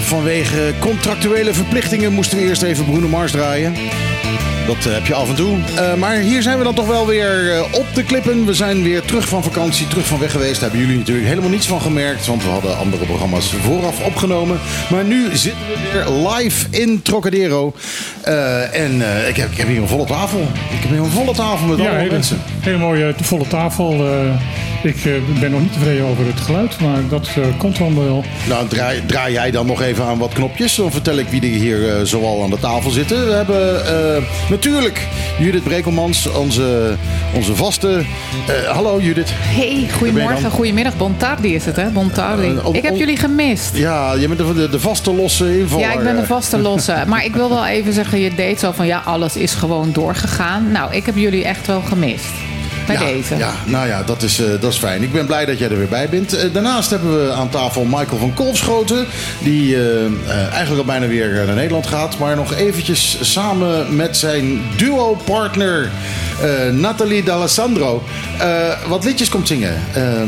vanwege contractuele verplichtingen moesten we eerst even Bruno Mars draaien. Dat eh, heb je af en toe. Eh, maar hier zijn we dan toch wel weer eh, op de klippen. We zijn weer terug van vakantie, terug van weg geweest. Daar hebben jullie natuurlijk helemaal niets van gemerkt. Want we hadden andere programma's vooraf opgenomen. Maar nu zitten we weer live in Trocadero. Eh, en eh, ik, heb, ik heb hier een volle tafel. Ik heb hier een volle tafel met Ja, allemaal hele, mensen. hele mooie volle tafel. Ik eh, ben nog niet tevreden over het geluid, maar dat eh, komt dan wel. Nou, draai, draai jij dan nog even aan wat knopjes. Dan vertel ik wie er hier eh, zoal aan de tafel zitten. We hebben eh, natuurlijk Judith Brekelmans, onze, onze vaste... eh, hallo Judith. Hey, goedemorgen, goedemiddag. Bontardi is het, hè? Bontardi. Op- ik heb jullie gemist. Ja, je bent de, de, de vaste losse invaller. Ja, ik ben de vaste losse. Maar ik wil wel even zeggen, je deed zo van ja, alles is gewoon doorgegaan. Nou, ik heb jullie echt wel gemist. Bij ja, deze. Ja, nou ja, dat is, eh, dat is fijn. Ik ben blij dat jij er weer bij bent. Eh, daarnaast hebben we aan tafel Michael van Kolfschoten. Die eh, eigenlijk al bijna weer naar Nederland gaat. Maar nog eventjes samen met zijn duo-partner Nathalie D'Alessandro. wat liedjes komt zingen.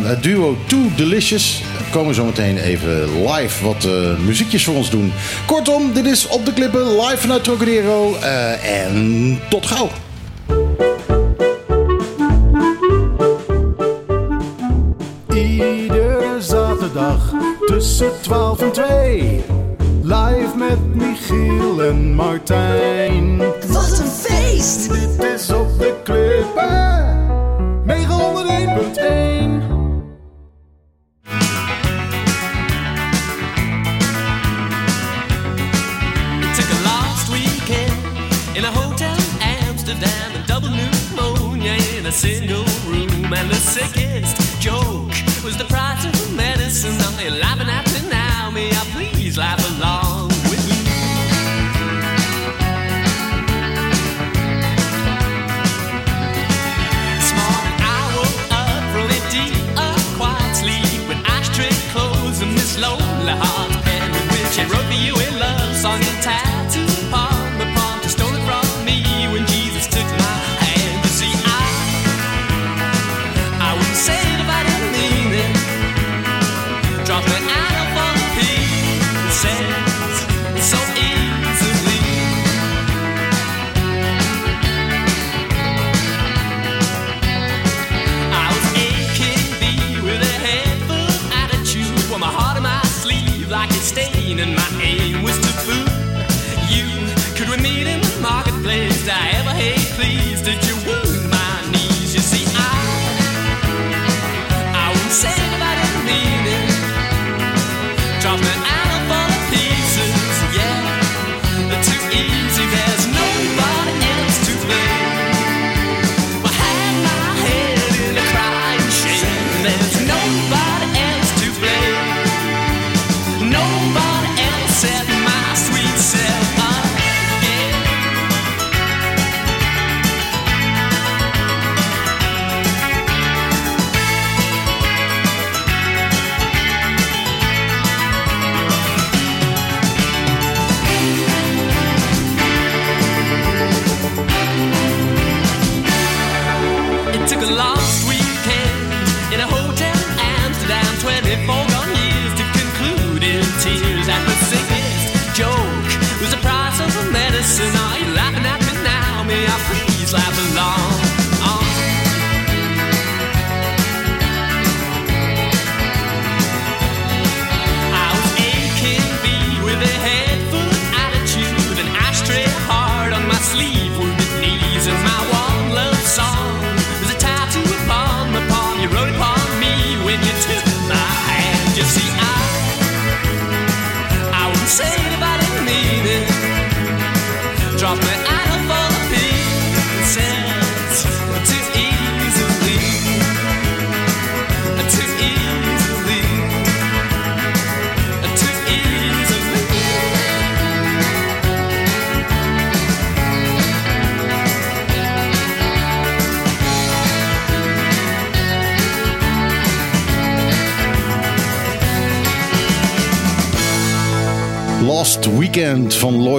Het duo Too Delicious. Komen zo meteen even live wat muziekjes voor ons doen. Kortom, dit is Op de Klippen, live vanuit Trocadero. En tot gauw. Zaterdag tussen 12 en 2. Live met Michiel en Martijn. Wat een feest! Dit is op de klippen. 901.1. Took a last weekend in a hotel in Amsterdam, a double pneumonia in a single room, and the sickest joke was the price of the medicine. Now you're laughing at me now, may I please laugh along with you? This morning I woke up from a deep, quiet sleep with ashtray clothes and this lonely heart pen with which I wrote for you a love song and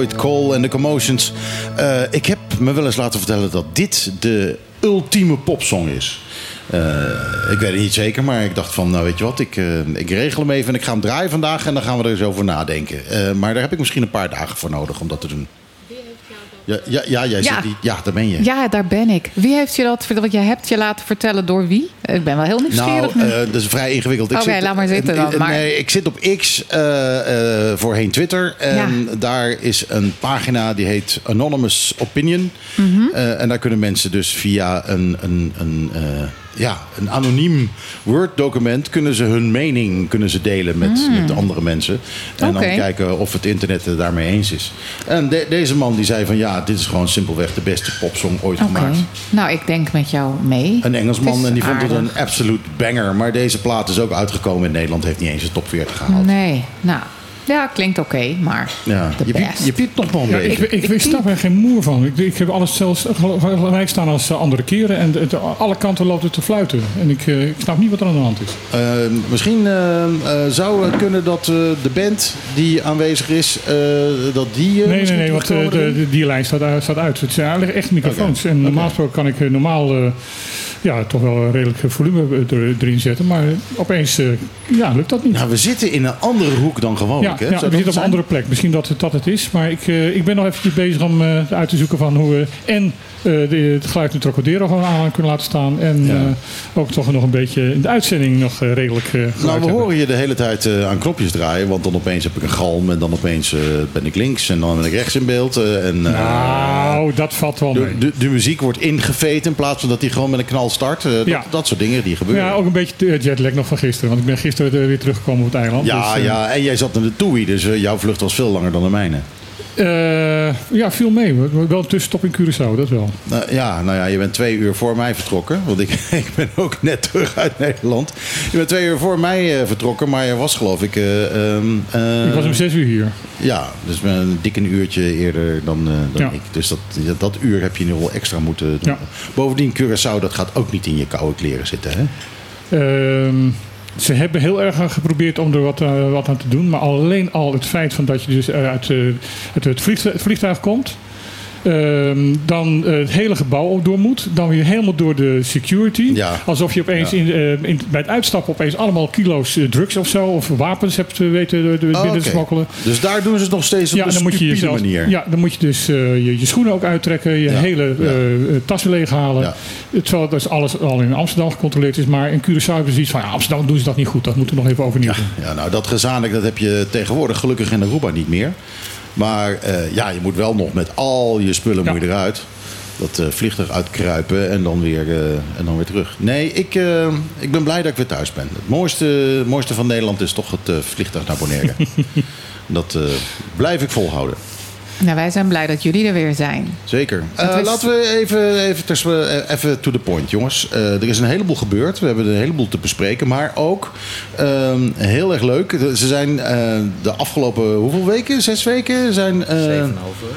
Lloyd Cole en de Commotions. Eh, ik heb me wel eens laten vertellen dat dit de ultieme popsong is. Eh, ik weet het niet zeker, maar ik dacht van, nou weet je wat, ik, eh, ik regel hem even en ik ga hem draaien vandaag en dan gaan we er eens over nadenken. Maar daar heb ik misschien een paar dagen voor nodig om dat te doen. Ja, ja, ja, jij Ja. Zit die, ja, daar ben je. Ja, daar ben ik. Wie heeft je dat verteld? Want jij hebt je laten vertellen door wie? Ik ben wel heel nieuwsgierig. Nou, eh, dat is vrij ingewikkeld. Ik Oké, zit- laat maar zitten dan, maar- Nee, ik zit op X, eh, eh, voorheen Twitter. En Ja. daar is een pagina die heet Anonymous Opinion. Mhm. En daar kunnen mensen dus via een, een, een, ja, een anoniem Word-document... kunnen ze hun mening kunnen ze delen met, met andere mensen. En dan kijken of het internet het daarmee eens is. En de- deze man die zei van... ja, dit is gewoon simpelweg de beste popsong ooit gemaakt. Nou, ik denk met jou mee. Een Engelsman en die vond het een absolute banger. Maar deze plaat is ook uitgekomen in Nederland. Heeft niet eens de top 40 gehaald. Nee, nou, ja, klinkt oké, maar Ja. de Je, best. je piept nog wel een Ja, beetje. ik, ik, ik snap er geen moer van. Ik, ik heb alles zelfs gelijk staan als eh, andere keren. En het, alle kanten loopt het te fluiten. En ik, eh, ik snap niet wat er aan de hand is. Eh, misschien eh, eh, zou het kunnen dat eh, de band die aanwezig is... eh, dat die... eh, Nee, nee, nee, want de, de, die lijn staat, uit- staat uit. Het zijn eigenlijk echt microfoons. En normaal gesproken kan ik normaal eh, ja, toch wel redelijk volume er- erin zetten. Maar opeens ja, lukt dat niet. Nou, we zitten in een andere hoek dan Ja, hè? ja, we zitten op een andere plek. Misschien dat het, dat het is. Maar ik, eh, ik ben nog eventjes bezig om eh, uit te zoeken van hoe we en eh, de, het geluid in Trocadero gewoon aan kunnen laten staan. En ook toch nog een beetje in de uitzending nog redelijk Nou, we hebben. horen je de hele tijd aan knopjes draaien. Want dan opeens heb ik een galm. En dan opeens ben ik links. En dan ben ik rechts in beeld. en, Nou, dat valt wel mee. de, de, de muziek wordt ingeveten in plaats van dat die gewoon met een knal start. Dat, Ja. dat soort dingen die gebeuren. Ja, ook een beetje de jetlag nog van gisteren. Want ik ben gisteren weer teruggekomen op het eiland. Ja, dus, ja, en jij zat in de TUI, dus eh, jouw vlucht was veel langer dan de mijne. eh, ja, viel mee. Wel een tussenstop in Curaçao, dat wel. Nou, ja, nou ja, je bent twee uur voor mij vertrokken. Want ik, ik ben ook net terug uit Nederland. Je bent twee uur voor mij eh, vertrokken, maar je was geloof ik... eh, ehm, eh, Ik was om zes uur hier. Ja, dus een dik een uurtje eerder dan, dan Ja. ik. Dus dat, dat, dat uur heb je nu wel extra moeten doen. Ja. Bovendien, Curaçao, dat gaat ook niet in je koude kleren zitten, hè? Ze hebben heel erg geprobeerd om er wat, eh, wat aan te doen. Maar alleen al het feit van dat je dus eh, uit, eh, uit het, het vliegtuig komt. Ehm, dan eh, het hele gebouw door moet. Dan weer helemaal door de security. Ja. Alsof je opeens Ja. in, eh, in, bij het uitstappen opeens allemaal kilo's eh, drugs of zo. Of wapens hebt weten de, de, Oh, binnen te smokkelen. Dus daar doen ze het nog steeds op Ja, een dan moet je jezelf, manier. ja, dan moet je dus je, je schoenen ook uittrekken, je hele tassen leeghalen. Terwijl dus alles al in Amsterdam gecontroleerd is, maar in Curaçao hebben ze zoiets van ja, Amsterdam doen ze dat niet goed, dat moeten we nog even overnieuw Ja, nou dat gezanik dat heb je tegenwoordig gelukkig in Aruba niet meer. Maar eh, ja, je moet wel nog met al je spullen Ja. moet je eruit. Dat eh, vliegtuig uitkruipen en dan weer, eh, en dan weer terug. Nee, ik, ik ben blij dat ik weer thuis ben. Het mooiste, mooiste van Nederland is toch het vliegtuig naar Bonaire. dat blijf ik volhouden. Nou, wij zijn blij dat jullie er weer zijn. Zeker. Dat Eh, Laten we even, even, ters- eh, even to the point, jongens. Eh, er is een heleboel gebeurd. We hebben een heleboel te bespreken. Maar ook ehm, heel erg leuk. Ze zijn eh, de afgelopen hoeveel weken? Zes weken? Zijn, eh,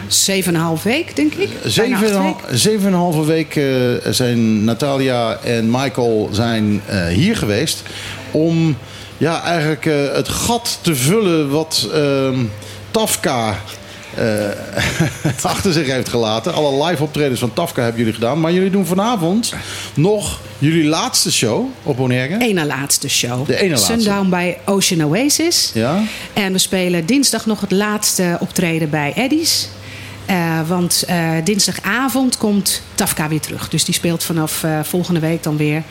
Zeven en een half week, denk ik. Zeven, en een hal- weken. zeven en een halve week zijn Natalia en Michael zijn eh, hier geweest om ja, eigenlijk eh, het gat te vullen wat ehm, Tafka achter zich heeft gelaten. Alle live optredens van Tafka hebben jullie gedaan. Maar jullie doen vanavond nog jullie laatste show op Bonaire. Eén na laatste show. De ene laatste. Sundown bij Ocean Oasis. Ja? En we spelen dinsdag nog het laatste optreden bij Eddie's. Eh, want eh, dinsdagavond komt Tafka weer terug. Dus die speelt vanaf eh, volgende week dan weer.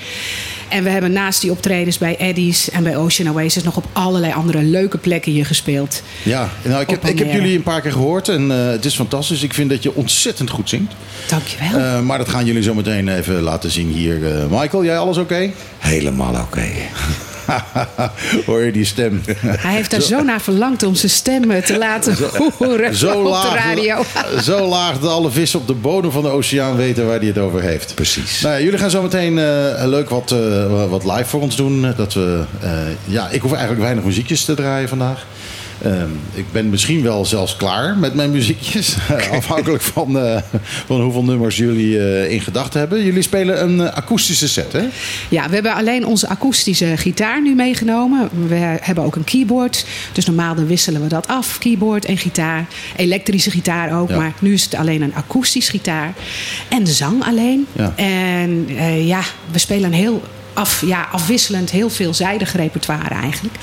En we hebben naast die optredens bij Eddie's en bij Ocean Oasis... nog op allerlei andere leuke plekken hier gespeeld. Ja, nou, ik, heb, ik heb jullie een paar keer gehoord en eh, het is fantastisch. Ik vind dat je ontzettend goed zingt. Dankjewel. Eh, maar dat gaan jullie zo meteen even laten zien hier. Eh, Michael, jij alles oké? Helemaal oké. Hoor je die stem? Hij heeft daar zo naar verlangd om zijn stem eh, te laten horen zo, op de radio. zo laag dat alle vissen op de bodem van de oceaan weten waar hij het over heeft. Precies. Nou ja, jullie gaan zo meteen eh, leuk wat, eh, wat live voor ons doen. Dat we, eh, ja, ik hoef eigenlijk weinig muziekjes te draaien vandaag. Ehm, ik ben misschien wel zelfs klaar met mijn muziekjes. Afhankelijk van, eh, van hoeveel nummers jullie eh, in gedachten hebben. Jullie spelen een eh, akoestische set, hè? Ja, we hebben alleen onze akoestische gitaar nu meegenomen. We hebben ook een keyboard. Dus normaal dan wisselen we dat af. Keyboard en gitaar. Elektrische gitaar ook. Ja. Maar nu is het alleen een akoestisch gitaar. En zang alleen. Ja. En ja, we spelen een heel af, ja, afwisselend, heel veelzijdig repertoire eigenlijk.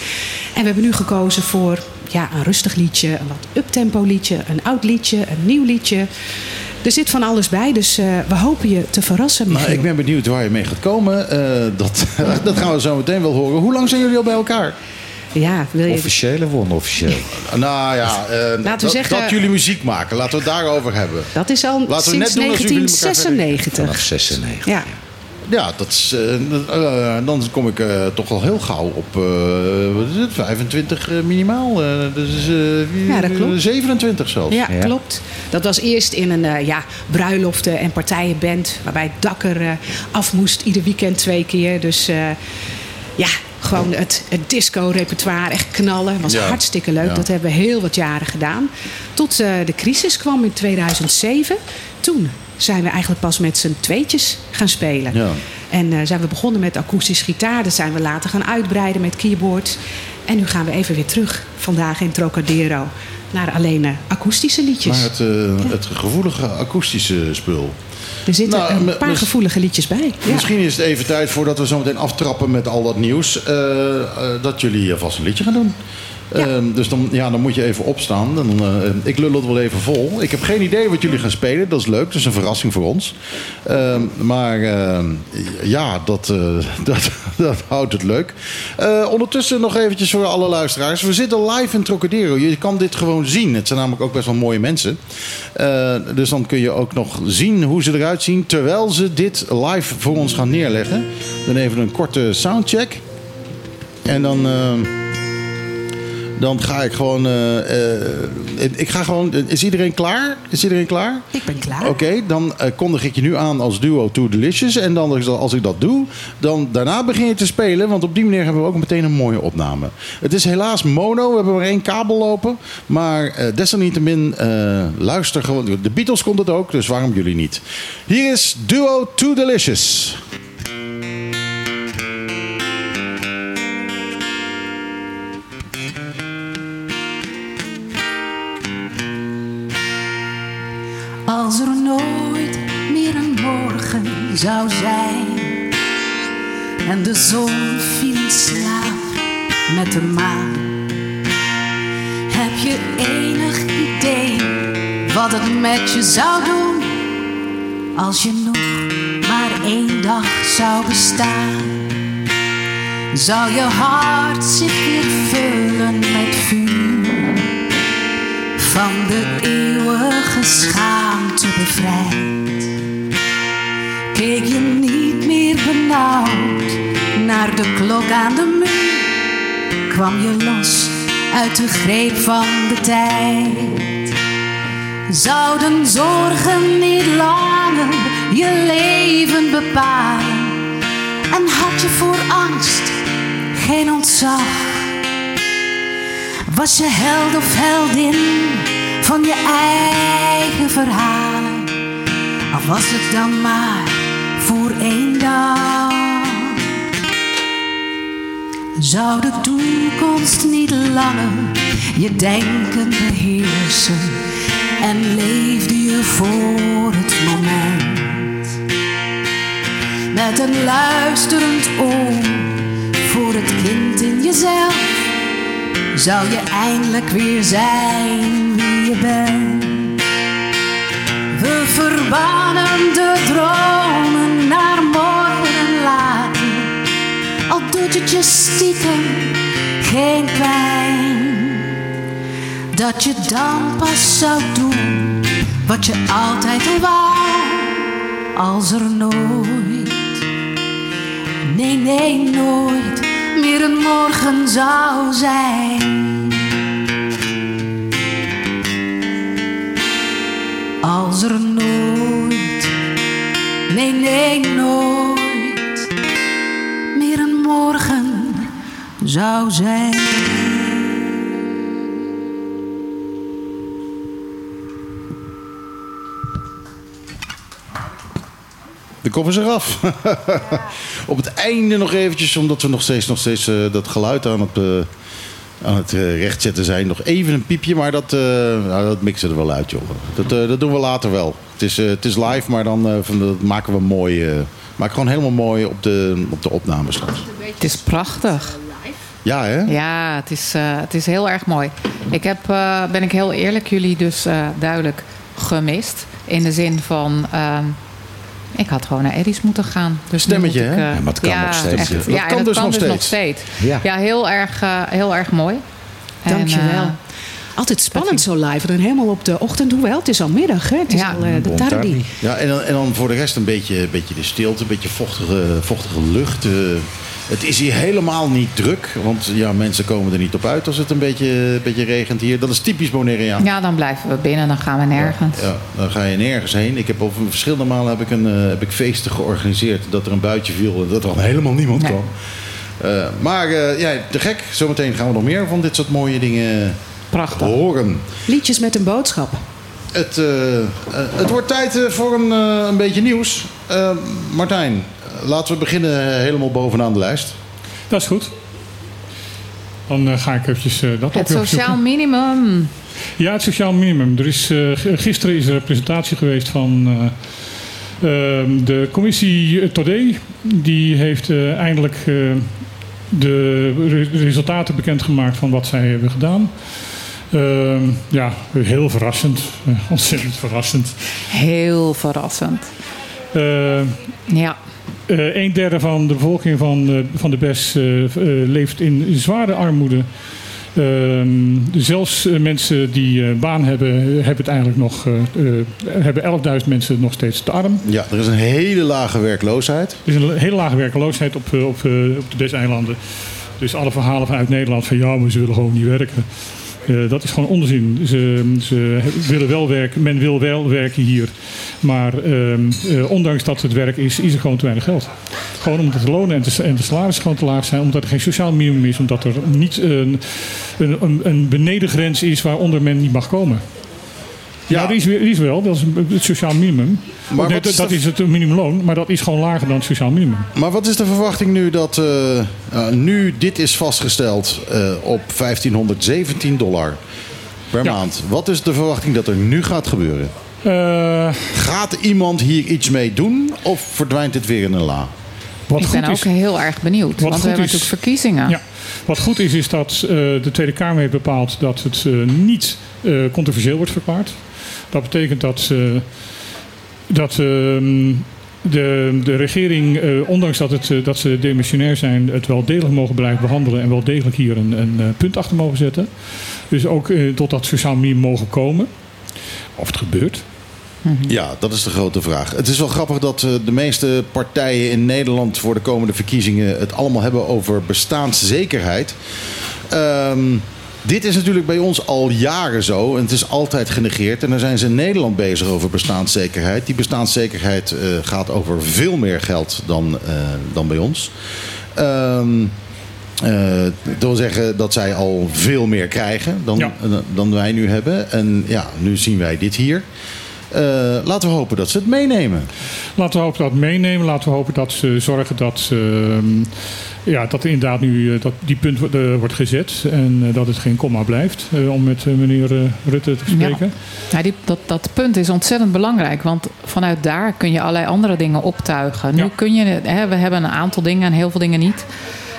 En we hebben nu gekozen voor ja, een rustig liedje, een wat uptempo liedje, een oud liedje, een nieuw liedje. Er zit van alles bij, dus eh, we hopen je te verrassen. Nou, Michiel. ik ben benieuwd waar je mee gaat komen. Eh, dat, dat gaan we zo meteen wel horen. Hoe lang zijn jullie al bij elkaar? Ja, wil je... Officieel of onofficieel? Nou ja, eh, dat, zeggen- dat jullie muziek maken. Laten we het daarover hebben. Dat is al Laten we sinds net doen alsof jullie elkaar verder- 1996. Vanaf 96. Ja. Ja, dat is, eh, eh, dan kom ik eh, toch al heel gauw op eh, wat is het, 25 eh, minimaal. Eh, dus eh, Ja, dat klopt. 27 zelfs. Ja, Ja. klopt. Dat was eerst in een eh, ja, bruiloften- en partijenband. Waarbij het dak er eh, af moest ieder weekend twee keer. Dus eh, ja, gewoon het, het disco-repertoire echt knallen. Was Ja. hartstikke leuk. Ja. Dat hebben we heel wat jaren gedaan. Tot eh, de crisis kwam in 2007. Toen zijn we eigenlijk pas met z'n tweetjes gaan spelen. Ja. En eh, zijn we begonnen met akoestisch gitaar. Dat zijn we later gaan uitbreiden met keyboard. En nu gaan we even weer terug vandaag in Trocadero naar alleen eh, akoestische liedjes. Maar het, eh, het gevoelige akoestische spul. er zitten nou, een paar gevoelige liedjes bij. Ja. Misschien is het even tijd voordat we zo meteen aftrappen met al dat nieuws. dat jullie vast een liedje gaan doen. Ehm, dus dan, ja, dan moet je even opstaan. Dan, eh, ik lul het wel even vol. Ik heb geen idee wat jullie gaan spelen. Dat is leuk. Dat is een verrassing voor ons. Ehm, maar ehm, ja, dat, eh, dat, dat houdt het leuk. Eh, ondertussen nog eventjes voor alle luisteraars. We zitten live in Trocadero. Je kan dit gewoon zien. Het zijn namelijk ook best wel mooie mensen. Dus dan kun je ook nog zien hoe ze eruit zien... terwijl ze dit live voor ons gaan neerleggen. Dan even een korte soundcheck. En dan... dan ga ik gewoon. eh, eh, ik ga gewoon. Is iedereen klaar? Is iedereen klaar? Ik ben klaar. Oké, dan eh, kondig ik je nu aan als duo Too Delicious. En dan als- ik dat doe, dan daarna begin je te spelen. Want op die manier hebben we ook meteen een mooie opname. Het is helaas mono. We hebben maar één kabel lopen. Maar desalniettemin, luister gewoon. De Beatles komt het ook, dus waarom jullie niet? Hier is duo Too Delicious. Zou zijn en de zon viel in slaap met de maan, heb je enig idee wat het met je zou doen als je nog maar één dag zou bestaan? Zou je hart zich weer vullen met vuur? van de eeuwige schaamte bevrijd. Keek je niet meer benauwd naar de klok aan de muur, kwam je los uit de greep van de tijd. Zouden zorgen niet langer je leven bepalen en had je voor angst geen ontzag? Was je held of heldin van je eigen verhalen? Of was het dan maar voor één dag? Zou de toekomst niet langer je denken beheersen? En leefde je voor het moment? Met een luisterend oor voor het kind in jezelf zou je eindelijk weer zijn wie je bent. We verbannen de dromen stiekem geen pijn. Dat je dan pas zou doen wat je altijd al wou, als er nooit Nee, nee, nooit meer een morgen zou zijn. Als er nooit, nee, nee, nooit zou zijn. De kop is eraf. Op het einde nog eventjes, omdat we nog steeds, nog steeds eh, dat geluid aan het, eh, aan het eh, rechtzetten zijn. Nog even een piepje, maar dat, eh, nou, dat mixen we er wel uit, joh. Dat, eh, dat doen we later wel. Het is, eh, het is live, maar dan eh, van, dat maken we mooi. eh maken gewoon helemaal mooi op de, op de opname straks. Het is prachtig. Ja, hè? Ja, het is, eh, het is heel erg mooi. Ik heb, eh, ben ik heel eerlijk, jullie dus eh, duidelijk gemist. In de zin van, ehm, ik had gewoon naar Eddies moeten gaan. Dus Stemmetje, moet ik, hè? eh, Ja, maar het kan nog steeds. echt. Dat ja, kan en dus kan nog dus steeds. nog steeds. Ja. Ja, heel, erg, eh, heel erg mooi. En, Dankjewel. Altijd spannend zo live. Dan helemaal op de ochtend. Hoewel, het is al middag. Hè? Het is Ja. al eh, de tardi. Ja, en dan, en dan voor de rest een beetje, beetje de stilte, een beetje vochtige, vochtige lucht. eh. Het is hier helemaal niet druk, want ja, mensen komen er niet op uit als het een beetje, een beetje regent hier. Dat is typisch Bonaireaan. ja, dan blijven we binnen, dan gaan we nergens. Ja, dan ga je nergens heen. Ik heb op verschillende malen heb ik, een, eh, heb ik feesten georganiseerd dat er een buitje viel en dat er al helemaal niemand Nee. kwam. Eh, maar eh, ja, te gek. Zometeen gaan we nog meer van dit soort mooie dingen Prachtig. horen. Liedjes met een boodschap. Het, het wordt tijd voor een, een beetje nieuws. Martijn, laten we beginnen helemaal bovenaan de lijst. Dat is goed. Dan eh, ga ik eventjes eh, dat Het opzoeken. sociaal minimum. Ja, het sociaal minimum. Er is, eh, gisteren is er een presentatie geweest van eh, ehm, de commissie Todé. Die heeft eh, eindelijk eh, de re- resultaten bekendgemaakt van wat zij hebben gedaan. Ehm, ja, heel verrassend. Eh, ontzettend verrassend. Heel verrassend. Eh, Ja. Eh, een derde van de bevolking van, eh, van de BES eh, leeft in zware armoede. Ehm, zelfs mensen die baan hebben, hebben het eigenlijk nog, hebben 11.000 mensen nog steeds te arm. Ja, er is een hele lage werkloosheid. Er is een hele lage werkloosheid op, op, op de BES-eilanden. Dus alle verhalen vanuit Nederland van ja, maar ze willen gewoon niet werken. Eh, dat is gewoon onzin. Ze, ze willen wel werken, men wil wel werken hier. Maar ehm, eh, ondanks dat het werk is, is er gewoon te weinig geld. Gewoon omdat de lonen en de, en de salarissen gewoon te laag zijn. Omdat er geen sociaal minimum is. Omdat er niet een, een, een, benedengrens is waaronder men niet mag komen. Ja, die is, weer- die is wel. Dat is het sociaal minimum. Maar Nee, wat is dat de- is het minimumloon, maar dat is gewoon lager dan het sociaal minimum. Maar wat is de verwachting nu dat eh, eh, nu dit is vastgesteld eh, op 1517 dollar per Ja. maand? Wat is de verwachting dat er nu gaat gebeuren? Eh, Gaat iemand hier iets mee doen of verdwijnt dit weer in een la? wat ik ben ook is, heel erg benieuwd. Want we hebben is- natuurlijk verkiezingen. Ja. Wat goed is, is dat eh, de Tweede Kamer heeft bepaald dat het eh, niet eh, controversieel wordt verklaard. Dat betekent dat, eh, dat ehm, de, de regering, eh, ondanks dat, het, eh, dat ze demissionair zijn, het wel degelijk mogen blijven behandelen en wel degelijk hier een, een eh, punt achter mogen zetten. Dus ook tot dat sociaal minimum mogen komen. Of het gebeurt. Ja, dat is de grote vraag. Het is wel grappig dat de meeste partijen in Nederland voor de komende verkiezingen het allemaal hebben over bestaanszekerheid. Ehm, dit is natuurlijk bij ons al jaren zo en het is altijd genegeerd. En dan zijn ze in Nederland bezig over bestaanszekerheid. Die bestaanszekerheid eh, gaat over veel meer geld dan, eh, dan bij ons. Eh, dat wil zeggen dat zij al veel meer krijgen dan, Ja. dan- dan wij nu hebben. En ja, nu zien wij dit hier. Eh, laten we hopen dat ze het meenemen. Laten we hopen dat het meenemen. Laten we hopen dat ze zorgen dat, ehm, ja, dat er inderdaad nu eh, dat die punt wordt, eh, wordt gezet. En dat het geen komma blijft. eh, om met meneer Rutte te spreken. Ja, die, dat, dat punt is ontzettend belangrijk. Want vanuit daar kun je allerlei andere dingen optuigen. Nu Ja. kun je, hè, we hebben een aantal dingen en heel veel dingen niet.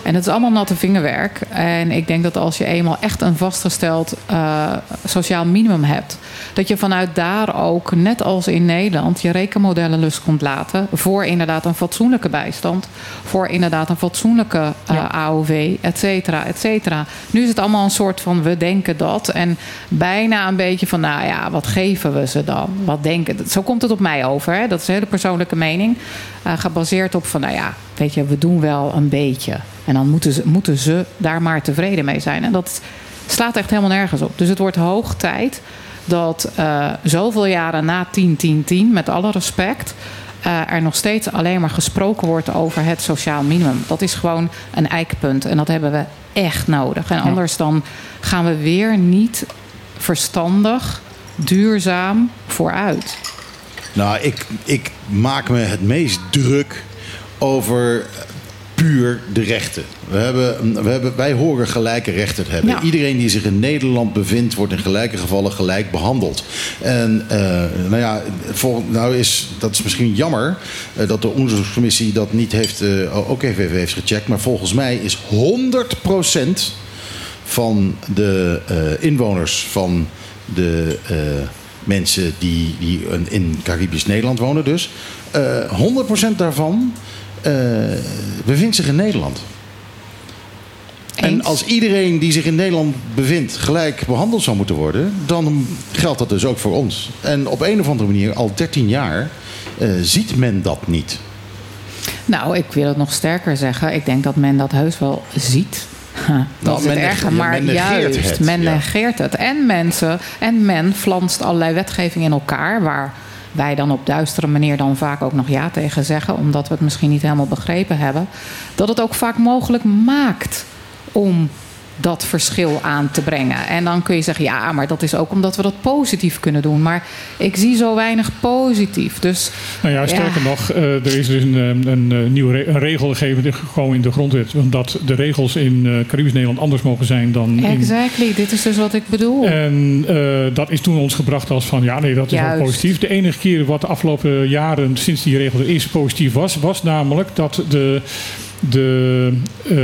En het is allemaal natte vingerwerk. En ik denk dat als je eenmaal echt een vastgesteld eh, sociaal minimum hebt, dat je vanuit daar ook, net als in Nederland, je rekenmodellen los komt laten voor inderdaad een fatsoenlijke bijstand, voor inderdaad een fatsoenlijke eh, AOV, et cetera, et cetera. Nu is het allemaal een soort van we denken dat en bijna een beetje van, nou ja, wat geven we ze dan? Wat denken? Zo komt het op mij over. Hè? Dat is een hele persoonlijke mening, eh, gebaseerd op van, nou ja, weet je, we doen wel een beetje. En dan moeten ze, moeten ze daar maar tevreden mee zijn. En dat slaat echt helemaal nergens op. Dus het wordt hoog tijd dat eh, zoveel jaren na 10-10-10, met alle respect, eh, er nog steeds alleen maar gesproken wordt over het sociaal minimum. Dat is gewoon een eikpunt en dat hebben we echt nodig. En anders dan gaan we weer niet verstandig, duurzaam vooruit. Nou, ik, ik maak me het meest druk over puur de rechten. We hebben, we hebben, wij horen gelijke rechten te hebben. Ja. Iedereen die zich in Nederland bevindt, wordt in gelijke gevallen gelijk behandeld. En eh, nou ja, nou is, dat is misschien jammer eh, dat de onderzoekscommissie dat niet heeft, eh, ook even heeft gecheckt. Maar volgens mij is 100% van de inwoners van de mensen die, die in Caribisch Nederland wonen dus... eh 100% daarvan bevindt zich in Nederland. En als iedereen die zich in Nederland bevindt gelijk behandeld zou moeten worden, dan geldt dat dus ook voor ons. En op een of andere manier, al 13 jaar, eh, ziet men dat niet. Nou, ik wil het nog sterker zeggen. Ik denk dat men dat heus wel ziet. Dat is men het maar men juist, het, men ja. negeert het. En mensen, en men flanst allerlei wetgeving in elkaar, waar wij dan op duistere manier dan vaak ook nog ja tegen zeggen, omdat we het misschien niet helemaal begrepen hebben, dat het ook vaak mogelijk maakt om dat verschil aan te brengen. En dan kun je zeggen, ja, maar dat is ook omdat we dat positief kunnen doen. Maar ik zie zo weinig positief. Dus Nou ja, sterker Ja. nog, eh, er is dus een, eh, een, eh, nieuwe re- een regel gegeven gekomen in de grondwet. Dat de regels in Caribisch Nederland anders mogen zijn dan in... exactly, dit is dus wat ik bedoel. En dat is toen ons gebracht als van ja, nee, dat is Juist. wel positief. De enige keer wat de afgelopen jaren sinds die regel er is positief was, was namelijk dat de, de eh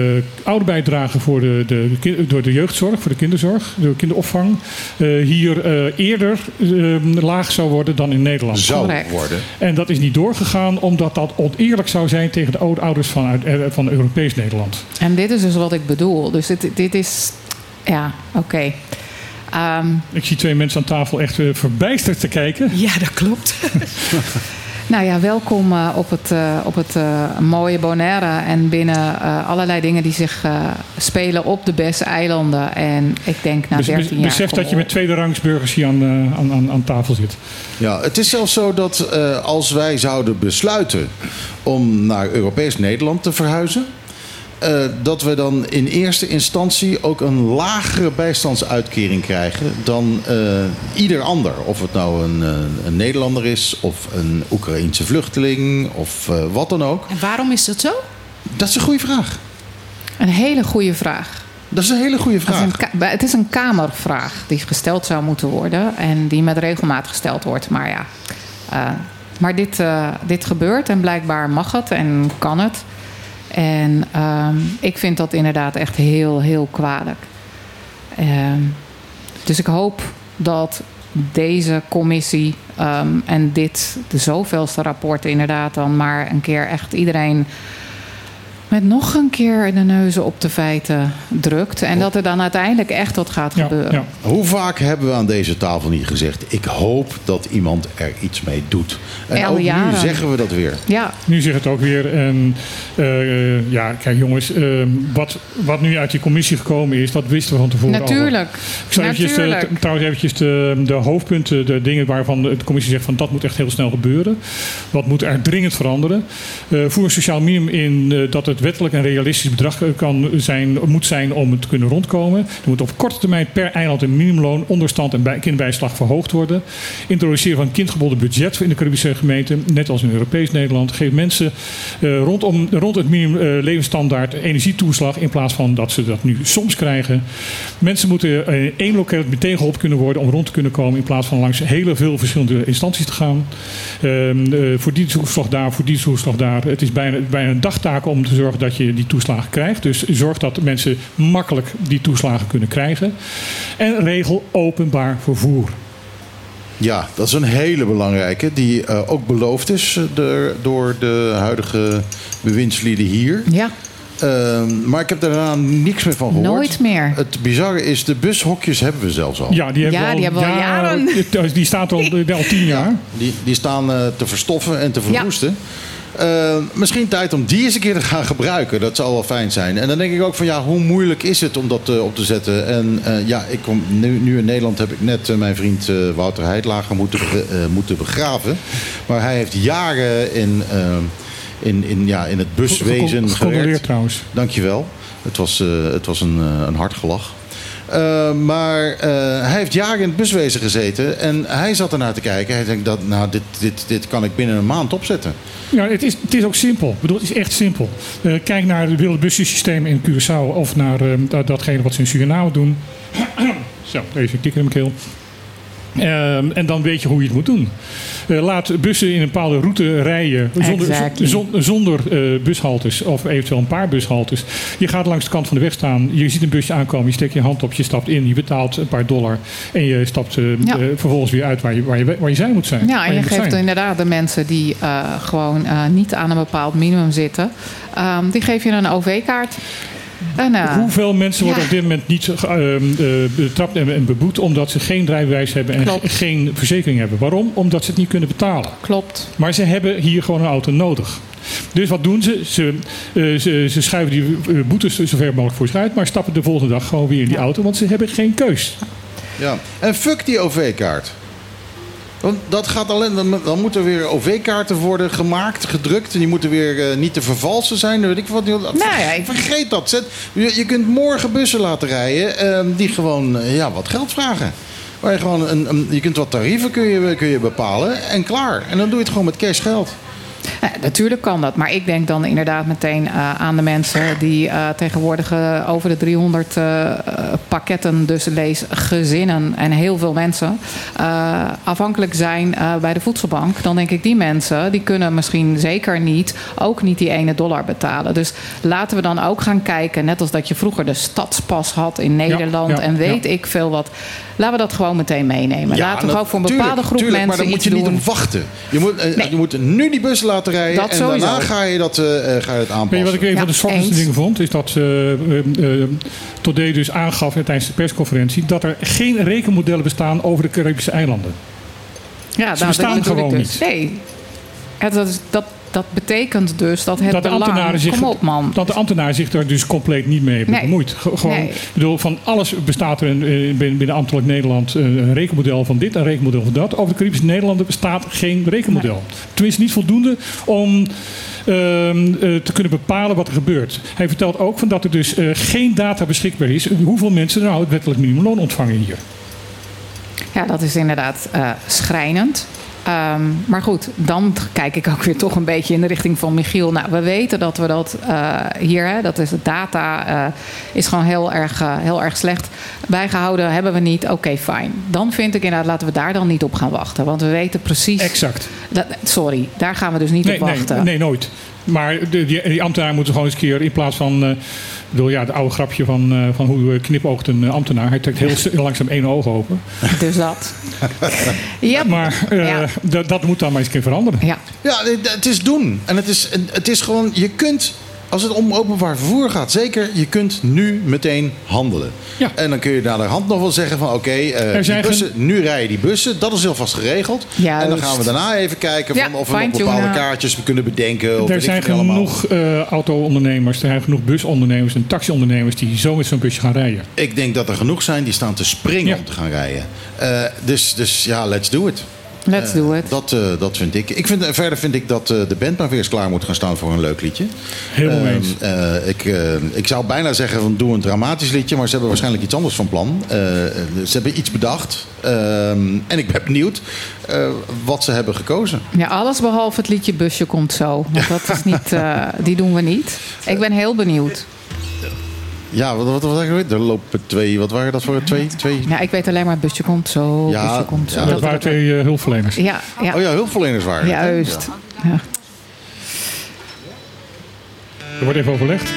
ouderbijdrage voor de, de, door de jeugdzorg, voor de kinderzorg, de kinderopvang, eh, hier eh, eerder laag zou worden dan in Nederland. Zou Correct. worden. En dat is niet doorgegaan omdat dat oneerlijk zou zijn tegen de oude ouders van, uit, van Europees Nederland. En dit is dus wat ik bedoel. Dus dit, dit is. Ja, oké. Ehm, Ik zie twee mensen aan tafel echt verbijsterd te kijken. Ja, dat klopt. nou ja, welkom eh, op het, eh, op het eh, mooie Bonaire. En binnen eh, allerlei dingen die zich eh, spelen op de beste eilanden. En ik denk na Bes- 13 bes- jaar. besef dat je met tweederangs burgers hier aan, aan, aan, aan tafel zit. Ja, het is zelfs zo dat eh, als wij zouden besluiten om naar Europees Nederland te verhuizen. Eh, dat we dan in eerste instantie ook een lagere bijstandsuitkering krijgen dan eh, ieder ander. Of het nou een, eh, een Nederlander is, of een Oekraïense vluchteling, of wat dan ook. En waarom is dat zo? Dat is een goede vraag. Een hele goede vraag. Dat is een hele goede Dat is vraag. een het is een kamervraag die gesteld zou moeten worden. En die met regelmaat gesteld wordt. Maar ja. maar dit, dit gebeurt en blijkbaar mag het en kan het. En ehm, ik vind dat inderdaad echt heel, heel kwalijk. Ehm, dus ik hoop dat deze commissie ehm, en dit, de zoveelste rapport, inderdaad dan maar een keer echt iedereen met nog een keer de neuzen op de feiten drukt. En dat er dan uiteindelijk echt wat gaat Ja, gebeuren. ja. Hoe vaak hebben we aan deze tafel niet gezegd: ik hoop dat iemand er iets mee doet. En Al ook nu zeggen we dat weer. Ja, Nu zegt het ook weer. En eh, ja, kijk jongens, eh, wat, wat nu uit die commissie gekomen is, dat wisten we van tevoren al. natuurlijk. Ik zal eventjes, de, trouwens eventjes de, de hoofdpunten, de dingen waarvan de commissie zegt van dat moet echt heel snel gebeuren. Wat moet er dringend veranderen? Eh, voer een sociaal minimum in eh, dat het wettelijk een realistisch bedrag eh, kan zijn, moet zijn om het te kunnen rondkomen. Er moet op korte termijn per eiland een minimumloon, onderstand en bij, kinderbijslag verhoogd worden. Introduceren van kindgebonden budget in de Caribische gemeenten, net als in Europees Nederland. Geef mensen eh, rondom, rond het minimum eh, levensstandaard energietoeslag in plaats van dat ze dat nu soms krijgen. Mensen moeten eh, in één loket meteen geholpen kunnen worden om rond te kunnen komen in plaats van langs hele veel verschillende instanties te gaan. Ehm, eh, voor die toeslag daar, voor die toeslag daar. Het is bijna, bijna een dagtaak om te zorgen dat je die toeslagen krijgt. Dus zorg dat mensen makkelijk die toeslagen kunnen krijgen. En regel openbaar vervoer. Ja, dat is een hele belangrijke, die eh, ook beloofd is eh, de- door de huidige bewindslieden hier. Ja, Ehm, maar ik heb daarna niks meer van gehoord. nooit meer. Het bizarre is, de bushokjes hebben we zelfs al. Ja, die hebben Ja, we al, die hebben we al jaren. Die staat al, al tien jaar. Die, die staan eh, te verstoffen en te verwoesten. Eh, misschien tijd om die eens een keer te gaan gebruiken. Dat zou wel fijn zijn. En dan denk ik ook van ja, hoe moeilijk is het om dat eh, op te zetten? En eh, ja, ik kom, nu, nu in Nederland heb ik net mijn vriend Wouter Heidlager moeten, moeten begraven. Maar hij heeft jaren in, in, in, ja, in het buswezen Gecondoleerd gewerkt. trouwens. Dankjewel. Het was, het was een, een hard gelach. Eh, maar eh, hij heeft jaren in het buswezen gezeten. En hij zat ernaar te kijken. Hij denkt, dat, nou, dit, dit, dit kan ik binnen een maand opzetten. Ja, het is, het is ook simpel. Bedoel, het is echt simpel. Eh, kijk naar het wilde bussysteem in Curaçao of naar eh, dat- datgene wat ze in Suriname doen. Zo, even een kikker in mijn keel. Ehm, en dan weet je hoe je het moet doen. Eh, laat bussen in een bepaalde route rijden zonder, Exactly. zon- zonder eh, bushaltes of eventueel een paar bushaltes. Je gaat langs de kant van de weg staan, je ziet een busje aankomen, je steekt je hand op, je stapt in, je betaalt een paar dollar en je stapt eh, Ja. vervolgens weer uit waar je, waar, je, waar je zijn moet zijn. Ja, en je geeft zijn. inderdaad de mensen die gewoon niet aan een bepaald minimum zitten, ehm, die geef je een OV-kaart. En, eh, Hoeveel mensen worden ja. op dit moment niet ge- ehm, eh, betrapt en, beboet omdat ze geen rijbewijs hebben en Klopt. geen verzekering hebben? Waarom? Omdat ze het niet kunnen betalen. Klopt. Maar ze hebben hier gewoon een auto nodig. Dus wat doen ze? Ze, eh, ze, ze schuiven die eh, boetes zo ver mogelijk voor zich uit, maar stappen de volgende dag gewoon weer in die auto, want ze hebben geen keus. Ja. En fuck die OV-kaart. Want dat gaat alleen, dan, dan moeten weer OV-kaarten worden gemaakt, gedrukt. En die moeten weer eh, niet te vervalsen zijn. Weet ik wat. Nou ja, ik- Vergeet dat. Zet, je, je kunt morgen bussen laten rijden eh, die gewoon eh, ja, wat geld vragen. Waar je, gewoon een, een- je kunt wat tarieven kun je, kun je bepalen en klaar. En dan doe je het gewoon met cash geld. Ja, natuurlijk kan dat. Maar ik denk dan inderdaad meteen eh, aan de mensen die eh, tegenwoordig eh, over de 300 eh, eh, pakketten, dus lees gezinnen en heel veel mensen, afhankelijk zijn bij de voedselbank. Dan denk ik die mensen, die kunnen misschien zeker niet, ook niet die ene dollar betalen. Dus laten we dan ook gaan kijken, net als dat je vroeger de stadspas had in Nederland ja, en weet ik veel wat. Laten we dat gewoon meteen meenemen. laten we gewoon voor een bepaalde groep tuurlijk, mensen Maar dan moet je niet op wachten. Je moet, Nee. je moet nu die bus laten rijden. Dat en sowieso. daarna ga je dat, eh, eh, ga je het aanpassen. Weet je wat ik een Ja, van de zwakste dingen vond? Is dat uh, uh, Todé dus aangaf tijdens de persconferentie dat er geen rekenmodellen bestaan over de Caribische eilanden. Ja, Ze bestaan dat bedoel ik gewoon dus. Nee. Ja, dat, is, dat, dat betekent dus dat het dat de, belang... ambtenaren zich, Kom op, man. dat de ambtenaren zich daar dus compleet niet mee Nee. Ge- Gewoon, Nee. bedoel, van alles bestaat er in, eh, binnen, binnen ambtelijk Nederland eh, een rekenmodel van dit, een rekenmodel van dat. Over de Caribische Nederlanden bestaat geen rekenmodel. Tenminste, niet voldoende om ehm, eh, te kunnen bepalen wat er gebeurt. Hij vertelt ook van dat er dus geen data beschikbaar is hoeveel mensen nou het wettelijk minimumloon ontvangen hier. Ja, dat is inderdaad schrijnend. Ehm, maar goed, dan kijk ik ook weer toch een beetje in de richting van Michiel. Nou, we weten dat we dat eh, hier, hè, dat is het data, eh, is gewoon heel erg, eh, heel erg slecht. Bijgehouden hebben we niet. Oké, fijn. Dan vind ik inderdaad, laten we daar dan niet op gaan wachten. Want we weten precies. Exact. Dat, sorry, daar gaan we dus niet Nee, op nee, wachten. nee, nooit. Maar de, die, die ambtenaar moeten gewoon eens een keer in plaats van. eh, ik bedoel, ja, het oude grapje van, eh, van hoe knipoogt een eh, ambtenaar. Hij trekt heel, langzaam één oog open. Dus dat. ja, Maar eh, Ja. dat, dat moet dan maar eens een keer veranderen. ja. Ja, het- het is doen. En het is, het is gewoon, je kunt, als het om openbaar vervoer gaat, zeker, je kunt nu meteen handelen. Ja. En dan kun je naar de hand nog wel zeggen van, oké, eh, nu rijden die bussen, dat is alvast geregeld. Juist. En dan gaan we daarna even kijken van Ja, of we nog bepaalde kaartjes kunnen bedenken. Of Er zijn genoeg eh, auto-ondernemers, er zijn genoeg busondernemers en taxi-ondernemers die zo met zo'n busje gaan rijden. Ik denk dat er genoeg zijn die staan te springen Ja. om te gaan rijden. Eh, dus, dus ja, let's do it. Let's do it. Dat, eh, dat vind ik. ik vind, verder vind ik dat eh, de band maar weer eens klaar moet gaan staan voor een leuk liedje. Helemaal Ehm, eens. eh, ik, eh, ik zou bijna zeggen van doe een dramatisch liedje, maar ze hebben waarschijnlijk iets anders van plan. Eh, ze hebben iets bedacht. Ehm, en ik ben benieuwd eh, wat ze hebben gekozen. Ja, alles behalve het liedje Busje komt zo. Want dat is niet, eh, die doen we niet. Ik ben heel benieuwd. Ja, wat, wat, wat, wat er lopen twee. Wat waren dat voor twee? twee? Ja, ik weet alleen maar Busje komt zo, Ja, Busje komt zo. ja, dat waren twee eh, hulpverleners. Ja, ja. Oh ja, hulpverleners waren? Juist. Ja. Ja. Er wordt even overlegd.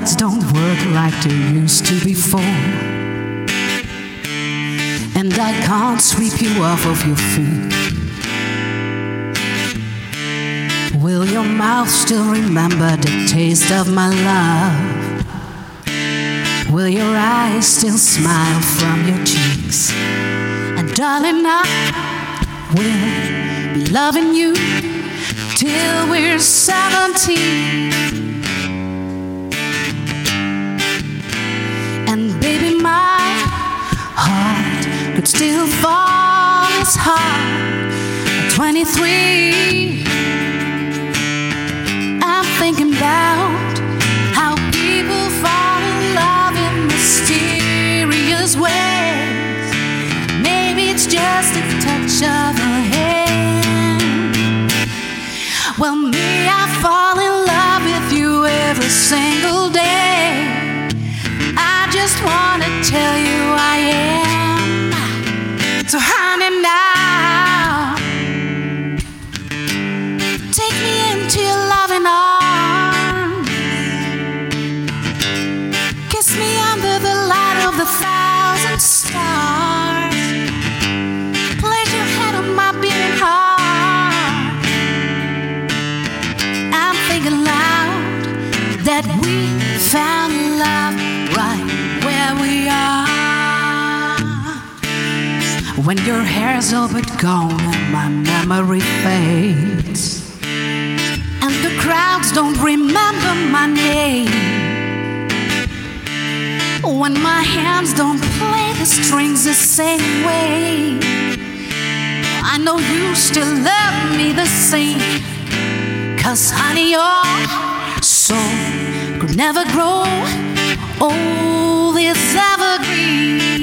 Legs don't work like they used to before. And I can't sweep you off of your feet. Will your mouth still remember the taste of my love? Will your eyes still smile from your cheeks? And darling, I will be loving you till we're 17. my heart could still fall as hard at 23. I'm thinking about how people fall in love in mysterious ways. When your hair's all but gone and my memory fades, and the crowds don't remember my name. When my hands don't play the strings the same way, I know you still love me the same. Cause honey, your soul could never grow old, it's evergreen.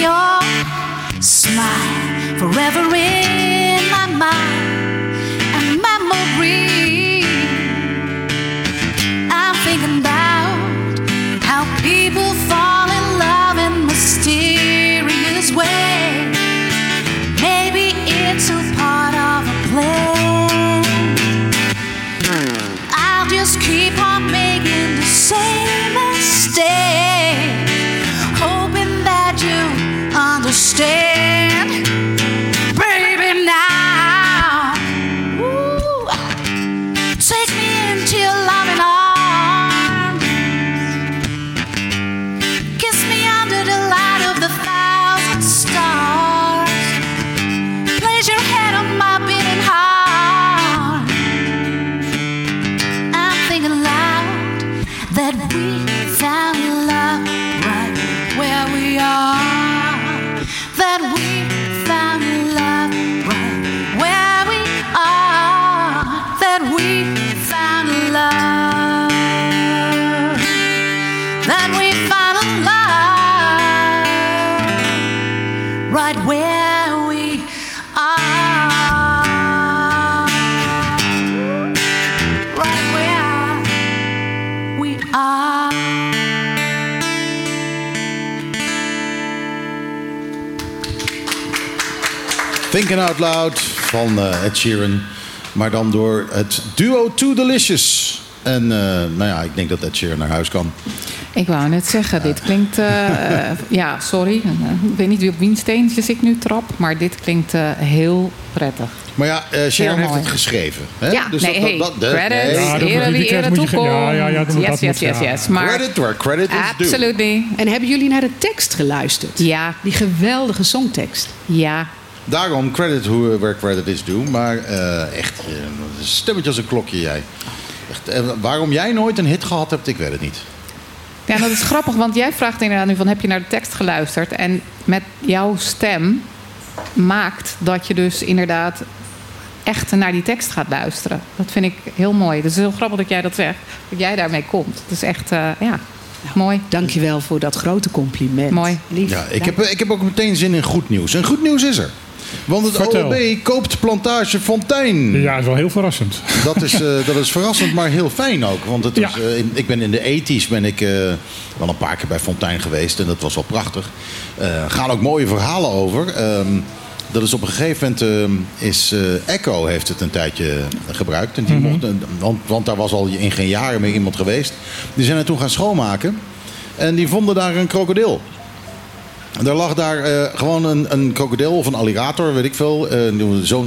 Your smile forever in my mind Thinking Out Loud van eh, Ed Sheeran. Maar dan door het duo Too Delicious. En eh, nou ja, ik denk dat Ed Sheeran naar huis kan. Ik wou net zeggen, dit klinkt... eh, ja, sorry. Ik weet niet wie op wiens steentjes ik nu trap. Maar dit klinkt eh, heel prettig. Maar ja, eh Sheeran Heel heeft het geschreven. Hè? Ja, Dus nee, dat- hey, dat- dat- credits, nee. Ja, dat ere wie ere credit toekomt. ja, ja, ja, dat moet- yes, dat yes, moet, yes, ja. yes. Maar Credit where credit is due. absolutely. En hebben jullie naar de tekst geluisterd? Ja, Die geweldige songtekst. ja. Daarom credit who- where credit is due. Maar eh, echt, eh, een stemmetje als een klokje jij. Echt, eh, waarom jij nooit een hit gehad hebt, ik weet het niet. Ja, dat is grappig, want jij vraagt inderdaad nu van... heb je naar de tekst geluisterd? En met jouw stem maakt dat je dus inderdaad echt naar die tekst gaat luisteren. Dat vind ik heel mooi. Het is heel grappig dat jij dat zegt. Dat jij daarmee komt. Het is echt, eh, ja, mooi. Dankjewel voor dat grote compliment. Mooi. Lief. Ja, ik, heb, ik heb ook meteen zin in goed nieuws. En goed nieuws is er. Want het Vertel. OLB koopt plantage Fontein. Ja, dat is wel heel verrassend. Dat is, eh, dat is verrassend, maar heel fijn ook. Want het Ja. was, eh, in- ik ben in de 80s ben ik, eh, wel een paar keer bij Fontijn geweest. En dat was wel prachtig. Er gaan ook mooie verhalen over. Ehm, dat is op een gegeven moment ehm, is eh, Echo heeft het een tijdje gebruikt. En die mocht, want, want daar was al in geen jaren meer iemand geweest. Die zijn het toen gaan schoonmaken. En die vonden daar een krokodil. Er lag daar eh, gewoon een, een krokodil of een alligator, weet ik veel. eh,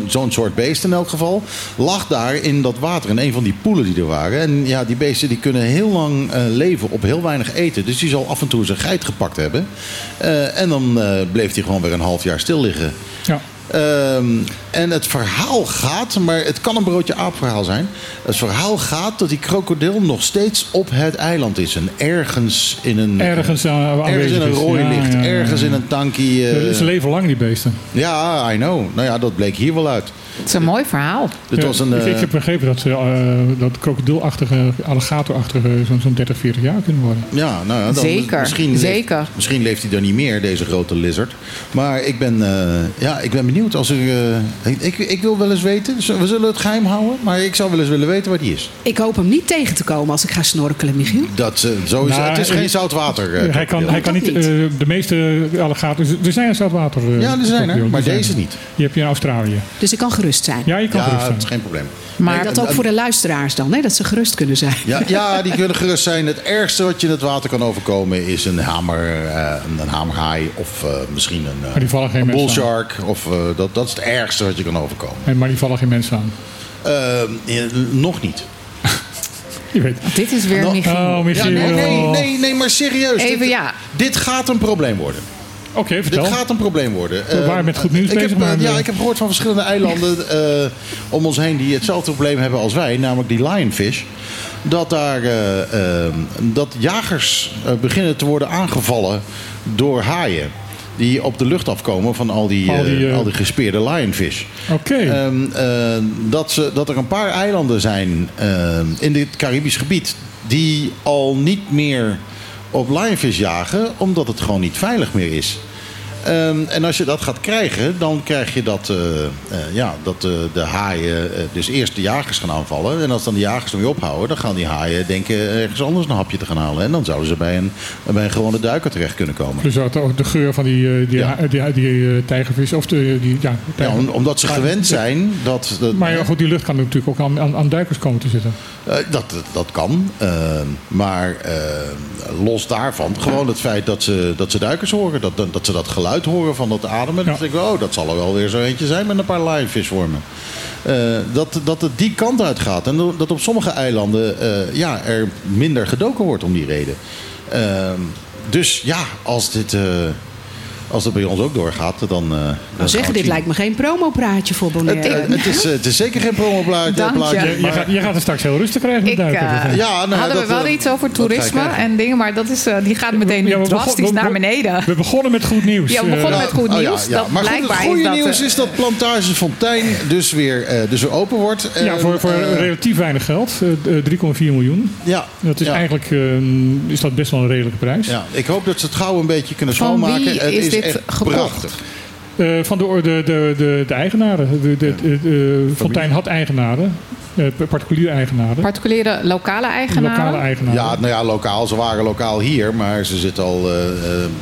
Zo'n soort beest in elk geval. Lag daar in dat water, in een van die poelen die er waren. En ja, die beesten die kunnen heel lang eh, leven op heel weinig eten. Dus die zal af en toe zijn geit gepakt hebben. En dan bleef hij gewoon weer een half jaar stil liggen. Ja. Ehm, en het verhaal gaat, maar het kan een broodje aap verhaal zijn. Het verhaal gaat dat die krokodil nog steeds op het eiland is. En ergens in een... Ergens, aanwezig in een rooi ja, ja, ergens ja. in een tankie. eh, Ze leven lang, die beesten. ja, I know. Nou ja, dat bleek hier wel uit. Het is een mooi verhaal. Dit was een... ik, ik eh, heb begrepen dat ze eh, dat krokodilachtige, alligatorachtige zo'n zo'n 30, 40 jaar kunnen worden. Ja, nou ja, dan Zeker, Misschien zeker. Leeft, misschien leeft hij er niet meer, deze grote lizard. Maar ik ben, eh, ja, ik ben benieuwd. Als er, eh, ik, ik wil wel eens weten. We zullen het geheim houden. Maar ik zou wel eens willen weten waar die is. Ik hoop hem niet tegen te komen als ik ga snorkelen, Michiel. Dat, eh, zo is, Nou, het is eh, geen zoutwater. eh, hij, kan, hij kan niet, Dat niet. de meeste alligators, er zijn zoutwater. Ja, er zijn er. Maar deze niet. Die heb je in Australië. Dus ik kan gerust zijn. Ja, je kan Ja, gerust het zijn. is geen probleem. Maar Nee, dat ook voor de luisteraars dan, hè? dat ze gerust kunnen zijn. Ja, ja, die kunnen gerust zijn. Het ergste wat je in het water kan overkomen is een hamer, eh, een hamerhaai of eh, misschien een, eh, een bullshark. Of, dat, dat is het ergste wat je kan overkomen. En, maar die vallen geen mensen aan. Eh, eh, nog niet. Je weet. dit is weer Nou, Michiel. Oh, Ja, Michiel. nee, nee, nee, nee, maar serieus. Even dit, ja. dit gaat een probleem worden. Oké, vertel. Dit gaat een probleem worden. We waren Eh, met goed nieuws ik bezig, Heb, eh, maar, ja, eh, ik heb gehoord van verschillende eilanden eh, om ons heen die hetzelfde probleem hebben als wij, namelijk die lionfish. Dat daar eh, eh, dat jagers eh, beginnen te worden aangevallen door haaien. Die op de lucht afkomen van al die, Al die, eh, eh, al die gespeerde lionfish. Oké. Ehm, eh, dat, ze, dat er een paar eilanden zijn in dit Caribisch gebied die al niet meer op lionfish jagen, omdat het gewoon niet veilig meer is. Ehm, en als je dat gaat krijgen, dan krijg je dat, eh, eh, ja, dat eh, de haaien dus eerst de jagers gaan aanvallen. En als dan de jagers ermee ophouden, dan gaan die haaien denken ergens anders een hapje te gaan halen. En dan zouden ze bij een, bij een gewone duiker terecht kunnen komen. dus ook de- geur van die, die, Ja. die, die, tijgervis. Of de, die, ja, Ja, tijger- omdat ze gewend zijn dat... dat Maar ja, goed, die lucht kan natuurlijk ook aan, aan, aan duikers komen te zitten. Dat, dat kan. Eh, maar eh, los daarvan, gewoon het feit dat ze, dat ze duikers horen. Dat, dat, dat ze dat geluid horen van dat ademen. Dan denk ik, oh, dat zal er wel weer zo eentje zijn met een paar lionfishwormen. Eh dat, dat het die kant uit gaat. En dat op sommige eilanden eh, ja, er minder gedoken wordt om die reden. Eh, dus ja, als dit... eh, als het bij ons ook doorgaat, dan. eh, Nou zeggen, dit zien. lijkt me geen promopraatje voor Bonaire. het, het is, eh, het is zeker geen promoplaatje. Plaatje, Je, gaat, je gaat er straks heel rustig krijgen met Ik, eh, eh. Ja, nou hadden we dat, wel eh, iets over dat toerisme en dingen, maar dat is, eh, die gaat meteen Ja, drastisch begon- we- naar beneden. We begonnen met goed nieuws. Ja, we begonnen Eh, met goed Oh, ja, nieuws. ja. Dat maar goed, het goede is dat, nieuws eh, is dat Plantage Fontein dus weer, eh, dus weer open wordt. ja, voor, voor Eh, relatief weinig geld. eh, eh, 3,4 miljoen. ja, Dat is ja. eigenlijk eh, is dat best wel een redelijke prijs. Ja, ik hoop dat ze het gauw een beetje kunnen Van schoonmaken. wie het is is dit echt gekocht? prachtig. Eh, van de, de, de, de, de eigenaren. De, de, de, de- Fontijn had eigenaren. eh, particuliere eigenaren. particuliere lokale eigenaren. Lokale eigenaren. Ja, nou ja, lokaal. Ze waren lokaal hier, maar ze zitten al eh,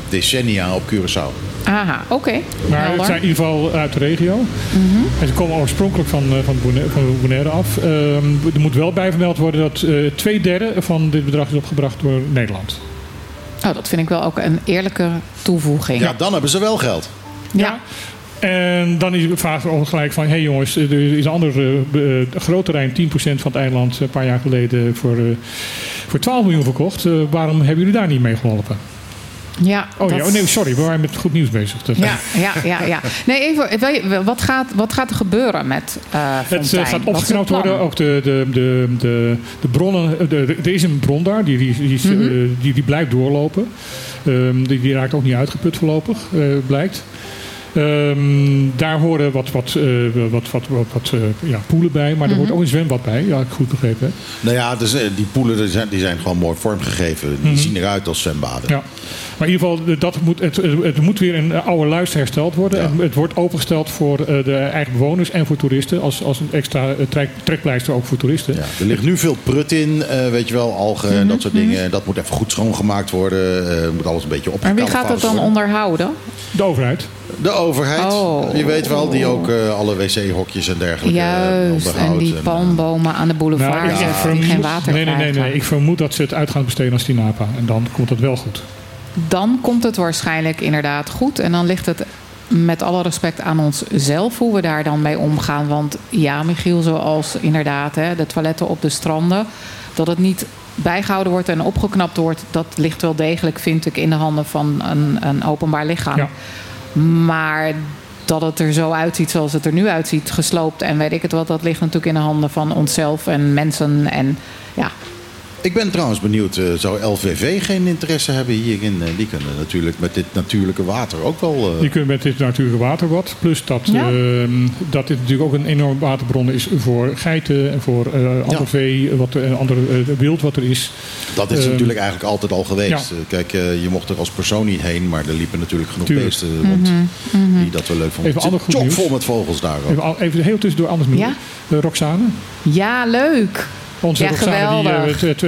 decennia op Curaçao. Aha, oké. Maar Helder. het zijn in ieder geval uit de regio. En ze komen oorspronkelijk van, van, Bonaire, van Bonaire af. Ehm, er moet wel bij vermeld worden dat eh, twee derde van dit bedrag is opgebracht door Nederland. Oh, dat vind ik wel ook een eerlijke toevoeging. Ja, dan hebben ze wel geld. Ja. En dan is de vraag ook gelijk van... hé hey jongens, er is een ander eh, eh, groot terrein, 10% van het eiland... een paar jaar geleden voor, eh, voor 12 miljoen verkocht. Eh, waarom hebben jullie daar niet mee geholpen? Ja, Oh, dat- ja, oh nee, sorry, we waren met goed nieuws bezig. Dat- Ja, ja, ja, ja. Nee, even, wat, gaat, wat gaat er gebeuren met eh Het eh, gaat opgeknapt worden. Ook de, de, de, de, de bronnen. eh, De, er is een bron daar. Die, die, die, Mhm. die, die blijft doorlopen. Ehm, die, die raakt ook niet uitgeput voorlopig, blijkt. Ehm, daar horen wat, wat, eh, wat, wat, wat, wat eh, ja, poelen bij. Maar er Mhm. hoort ook een zwembad bij. Ja, ik goed begrepen. Nou ja, dus, eh, die poelen die zijn, die zijn gewoon mooi vormgegeven. Die zien eruit als zwembaden. Mhm. Ja. Maar in ieder geval, dat moet, het, het moet weer een oude luister hersteld worden. Ja. En het wordt opengesteld voor eh, de eigen bewoners en voor toeristen. Als, als een extra trek, trekpleister ook voor toeristen. Ja, er ligt nu veel prut in, eh, weet je wel, algen en Mhm, dat soort dingen. Dat moet even goed schoongemaakt worden. eh moet alles een beetje En opgeknapt wie gaat dat dan worden. onderhouden? De overheid. De overheid. Oh. Je weet wel, die ook eh, alle wc-hokjes en dergelijke eh, Juist, en die En, palmbomen aan de boulevard Nou, die vermoed- geen water nee, nee, nee, nee. Ik vermoed dat ze het uit gaan besteden als Tinapa. En dan komt het wel goed. Dan komt het waarschijnlijk inderdaad goed. En dan ligt het met alle respect aan onszelf hoe we daar dan mee omgaan. Want ja, Michiel, zoals inderdaad hè, de toiletten op de stranden... dat het niet bijgehouden wordt en opgeknapt wordt... dat ligt wel degelijk, vind ik, in de handen van een, een openbaar lichaam. Ja. Maar dat het er zo uitziet zoals het er nu uitziet, gesloopt en weet ik het wat, dat ligt natuurlijk in de handen van onszelf en mensen. En ja, Ik ben trouwens benieuwd, eh, zou LVV geen interesse hebben hierin? Eh, die kunnen natuurlijk met dit natuurlijke water ook wel... eh, Je kunt met dit natuurlijke waterwat. Plus dat, Ja. ehm, dat dit natuurlijk ook een enorme waterbron is voor geiten en voor eh ander Ja. vee, wat, en ander wild wat er is. Dat is Ehm, natuurlijk eigenlijk altijd al geweest. ja. Kijk, je mocht er als persoon niet heen, maar er liepen natuurlijk genoeg Tuurlijk. beesten rond Mhm, die dat wel leuk vonden. Even ander goed nieuws. chockvol met vogels daar ook. Even, al- even heel tussendoor anders nieuws. Ja? Roxane. ja leuk. Onze Ja, Roxane geweldig. die eh, t- t-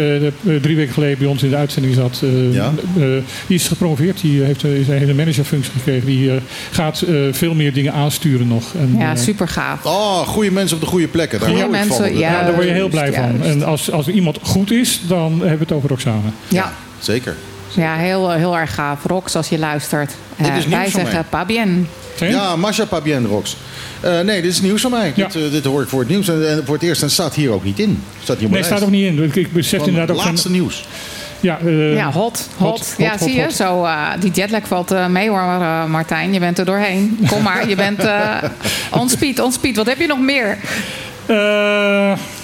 eh, drie weken geleden bij ons in de uitzending zat. eh, Ja? eh, die is gepromoveerd. Die heeft eh, zijn hele managerfunctie gekregen. Die eh, gaat eh, veel meer dingen aansturen nog. En, Ja, eh, super gaaf. Oh, goede mensen op de goede plekken. Daar Goede hou ik mensen, van. ja. ja, daar word je heel blij Juist, van. En als, als er iemand goed is, dan hebben we het over Roxane. Ja, Zeker. ja heel, heel erg gaaf. Rox, als je luistert. Dit Eh, is nieuws wij zeggen mij. pas bien. Ja, Masha Pabien Rox. Eh, nee, dit is nieuws van mij. Ja. Dit, eh, dit hoor ik voor het nieuws. En, en voor het eerst en staat hier ook niet in. Staat hier op Nee, staat ook niet in. Ik- Ik besef Van inderdaad ook laatste van... nieuws. Ja, eh, Ja, hot, hot. hot, ja, hot, zie je? hot. Zo, eh, die jetlag valt mee hoor, eh, Martijn. Je bent er doorheen. Kom maar, je bent eh on speed, on speed. Wat heb je nog meer? eh,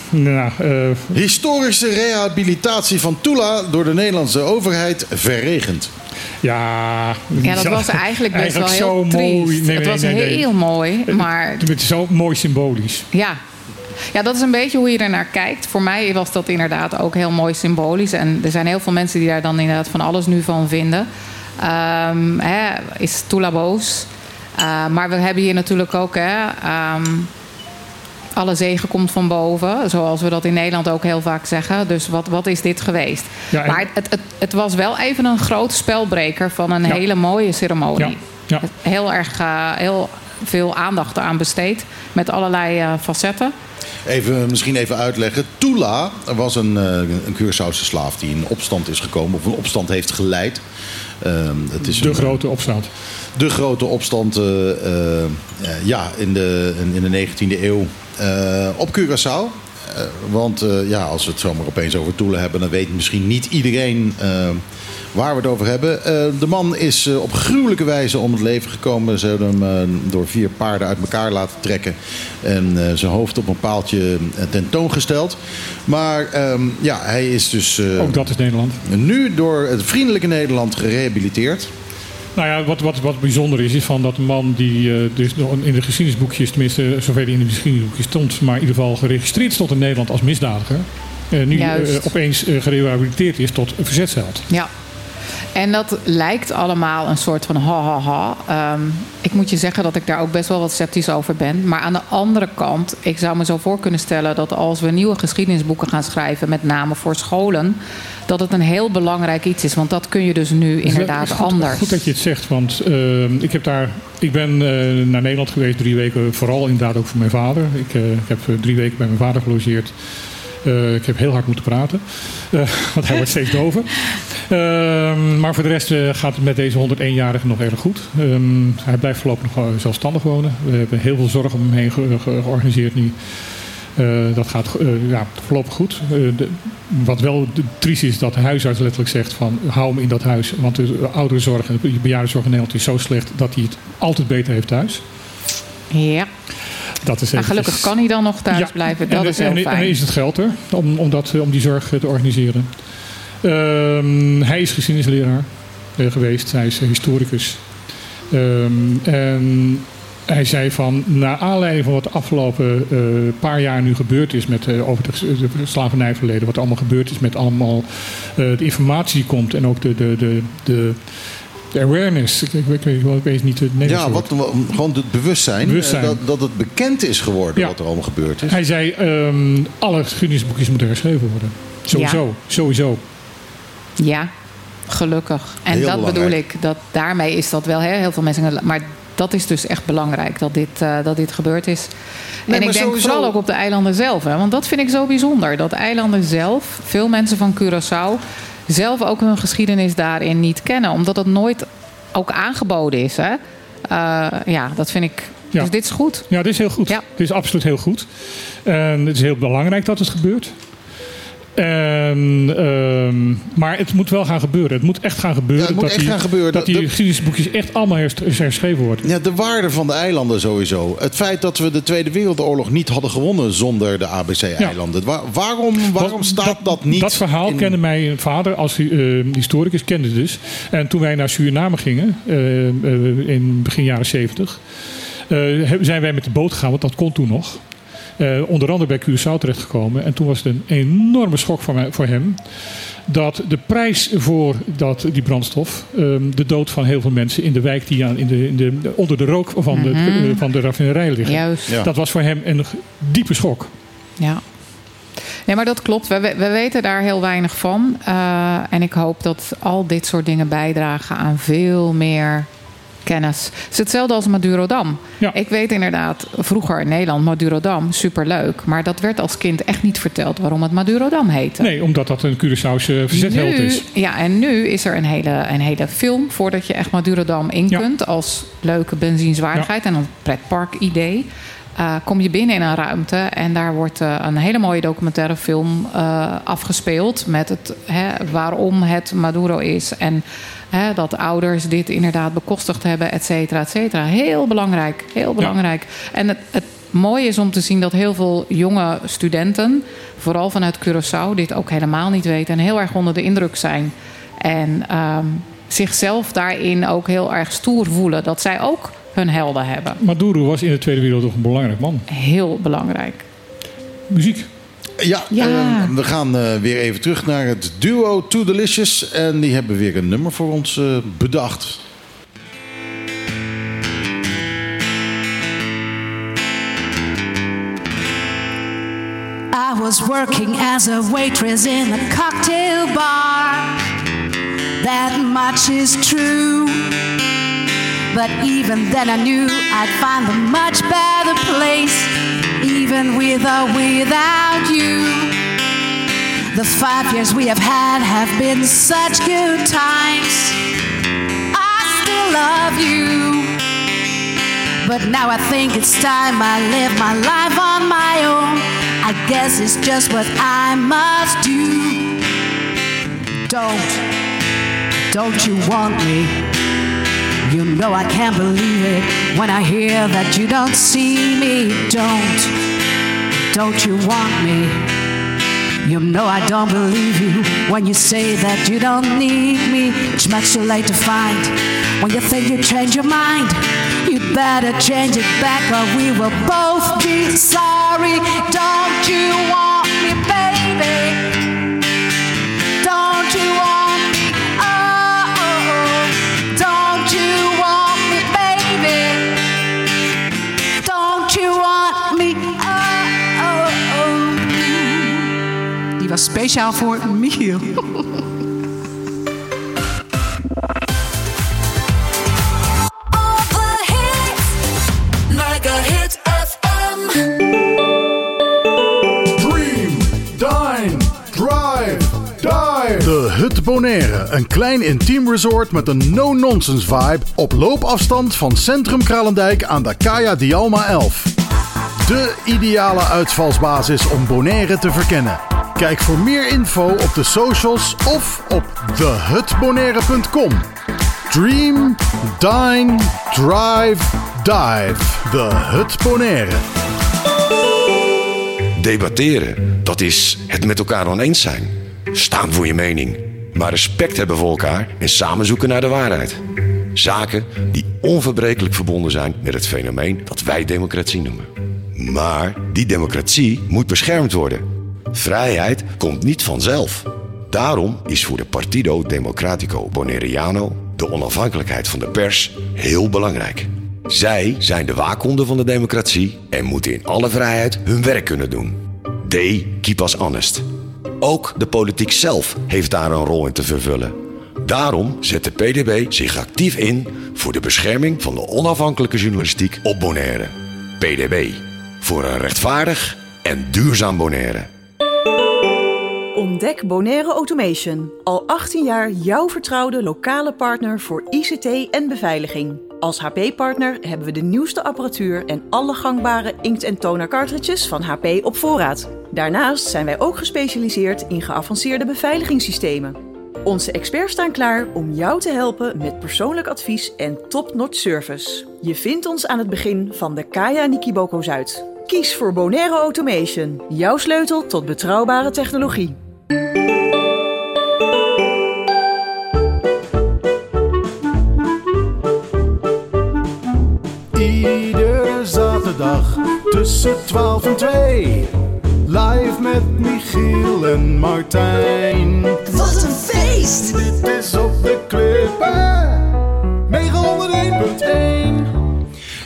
nou, eh, Historische rehabilitatie van Tula door de Nederlandse overheid verregend. Ja... Ja, dat was eigenlijk best eigenlijk wel heel zo triest. mooi. Nee, het nee, was nee, heel mooi, maar Het is zo mooi symbolisch. ja. Ja, dat is een beetje hoe je er naar kijkt. Voor mij was dat inderdaad ook heel mooi symbolisch. En er zijn heel veel mensen die daar dan inderdaad van alles nu van vinden. Ehm, hè, is Tula boos? Eh, maar we hebben hier natuurlijk ook... Hè, ehm, alle zegen komt van boven. Zoals we dat in Nederland ook heel vaak zeggen. Dus wat, wat is dit geweest? Ja, en- Maar het, het, het was wel even een groot spelbreker van een Ja. hele mooie ceremonie. Ja, ja. Heel erg eh, heel veel aandacht aan besteed. Met allerlei eh, facetten. Even, misschien even uitleggen. Tula was een, eh, een Curaçaose slaaf die in opstand is gekomen. Of een opstand heeft geleid. Ehm, het is De een, grote opstand. de grote opstand eh, eh, eh, ja, in, de, in de 19e eeuw op Curaçao. Eh, want eh, ja, als we het zomaar opeens over Toelen hebben, dan weet misschien niet iedereen eh, waar we het over hebben. Eh, de man is eh, op gruwelijke wijze om het leven gekomen. Ze hebben hem eh, door vier paarden uit elkaar laten trekken en eh, zijn hoofd op een paaltje eh, tentoongesteld. Maar ehm, ja, hij is dus eh, Ook dat is Nederland. nu door het vriendelijke Nederland gerehabiliteerd. Nou ja, wat, wat, wat bijzonder is, is van dat de man die eh, dus nog in de geschiedenisboekjes, tenminste zover hij in de geschiedenisboekjes stond, maar in ieder geval geregistreerd stond in Nederland als misdadiger, eh, nu eh, opeens eh, gerehabiliteerd is tot een verzetsheld. Ja. En dat lijkt allemaal een soort van ha ha ha. Ehm, ik moet je zeggen dat ik daar ook best wel wat sceptisch over ben. Maar aan de andere kant, ik zou me zo voor kunnen stellen dat als we nieuwe geschiedenisboeken gaan schrijven, met name voor scholen, dat het een heel belangrijk iets is. Want dat kun je dus nu inderdaad goed, anders. Goed dat je het zegt, want eh, ik, heb daar, ik ben eh, naar Nederland geweest drie weken, vooral inderdaad ook voor mijn vader. Ik, eh, ik heb eh, drie weken bij mijn vader gelogeerd. Eh, ik heb heel hard moeten praten, eh, want hij wordt steeds dover. Ehm, maar voor de rest eh, gaat het met deze 101-jarige nog erg goed. Ehm, hij blijft voorlopig nog zelfstandig wonen. We hebben heel veel zorg om hem heen ge- ge- georganiseerd nu. Dat gaat ja, voorlopig goed. De- wat wel triest is, dat de huisarts letterlijk zegt van hou hem in dat huis. Want de ouderenzorg en de bejaardenzorg in Nederland is zo slecht dat hij het altijd beter heeft thuis. Ja, Dat is maar gelukkig kan hij dan nog thuis Ja, blijven. en Dat de- is heel en, En fijn. is het geld er om, om, dat, om die zorg eh, te organiseren. Ehm, hij is geschiedenisleraar eh, geweest. Hij is historicus. Ehm, en hij zei van, naar aanleiding van wat de afgelopen eh, paar jaar nu gebeurd is met over het de slavernijverleden, wat er allemaal gebeurd is met allemaal de informatie die komt en ook de, de, de, de, de awareness. Ik, ik, ik, weet- ik weet niet het Nederlands Ja, wat, wat- gewoon het bewustzijn, Bewustzijn. eh, Dat, dat het bekend is geworden Ja. wat er allemaal gebeurd is. Hij zei, ehm, alle geschiedenisboekjes moeten herschreven worden. Sowieso, sowieso. Ja, gelukkig. En Heel dat bedoel ik. Dat, daarmee is dat wel hè, heel veel mensen. Maar dat is dus echt belangrijk dat dit, eh, dat dit gebeurd is. Nee, en ik denk sowieso- vooral ook op de eilanden zelf. Hè, want dat vind ik zo bijzonder. Dat eilanden zelf, veel mensen van Curaçao, zelf ook hun geschiedenis daarin niet kennen. Omdat het nooit ook aangeboden is. Hè? Eh, ja, dat vind ik. Ja. Dus dit is goed. Ja, dit is heel goed. Ja. Dit is absoluut heel goed. En het is heel belangrijk dat het gebeurt. En, ehm, maar het moet wel gaan gebeuren. Het moet echt gaan gebeuren. Ja, het moet dat echt die, gaan gebeuren. Dat die de- geschiedenisboekjes echt allemaal herschreven worden. Ja, de waarde van de eilanden sowieso. Het feit dat we de Tweede Wereldoorlog niet hadden gewonnen zonder de ABC-eilanden. Wa- waarom waarom staat dat, niet? Dat verhaal in- kende mijn vader als eh, historicus, kende dus. En toen wij naar Suriname gingen, eh, eh, in begin jaren zeventig, zijn wij met de boot gegaan, want dat kon toen nog. Eh, onder andere bij Curaçao terechtgekomen. En toen was het een enorme schok voor, mij, voor hem. Dat de prijs voor dat, die brandstof, ehm, de dood van heel veel mensen in de wijk die aan, in de, in de, onder de rook van, de, eh, van de raffinerij liggen. Juist. Ja. Dat was voor hem een diepe schok. Ja. Nee, maar dat klopt. We, we weten daar heel weinig van. Eh, en ik hoop dat al dit soort dingen bijdragen aan veel meer kennis. Het is hetzelfde als Madurodam. Ja. Ik weet inderdaad, vroeger in Nederland, Madurodam, superleuk. Maar dat werd als kind echt niet verteld waarom het Madurodam heette. Nee, omdat dat een Curaçaose verzetheld is. Ja, en nu is er een hele, een hele film voordat je echt Madurodam in Ja. kunt. Als leuke benzienswaardigheid en een pretpark idee. Eh, kom je binnen in een ruimte en daar wordt eh, een hele mooie documentaire film eh, afgespeeld. Met het, hè, waarom het Maduro is. En hè, dat ouders dit inderdaad bekostigd hebben, et cetera, et cetera. Heel belangrijk, heel belangrijk. En het, het mooie is om te zien dat heel veel jonge studenten, vooral vanuit Curaçao, dit ook helemaal niet weten en heel erg onder de indruk zijn. En ehm, zichzelf daarin ook heel erg stoer voelen dat zij ook hun helden hebben. Maduro was in de Tweede Wereldoorlog een belangrijk man. Heel belangrijk. Muziek. Ja, Ja. ehm, we gaan eh, weer even terug naar het duo Too Delicious. En die hebben weer een nummer voor ons eh, bedacht. I was working as a waitress in a cocktail bar. That much is true. But even then, I knew I'd find a much better place, even with or without you. The five years we have had have been such good times. I still love you. But now I think it's time I live my life on my own. I guess it's just what I must do. Don't, don't you want me? You know I can't believe it when I hear that you don't see me. Don't, don't you want me? You know I don't believe you when you say that you don't need me. It's much too late to find when you think you change your mind. You'd better change it back or we will both be sorry. Don't you want me, baby? Don't you want speciaal voor Michiel. All the hits. Mega Hit FM. Dream, dine, drive, dive. De Hut Bonaire. Een klein intiem resort met een no-nonsense vibe. Op loopafstand van Centrum Kralendijk aan de Kaya Dialma 11. De ideale uitvalsbasis om Bonaire te verkennen. Kijk voor meer info op de socials of op thehutbonaire.com. Dream, dine, drive, dive. The Hut Bonaire. Debatteren, dat is het met elkaar oneens zijn. Staan voor je mening. Maar respect hebben voor elkaar en samen zoeken naar de waarheid. Zaken die onverbrekelijk verbonden zijn met het fenomeen dat wij democratie noemen. Maar die democratie moet beschermd worden. Vrijheid komt niet vanzelf. Daarom is voor de Partido Democratico Bonaireano de onafhankelijkheid van de pers heel belangrijk. Zij zijn de waakhonden van de democratie en moeten in alle vrijheid hun werk kunnen doen. They keep us honest. Ook de politiek zelf heeft daar een rol in te vervullen. Daarom zet de PDB zich actief in voor de bescherming van de onafhankelijke journalistiek op Bonaire. PDB. Voor een rechtvaardig en duurzaam Bonaire. Ontdek Bonaire Automation. Al 18 jaar jouw vertrouwde lokale partner voor ICT en beveiliging. Als HP-partner hebben we de nieuwste apparatuur en alle gangbare inkt- en toner cartridges van HP op voorraad. Daarnaast zijn wij ook gespecialiseerd in geavanceerde beveiligingssystemen. Onze experts staan klaar om jou te helpen met persoonlijk advies en top-notch service. Je vindt ons aan het begin van de Kaya Nikiboko Zuid. Kies voor Bonaire Automation, jouw sleutel tot betrouwbare technologie. Iedere zaterdag tussen 12 en 2. Live met Michiel en Martijn. Wat een feest! Dit is op de klippen. 901.1.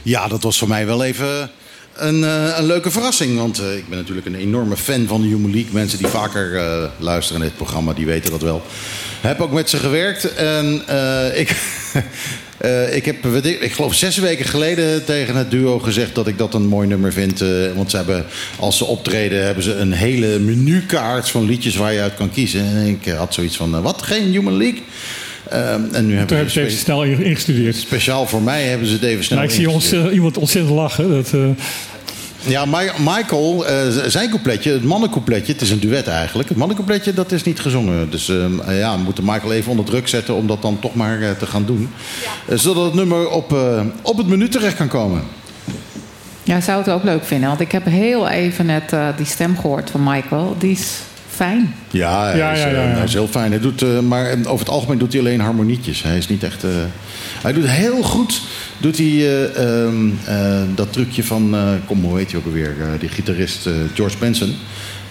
Ja, dat was voor mij wel even een, eh, een leuke verrassing. Want eh, ik ben natuurlijk een enorme fan van de Human League. Mensen die vaker eh, luisteren naar dit programma, die weten dat wel. Heb ook met ze gewerkt. En ik, ik heb, ik, geloof zes weken geleden tegen het duo gezegd dat ik dat een mooi nummer vind. want ze hebben, als ze optreden, hebben ze een hele menukaart van liedjes waar je uit kan kiezen. En ik had zoiets van, wat, geen Human League? Ehm, en nu hebben Toen ze heb je even snel in- ingestudeerd. speciaal voor mij hebben ze het even snel Nou, ik zie ons, eh, iemand ontzettend lachen. Dat, eh, Ja, Mi- Michael, eh, zijn coupletje, het mannencoupletje, het is een duet eigenlijk. Het mannencoupletje, dat is niet gezongen. Dus eh, ja, we moeten Michael even onder druk zetten om dat dan toch maar te gaan doen. Zodat het nummer op, eh, op het menu terecht kan komen. Ja, ik zou het ook leuk vinden. Want ik heb heel even net eh, die stem gehoord van Michael. Die is fijn. Ja, hij, Ja, is, ja, eh, ja, ja. hij is heel fijn. Hij doet, eh, maar eh, over het algemeen doet hij alleen harmonietjes. Hij is niet echt... eh, hij doet heel goed doet hij, eh, ehm, eh, dat trucje van... eh, kom, hoe heet hij ook alweer? eh, die gitarist eh, George Benson.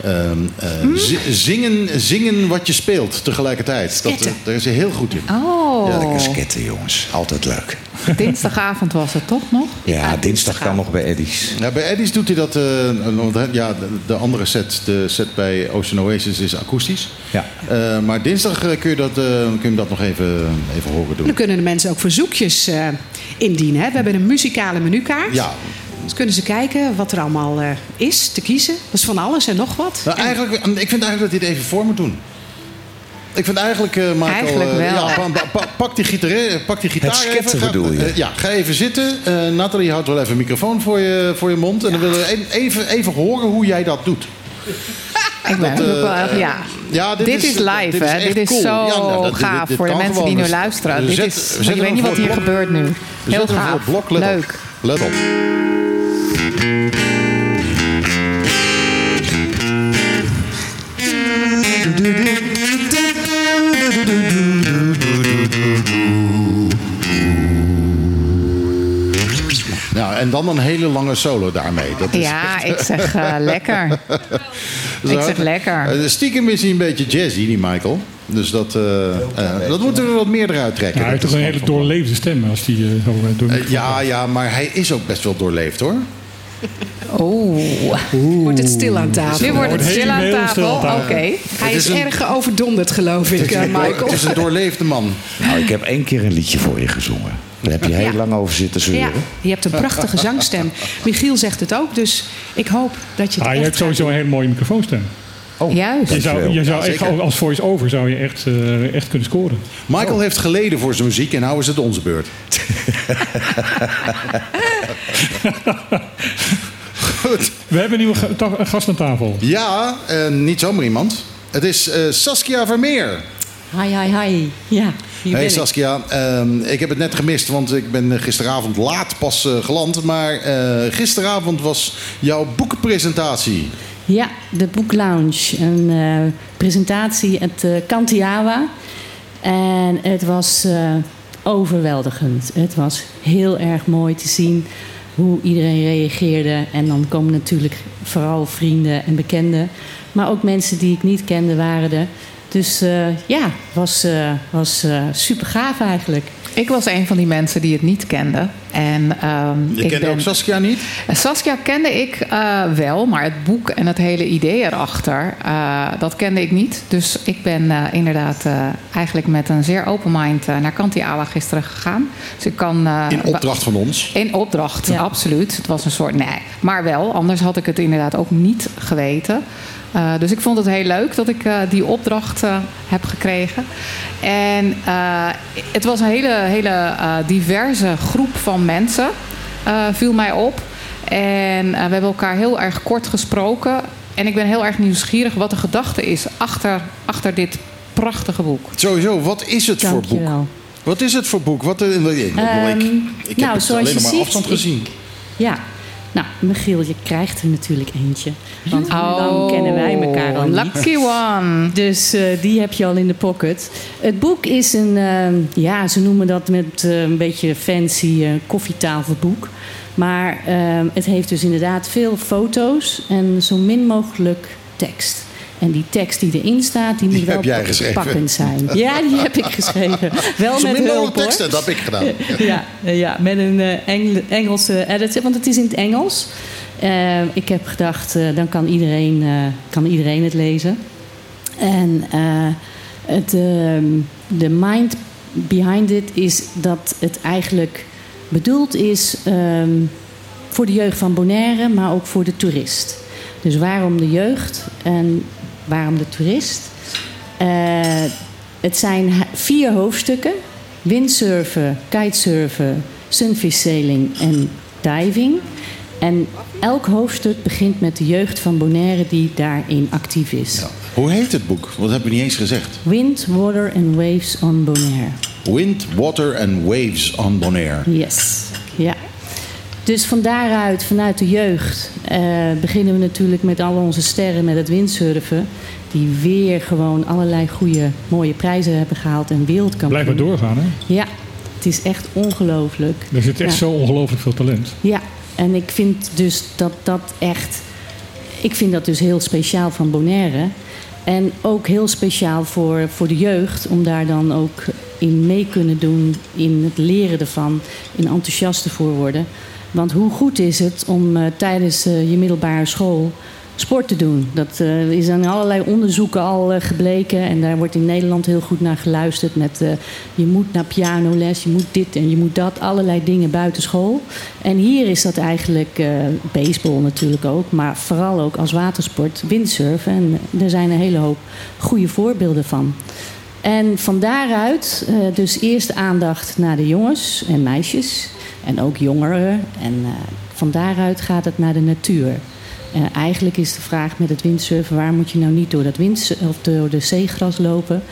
Ehm, eh, Hm? zi- zingen, zingen wat je speelt tegelijkertijd. Dat, eh, daar is hij heel goed in. Oh, Ja, Lekker sketten, jongens. Altijd leuk. dinsdagavond was het toch nog? Ja, dinsdag kan nog bij Eddies. Ja, bij Eddie's doet hij dat. eh, want hij- ja, de, de andere set, de set bij Ocean Oasis, is akoestisch. Ja. Eh, maar dinsdag kun, je dat, eh, kun je dat nog even, even horen doen. Dan kunnen de mensen ook verzoekjes eh, indienen. Hè? We hebben een muzikale menukaart. Ja, Dus kunnen ze kijken wat er allemaal eh, is te kiezen. Dat is van alles en nog wat. nou, En- eigenlijk, ik vind eigenlijk dat hij het even voor moet doen. Ik vind eigenlijk, eh Michael... Eigenlijk eh, wel. ja, pa- pa- pa- pak, die gitaar, pak die gitaar Het even. Ga- bedoel je? ja, ga even zitten. Eh Nathalie houdt wel even een microfoon voor je, voor je mond. En dan willen we even, even horen hoe jij dat doet. Ik ben Dat, wel eh, ja. Ja, Dit, is live, dit is hè? echt Dit is cool. zo Ja, nou, dat- dit- gaaf dit voor de mensen die nu luisteren. Dit zetten- is, zetten weet niet wat hier gebeurt nu. We Heel gaaf. het blok. Let Leuk. Op. Let op. Nou, en dan een hele lange solo daarmee. Dat is Ja, ik zeg eh, lekker. Ik zeg lekker. Eh, stiekem is hij een beetje jazzy, die Michael. Dus dat, eh, eh, dat moeten we wat meer eruit trekken. ja, hij heeft toch een hele doorleefde stem als die eh, zo eh, door Eh, ja, ja, maar hij is ook best wel doorleefd hoor. Oeh. Wordt het stil aan tafel? Nu wordt het Wordt stil aan tafel. Oké. Hij is, is een- erg overdonderd, geloof ik, eh, Michael. Het is een doorleefde man. Nou, ik heb één keer een liedje voor je gezongen. Daar heb je heel Ja. lang over zitten zeuren. Ja, je hebt een prachtige zangstem. Michiel zegt het ook, dus ik hoop dat je het Ah, je hebt sowieso een hele mooie microfoonstem. Juist. Je zou, je zou echt, als voice-over zou je echt, eh, echt kunnen scoren. Michael heeft geleden voor zijn muziek en nou is het onze beurt. Goed. We hebben een nieuwe gast aan tafel. Ja, eh, niet zomaar iemand. Het is eh, Saskia Vermeer. Hi, hi, hi. Ja, hier Hey Saskia, ehm, ik heb het net gemist, want ik ben eh, gisteravond laat pas geland. Maar eh, gisteravond was jouw boekenpresentatie. ik. Ja, de Boek Lounge. Een eh, presentatie at uh, Kantiawa. En het was eh, overweldigend. Het was heel erg mooi te zien hoe iedereen reageerde. En dan komen natuurlijk vooral vrienden en bekenden. Maar ook mensen die ik niet kende waren er. Dus eh, ja, was, eh, was eh, super gaaf eigenlijk. Ik was een van die mensen die het niet kenden. En, ehm, Je ik kende ben- ook Saskia niet? Saskia kende ik eh, wel, maar het boek en het hele idee erachter, eh, dat kende ik niet. Dus ik ben eh, inderdaad eh, eigenlijk met een zeer open mind eh, naar Kantiala gisteren gegaan. Dus ik kan... eh, In opdracht van ons. in opdracht, Ja. absoluut. Het was een soort nee. Maar wel, anders had ik het inderdaad ook niet geweten. Eh, dus ik vond het heel leuk dat ik eh, die opdracht eh, heb gekregen. En eh, het was een hele, hele diverse groep van mensen, eh, viel mij op. En eh, we hebben elkaar heel erg kort gesproken. En ik ben heel erg nieuwsgierig wat de gedachte is achter, achter dit prachtige boek. Sowieso, wat is het voor boek? Wat is het voor boek? Wat, eh, ik, ik, Ehm, ik heb nou, het alleen maar ziet, afstand ik- gezien. Ja. Nou, Michiel, je krijgt er natuurlijk eentje. Want hoe Oh, lang kennen wij elkaar al niet? Lucky one. Dus eh, die heb je al in de pocket. Het boek is een, eh, ja, ze noemen dat met eh, een beetje fancy koffietafelboek. Maar het heeft dus inderdaad veel foto's en zo min mogelijk tekst. En die tekst die erin staat, die moet wel jij pakkend zijn. Ja, die heb ik geschreven. Wel Zo met hulp, hoor. teksten, dat heb ik gedaan. Ja, ja met een eh, Engel- Engelse editor, want het is in het Engels. Eh, ik heb gedacht, eh, dan kan iedereen, kan iedereen het lezen. En het, ehm, de mind behind it is dat het eigenlijk bedoeld is ehm, voor de jeugd van Bonaire, maar ook voor de toerist. Dus waarom de jeugd en waarom de toerist? Eh, het zijn vier hoofdstukken: windsurfen, kitesurfen, sunfishsailing en diving. En elk hoofdstuk begint met de jeugd van Bonaire die daarin actief is. Hoe heet het boek? Wat heb je niet eens gezegd. Wind, water and waves on Bonaire. Wind, Water and Waves on Bonaire. Yes, ja. Dus van daaruit, vanuit de jeugd, eh, beginnen we natuurlijk met al onze sterren met het windsurfen. Die weer gewoon allerlei goede, mooie prijzen hebben gehaald en wereldkampioen. Blijf maar doorgaan, hè? Ja, het is echt ongelooflijk. Er zit echt Ja. zo ongelooflijk veel talent. Ja, en ik vind dus dat dat echt. Ik vind dat dus heel speciaal van Bonaire. En ook heel speciaal voor, voor de jeugd, om daar dan ook in mee kunnen doen, in het leren ervan, in enthousiast ervoor worden. Want hoe goed is het om eh, tijdens eh, je middelbare school sport te doen? Dat eh, is aan allerlei onderzoeken al gebleken. En daar wordt in Nederland heel goed naar geluisterd. Met je moet naar pianoles, je moet dit en je moet dat. Allerlei dingen buiten school. En hier is dat eigenlijk baseball natuurlijk ook. Maar vooral ook als watersport, windsurfen. En er zijn een hele hoop goede voorbeelden van. En van daaruit dus eerst aandacht naar de jongens en meisjes. En ook jongeren. En eh, van daaruit gaat het naar de natuur. Eh, eigenlijk is de vraag met het windsurfen... waar moet je nou niet door, dat wind, of door de zeegras lopen?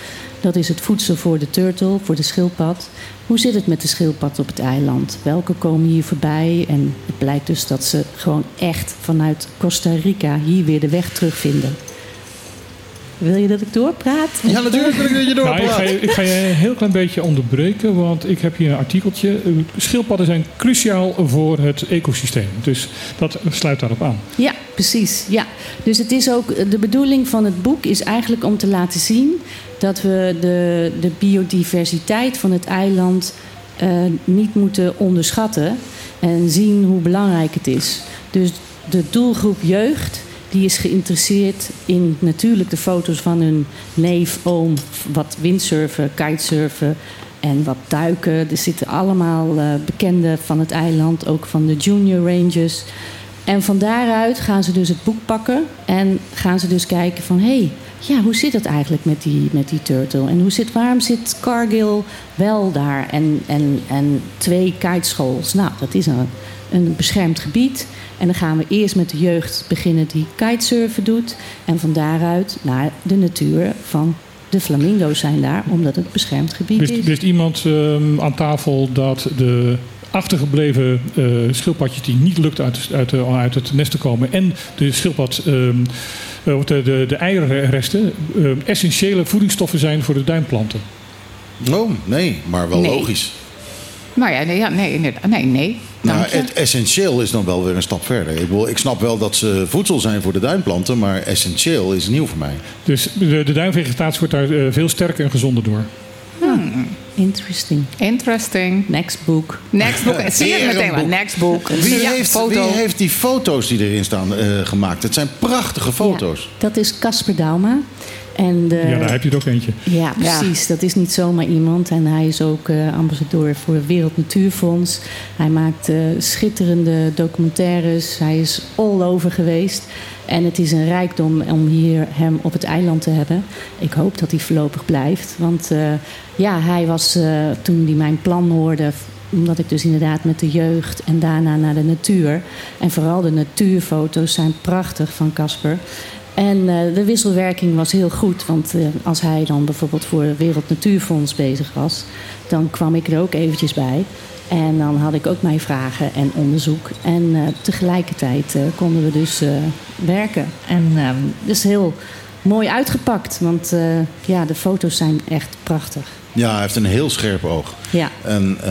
Dat is het voedsel voor de turtle, voor de schildpad. Hoe zit het met de schildpad op het eiland? Welke komen hier voorbij? En het blijkt dus dat ze gewoon echt vanuit Costa Rica... hier weer de weg terugvinden. Wil je dat ik doorpraat? Ja, natuurlijk wil ik dat je Nou, ik, ga doorpraat. je, ik ga je een heel klein beetje onderbreken, want ik heb hier een artikeltje. Eh, Schildpadden zijn cruciaal voor het ecosysteem. Dus dat sluit daarop aan. Ja, precies. Ja. Dus het is ook, de bedoeling van het boek is eigenlijk om te laten zien dat we de, de biodiversiteit van het eiland eh, niet moeten onderschatten en zien hoe belangrijk het is. Dus de doelgroep jeugd die is geïnteresseerd in natuurlijk de foto's van hun neef, oom, wat windsurfen, kitesurfen en wat duiken. Er zitten allemaal eh, bekenden van het eiland, ook van de junior rangers. En van daaruit gaan ze dus het boek pakken en gaan ze dus kijken van... hé, hey, ja, hoe zit het eigenlijk met die, met die turtle? En hoe zit, waarom zit Cargill wel daar en, en, en twee kiteschools? Nou, dat is een, een beschermd gebied. En dan gaan we eerst met de jeugd beginnen die kitesurfen doet. En van daaruit naar de natuur van de flamingo's zijn daar, omdat het beschermd gebied Wist, is. wist iemand ehm, aan tafel dat de achtergebleven eh, schildpadjes die niet lukt uit, uit, uit het nest te komen en de schildpad, ehm, eh, of de, de, de eierresten, ehm, essentiële voedingsstoffen zijn voor de duinplanten. Oh, nee, maar wel Nee. logisch. Nou ja, nee, ja, nee, inderdaad. nee, nee. Nou, het essentieel is dan wel weer een stap verder. Ik, bedoel, ik snap wel dat ze voedsel zijn voor de duinplanten, maar essentieel is nieuw voor mij. Dus de, de duinvegetatie wordt daar eh, veel sterker en gezonder door. Interesting. Interesting. Next book. Next book. Zie je het meteen maar. boek. Next book. Wie, Ja, heeft, foto. wie heeft die foto's die erin staan eh, gemaakt? Het zijn prachtige foto's. Dat is Casper Dauma. En de, Ja, daar heb je er ook eentje. Ja, precies. Dat is niet zomaar iemand. En hij is ook eh, ambassadeur voor het Wereld Natuurfonds. Hij maakt eh, schitterende documentaires. Hij is all over geweest. En het is een rijkdom om hier hem op het eiland te hebben. Ik hoop dat hij voorlopig blijft. Want eh, ja, hij was, eh, toen hij mijn plan hoorde... omdat ik dus inderdaad met de jeugd en daarna naar de natuur. En vooral de natuurfoto's zijn prachtig van Casper. En eh, de wisselwerking was heel goed. Want eh, als hij dan bijvoorbeeld voor het Wereld Natuurfonds bezig was, dan kwam ik er ook eventjes bij. En dan had ik ook mijn vragen en onderzoek. En eh, tegelijkertijd konden we dus werken. En ehm dus heel mooi uitgepakt. Want ja, de foto's zijn echt prachtig. Ja, hij heeft een heel scherp oog. Ja. En eh,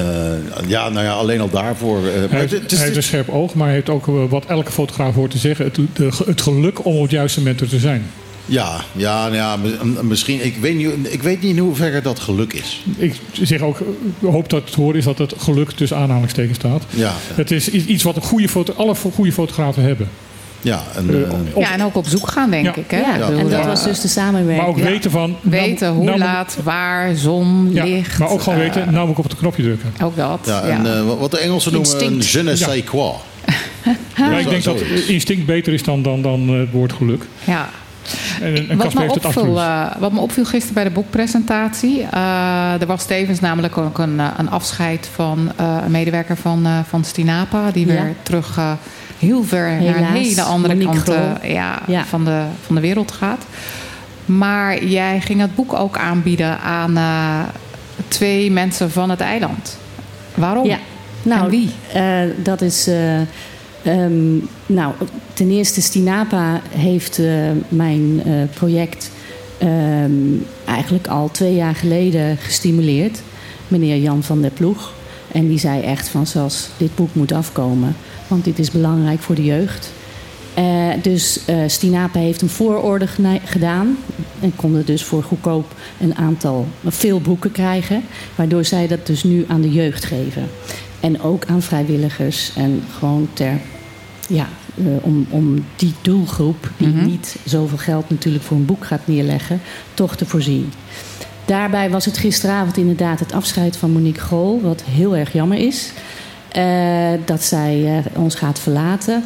ja, nou ja, alleen al daarvoor. eh, Hij het- heeft, het is- hij heeft een scherp oog, maar hij heeft ook eh, wat elke fotograaf hoort te zeggen: het, de, het geluk om op het juiste moment er te zijn. ja, ja, nou ja, mi- misschien. Ik weet, niet, ik weet niet in hoeverre dat geluk is. Ik zeg ook, ik hoop dat het te horen is dat het geluk tussen aanhalingstekens staat. Ja, Het is iets wat een goede foto, alle goede fotografen hebben. Ja. En, Eh, eh, op- Ja, en ook op zoek gaan, denk Ja. ik. Hè? Ja, en dat eh, was dus de samenwerking. maar ook Ja. weten van. weten hoe nou laat, waar, zon, Ja, licht. maar ook gewoon weten, nou moet ik op het knopje drukken. Ook dat. ja, ja. en eh, wat- wat de Engelsen noemen een Instinct. je ne Ja. sais quoi. Maar ik denk dat instinct beter is dan, dan, dan eh, het woord geluk. ja. En, en Wat me, heeft het opviel, eh, wat me opviel gisteren bij de boekpresentatie. eh, er was tevens namelijk ook een, een afscheid van eh, een medewerker van, eh, van Stinapa. Die Ja. weer terug eh, heel ver naar een hele andere Monique kant ja, Ja. Van, de, van de wereld gaat. Maar jij ging het boek ook aanbieden aan eh, twee mensen van het eiland. Waarom? Ja, nou, En wie? eh, dat is. eh, ehm, nou, ten eerste, Stinapa heeft mijn project ehm, eigenlijk al twee jaar geleden gestimuleerd. Meneer Jan van der Ploeg. En die zei echt van zoals dit boek moet afkomen. Want dit is belangrijk voor de jeugd. Eh, dus eh Stinapa heeft een voororder gena- gedaan. En konden dus voor goedkoop een aantal, veel boeken krijgen. Waardoor zij dat dus nu aan de jeugd geven. En ook aan vrijwilligers. En gewoon ter, ja, eh, om, om die doelgroep, die Mhm. niet zoveel geld natuurlijk voor een boek gaat neerleggen, toch te voorzien. Daarbij was het gisteravond inderdaad het afscheid van Monique Grol, wat heel erg jammer is. eh, dat zij eh, ons gaat verlaten.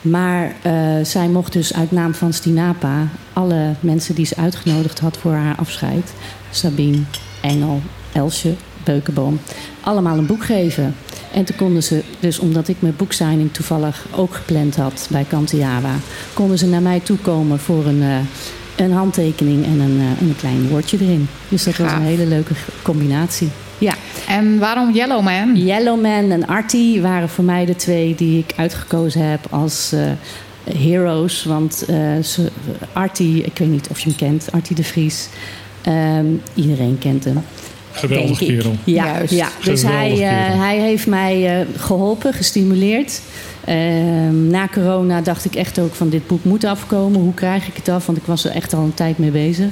Maar eh, zij mocht dus uit naam van Stinapa alle mensen die ze uitgenodigd had voor haar afscheid, Sabine, Engel, Elsje, Beukenboom, allemaal een boek geven. En toen konden ze, dus omdat ik mijn boeksigning toevallig ook gepland had bij Kantiawa, konden ze naar mij toekomen voor een, een handtekening en een, eh, en een klein woordje erin. Dus dat was een hele leuke combinatie. Ja. En waarom Yellowman? Yellowman en Artie waren voor mij de twee die ik uitgekozen heb als eh, heroes. Want eh, ze, Artie, ik weet niet of je hem kent, Artie de Vries. Ehm, iedereen kent hem. Geweldig kerel. Ja, Juist. ja. dus hij, Geweldig eh, hij heeft mij eh, geholpen, gestimuleerd. Ehm, na corona dacht ik echt ook van dit boek moet afkomen. Hoe krijg ik het af? Want ik was er echt al een tijd mee bezig.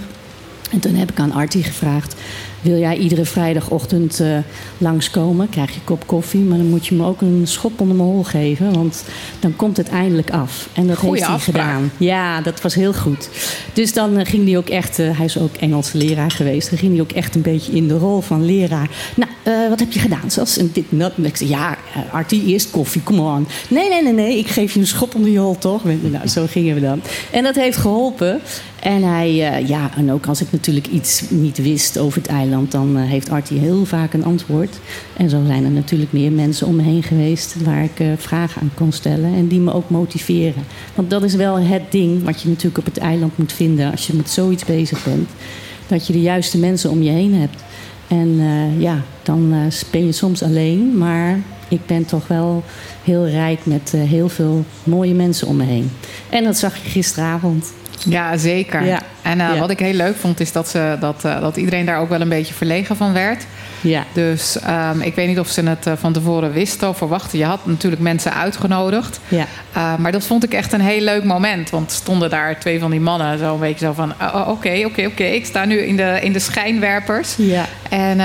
En toen heb ik aan Artie gevraagd... wil jij iedere vrijdagochtend eh langskomen? Krijg je een kop koffie, maar dan moet je me ook een schop onder mijn hol geven... want dan komt het eindelijk af. En dat Goeie heeft hij afspraak. gedaan. Ja, dat was heel goed. Dus dan eh, ging hij ook echt... eh, hij is ook Engelse leraar geweest. Dan ging hij ook echt een beetje in de rol van leraar. Nou, wat heb je gedaan? Zoals en dit dat. Ik zei, ja, Artie, eerst koffie, come on. Nee, nee, nee, nee, ik geef je een schop onder je hol, toch? Nou, zo gingen we dan. En dat heeft geholpen. En hij, eh, ja, en ook als ik natuurlijk iets niet wist over het eiland, dan eh, heeft Artie heel vaak een antwoord. En zo zijn er natuurlijk meer mensen om me heen geweest waar ik eh, vragen aan kon stellen en die me ook motiveren. Want dat is wel het ding wat je natuurlijk op het eiland moet vinden als je met zoiets bezig bent. Dat je de juiste mensen om je heen hebt. En ja, dan ben je soms alleen, maar ik ben toch wel heel rijk met heel veel mooie mensen om me heen. En dat zag je gisteravond. Ja, zeker. Ja. En eh, Ja. wat ik heel leuk vond, is dat, ze, dat, eh, dat iedereen daar ook wel een beetje verlegen van werd. Ja. Dus ehm, ik weet niet of ze het eh, van tevoren wisten of verwachten. Je had natuurlijk mensen uitgenodigd. Ja. Maar dat vond ik echt een heel leuk moment. Want stonden daar twee van die mannen zo een beetje zo van... oh, oh, oké, oké, oké. Ik sta nu in de, in de schijnwerpers. Ja. En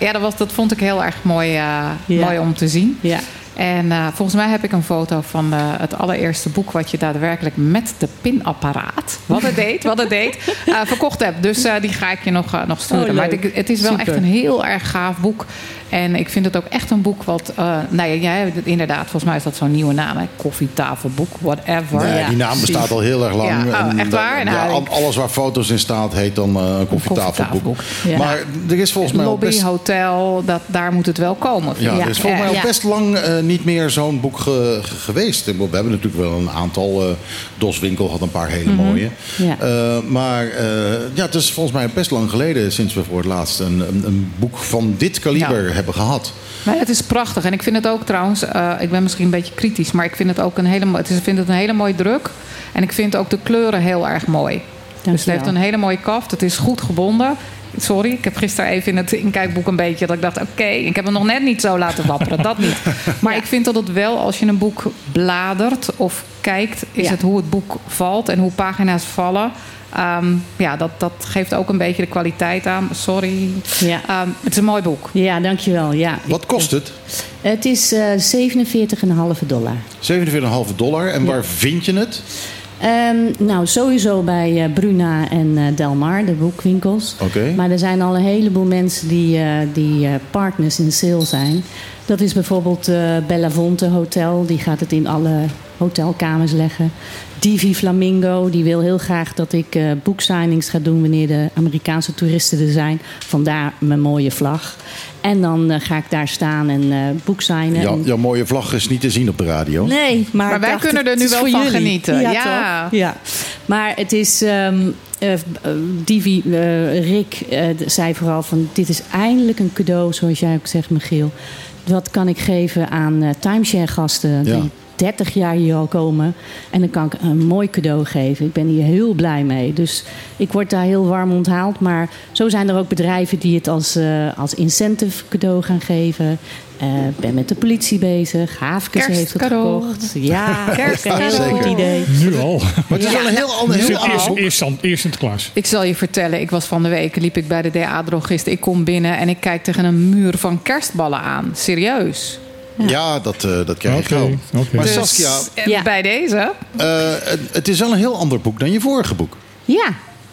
ja, dat, was, dat vond ik heel erg mooi, mooi om te zien. Ja. En eh, volgens mij heb ik een foto van eh, het allereerste boek wat je daadwerkelijk met de pinapparaat, wat het deed, wat het deed, eh, verkocht hebt. Dus die ga ik je nog, nog sturen. Oh, maar het, het is wel Super. echt een heel erg gaaf boek. En ik vind het ook echt een boek wat, eh, nou ja, jij inderdaad, volgens mij is dat zo'n nieuwe naam, hè? koffietafelboek, whatever. Nee, die naam bestaat al heel erg lang. Ja, oh, echt waar? Nou, ja, ik- alles waar foto's in staat heet dan eh, een koffietafelboek. Ja. Maar er is volgens mij Lobby, best... hotel, dat, daar moet het wel komen. Ja, er is volgens mij al Ja. best lang eh, niet meer zo'n boek ge- ge- geweest. We hebben natuurlijk wel een aantal. eh Dos Winkel had een paar hele Mhm. mooie. Ja. Eh, maar ja, het is volgens mij best lang geleden sinds we voor het laatst een, een, een boek van dit kaliber Ja. Hebben gehad. Maar het is prachtig. En ik vind het ook trouwens, eh, ik ben misschien een beetje kritisch, maar ik vind het ook een hele, het is, vind het een hele mooie druk. En ik vind ook de kleuren heel erg mooi. Dus het heeft een hele mooie kaft. Het is goed gebonden. Sorry, ik heb gisteren even in het inkijkboek een beetje dat ik dacht: oké, ik heb hem nog net niet zo laten wapperen. Dat niet. Maar ik vind dat het wel, als je een boek bladert of kijkt, is Ja. het hoe het boek valt en hoe pagina's vallen. Ehm, ja, dat, dat geeft ook een beetje de kwaliteit aan. Sorry. Ja. Ehm, het is een mooi boek. Ja, dankjewel. Ja. Wat kost het? Het is eh 47,5 dollar. 47,5 dollar. En waar vind je het? Ehm, nou, sowieso bij eh, Bruna en eh, Delmar, de boekwinkels. Maar er zijn al een heleboel mensen die, eh, die partners in sale zijn. Dat is bijvoorbeeld eh Bellavonte Hotel. Die gaat het in alle hotelkamers leggen. Divi Flamingo, die wil heel graag dat ik eh boeksignings ga doen wanneer de Amerikaanse toeristen er zijn. Vandaar mijn mooie vlag. En dan eh, ga ik daar staan en eh boeksignen. Jouw, En- jouw mooie vlag is niet te zien op de radio. Nee, maar, Maar wij kunnen er nu wel van jullie. genieten. Ja, Ja. toch? ja. Maar het is... ehm eh, eh, Divi, Rick eh, zei vooral van... dit is eindelijk een cadeau, zoals jij ook zegt, Michiel. Wat kan ik geven aan eh, timeshare-gasten... Ja. die 30 jaar hier al komen. En dan kan ik een mooi cadeau geven. Ik ben hier heel blij mee. Dus ik word daar heel warm onthaald. Maar zo zijn er ook bedrijven die het als, eh, als incentive cadeau gaan geven. Eh, Ik ben met de politie bezig. Haafkes heeft het gekocht. Ja, Kerstcadeau. heel goed idee. Nu al. Maar het is een heel ander, heel Eerst, eerst, eerst Sinterklaas. Ik zal je vertellen, ik was van de week, liep ik bij de DA-drogist. Ik kom binnen en ik kijk tegen een muur van kerstballen aan. Serieus. Ja, dat, eh, dat krijg je Oké, gauw. oké. Maar Dus, Saskia, eh, Ja. bij deze. eh, het, het is wel een heel ander boek dan je vorige boek. Ja,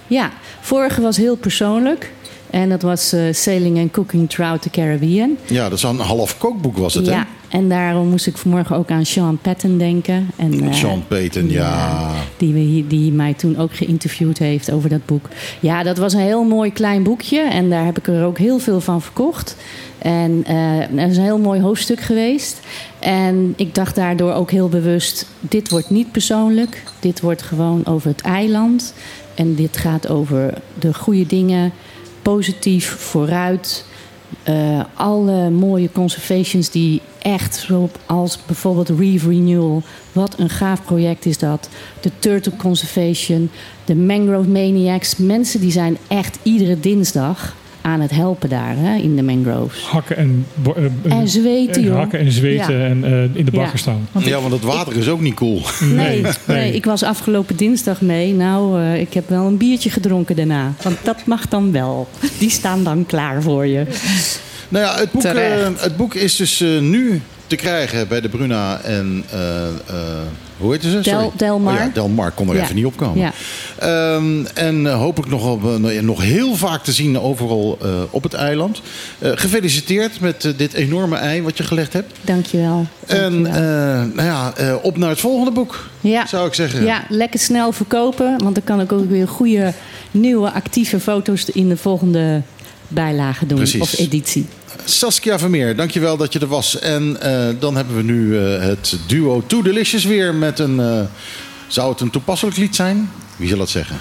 ja. Vorige was heel persoonlijk. En dat was eh, Sailing and Cooking Trout the Caribbean. Ja, dat is een half kookboek was het, ja, en daarom moest ik vanmorgen ook aan Sean Patton denken. En, hè? eh, Sean Payton, ja. Die, we hier, die mij toen ook geïnterviewd heeft over dat boek. Ja, dat was een heel mooi klein boekje. En daar heb ik er ook heel veel van verkocht. En eh dat is een heel mooi hoofdstuk geweest. En ik dacht daardoor ook heel bewust... dit wordt niet persoonlijk. Dit wordt gewoon over het eiland. En dit gaat over de goede dingen. Positief, vooruit. Eh, alle mooie conservations die echt als bijvoorbeeld Reef Renewal. Wat een gaaf project is dat. De Turtle Conservation, de Mangrove Maniacs. Mensen die zijn echt iedere dinsdag aan het helpen daar hè, in de mangroves. Hakken en, eh, En zweten, en joh. Hakken en zweten Ja. en eh, in de bakken Ja. staan. Ja, want het water is ook niet cool. Nee, nee. ik was afgelopen dinsdag mee. Nou, eh, ik heb wel een biertje gedronken daarna. Want dat mag dan wel. Die staan dan klaar voor je. Nou ja, het boek, eh, het boek is dus eh, nu te krijgen bij de Bruna en... hoe heet ze? Del-. Delmar. Oh ja, Delmar kon er Ja. even niet op komen. Ja. Ehm, en eh, hopelijk nog, op, eh, nog heel vaak te zien overal eh, op het eiland. Gefeliciteerd met dit enorme ei wat je gelegd hebt. Dankjewel. En Dankjewel. eh, nou ja, op naar het volgende boek, Ja. zou ik zeggen. Ja, lekker snel verkopen. Want dan kan ik ook weer goede, nieuwe, actieve foto's in de volgende bijlage doen. Precies. Of editie. Saskia Vermeer, dankjewel dat je er was. En eh, dan hebben we nu eh, het duo Too Delicious weer met een... eh, zou het een toepasselijk lied zijn? Wie zal het zeggen?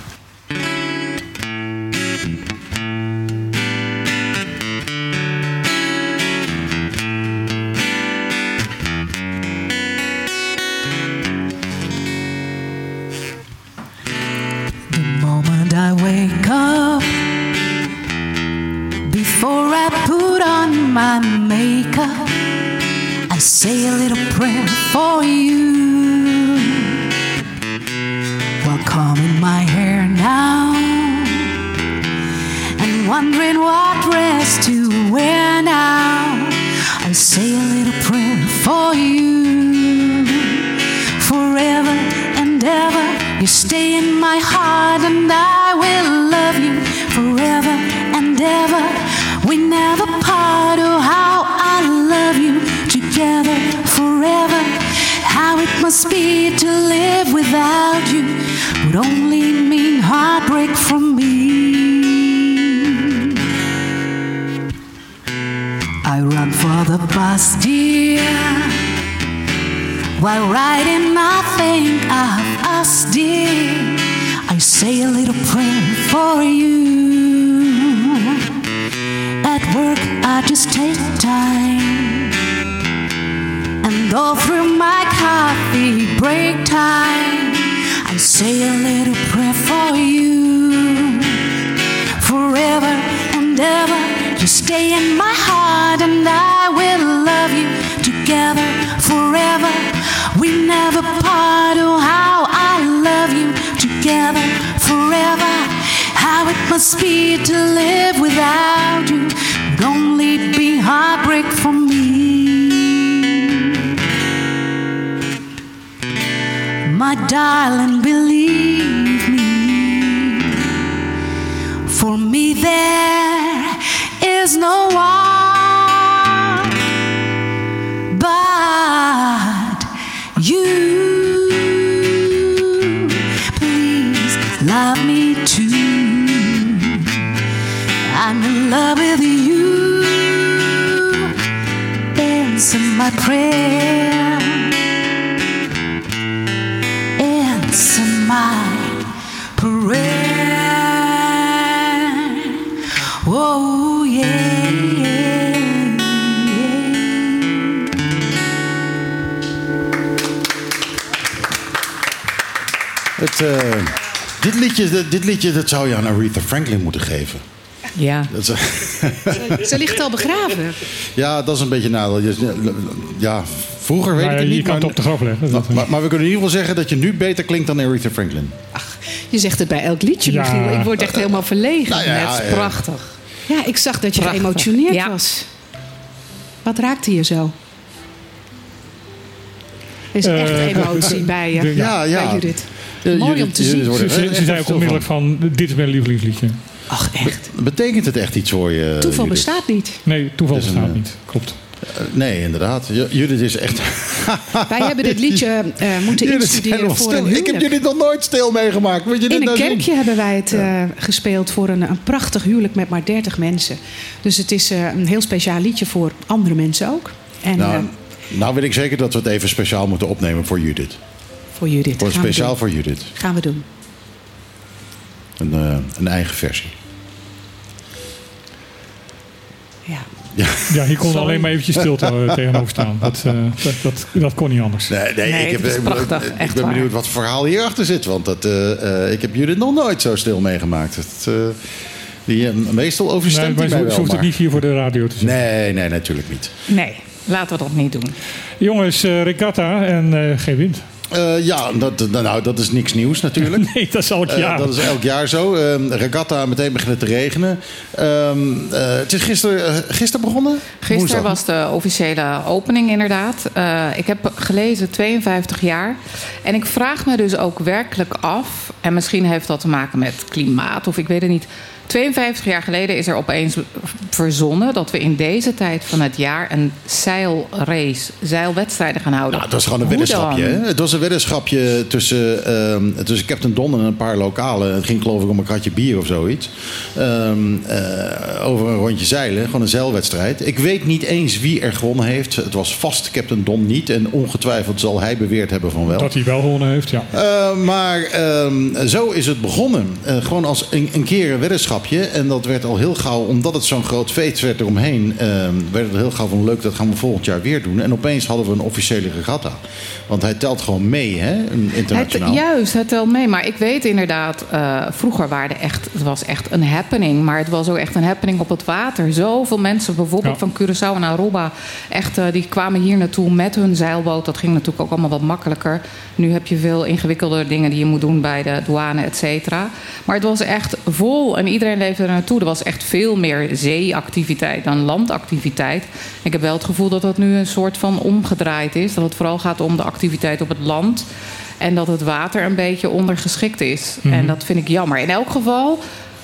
Zou je aan Aretha Franklin moeten geven. Ja. Dat is- Ze ligt al begraven. ja, dat is een beetje een nadeel. Ja, vroeger weet ik het je niet. kan het op de graf leggen. maar, maar- maar we kunnen in ieder geval zeggen dat je nu beter klinkt dan Aretha Franklin. Je zegt het bij elk liedje, Ja. Michiel. Ik word echt helemaal verlegen. Nou ja, is prachtig. Ja, ik zag dat je Prachtig. geëmotioneerd Ja. was. Wat raakte je zo? Er is echt Eh, emotie bij je. Ja, ja. Bij Judith. Mooi jullie- om te jullie zien. Ze, ze, echt ze zei ook onmiddellijk van, dit is mijn lievelingsliedje. Ach, echt. Betekent het echt iets voor je? Toeval Judith? bestaat niet. Nee, toeval een, bestaat eh, niet. Klopt. Eh, nee, inderdaad. Ju- Judith is echt... Wij hebben dit liedje eh, moeten Judith instuderen voor stil. een Ik heb huwelijk. jullie nog nooit stil meegemaakt. Moet je dit In een nou zien? kerkje hebben wij het eh, gespeeld voor een, een prachtig huwelijk met maar 30 mensen. Dus het is eh, een heel speciaal liedje voor andere mensen ook. En Nou, eh, nou weet ik zeker dat we het even speciaal moeten opnemen voor Judith. voor Judith. Voor speciaal voor Judith. Gaan we doen. Een, eh, een eigen versie. Ja. Ja. Ja, hier kon alleen maar eventjes stilte eh, tegenover staan. Dat, eh, dat, dat, dat kon niet anders. Nee, nee, Nee, ik, heb, het ik- prachtig, ik ben waar. benieuwd wat voor verhaal hierachter zit. Want dat, eh, eh, ik heb Judith nog nooit zo stil meegemaakt. Het, eh, die, meestal Nee, overstemt maar hij ze, mij ze wel. hoeft het maar- niet hier voor de radio te zeggen. Nee, nee, natuurlijk niet. Nee, laten we dat niet doen. Jongens, eh, regatta en eh, geen wind. Eh, ja, dat, nou, dat is niks nieuws natuurlijk. Nee, dat is elk jaar. dat is elk jaar zo. Ehm, regatta, meteen beginnen te regenen. Ehm, eh, het is gisteren uh, gister begonnen? Gisteren Woensdag. was de officiële opening inderdaad. Uh, ik heb gelezen 52 jaar. En ik vraag me dus ook werkelijk af... en misschien heeft dat te maken met klimaat of ik weet het niet... 52 jaar geleden is er opeens verzonnen dat we in deze tijd van het jaar een zeilrace, zeilwedstrijden gaan houden. Nou, het was gewoon een weddenschapje. Hè? Het was een weddenschapje tussen, ehm, tussen Captain Don en een paar lokalen. Het ging geloof ik om een kratje bier of zoiets. Ehm, eh, over een rondje zeilen. Gewoon een zeilwedstrijd. Ik weet niet eens wie er gewonnen heeft. Het was vast Captain Don niet. En ongetwijfeld zal hij beweerd hebben van wel. Dat hij wel gewonnen heeft, ja. Uh, maar um, zo is het begonnen. Uh, gewoon als een, een, keer een En dat werd al heel gauw, omdat het zo'n groot feest werd eromheen, uh, werd het heel gauw van leuk, dat gaan we volgend jaar weer doen. En opeens hadden we een officiële regatta. Want hij telt gewoon mee, hè, internationaal. Het, juist, het telt mee. Maar ik weet inderdaad, uh, vroeger waren er echt, het was echt een happening. Maar het was ook echt een happening op het water. Zoveel mensen, bijvoorbeeld ja. van Curaçao en Aruba, echt, uh, die kwamen hier naartoe met hun zeilboot. Dat ging natuurlijk ook allemaal wat makkelijker. Nu heb je veel ingewikkelder dingen die je moet doen bij de douane, et cetera. Maar het was echt vol en iedereen leefde er naartoe. Er was echt veel meer zeeactiviteit dan landactiviteit. Ik heb wel het gevoel dat dat nu een soort van omgedraaid is. Dat het vooral gaat om de activiteit op het land. En dat het water een beetje ondergeschikt is. Mhm. En dat vind ik jammer. In elk geval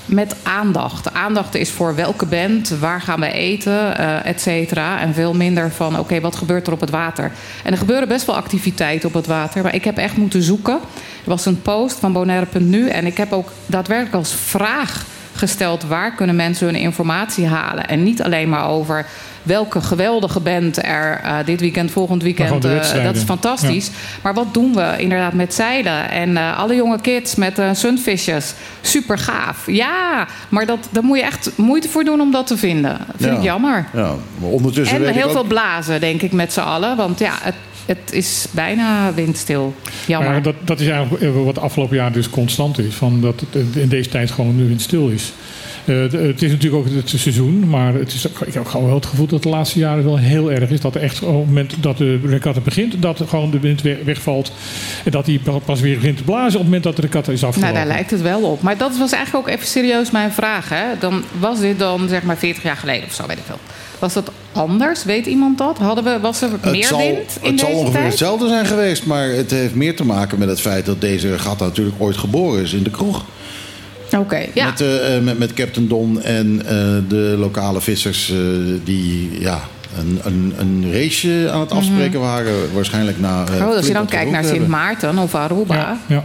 met aandacht. Aandacht is voor welke band, waar gaan we eten, eh et cetera. En veel minder van, oké, wat gebeurt er op het water? En er gebeuren best wel activiteiten op het water. Maar ik heb echt moeten zoeken. Er was een post van Bonaire.nu. En ik heb ook daadwerkelijk als vraag gesteld... waar kunnen mensen hun informatie halen? En niet alleen maar over welke geweldige band er eh, dit weekend, volgend weekend... eh, wedstrijden. dat is fantastisch. Maar wat doen we inderdaad met zeilen? En eh, alle jonge kids met sunfishes. Super gaaf. Ja, maar dat, daar moet je echt moeite voor doen om dat te vinden. Dat vind Ja. ik jammer. Ja, maar ondertussen En weet heel ik veel blazen, denk ik, met z'n allen. Want ja, het, het is bijna windstil. Jammer. Maar dat, dat is eigenlijk wat de afgelopen jaar dus constant is. Van dat het in deze tijd gewoon nu windstil is. Eh, het- het is natuurlijk ook het seizoen, maar het is, ik heb ook gewoon wel het gevoel dat de laatste jaren wel heel erg is. Dat er echt op het moment dat de regatta begint, dat gewoon de wind we- wegvalt. En dat die pas weer begint te blazen op het moment dat de regatta is Nou, afgelopen. daar lijkt het wel op. Maar dat was eigenlijk ook even serieus mijn vraag. Hè? Dan was dit dan zeg maar 40 jaar geleden of zo, weet ik veel. Was dat anders? Weet iemand dat? Hadden we, was er Het meer zal, wind in het zal deze ongeveer tijd? hetzelfde zijn geweest, maar het heeft meer te maken met het feit dat deze regatta natuurlijk ooit geboren is in de kroeg. Oké, ja. Met, eh, eh, met, met Captain Don en eh, de lokale vissers eh, die ja, een, een, een raceje aan het afspreken waren. Waarschijnlijk na. eh, Mhm. oh, als je dan kijkt naar Sint. Maarten of Aruba, Ja, ja.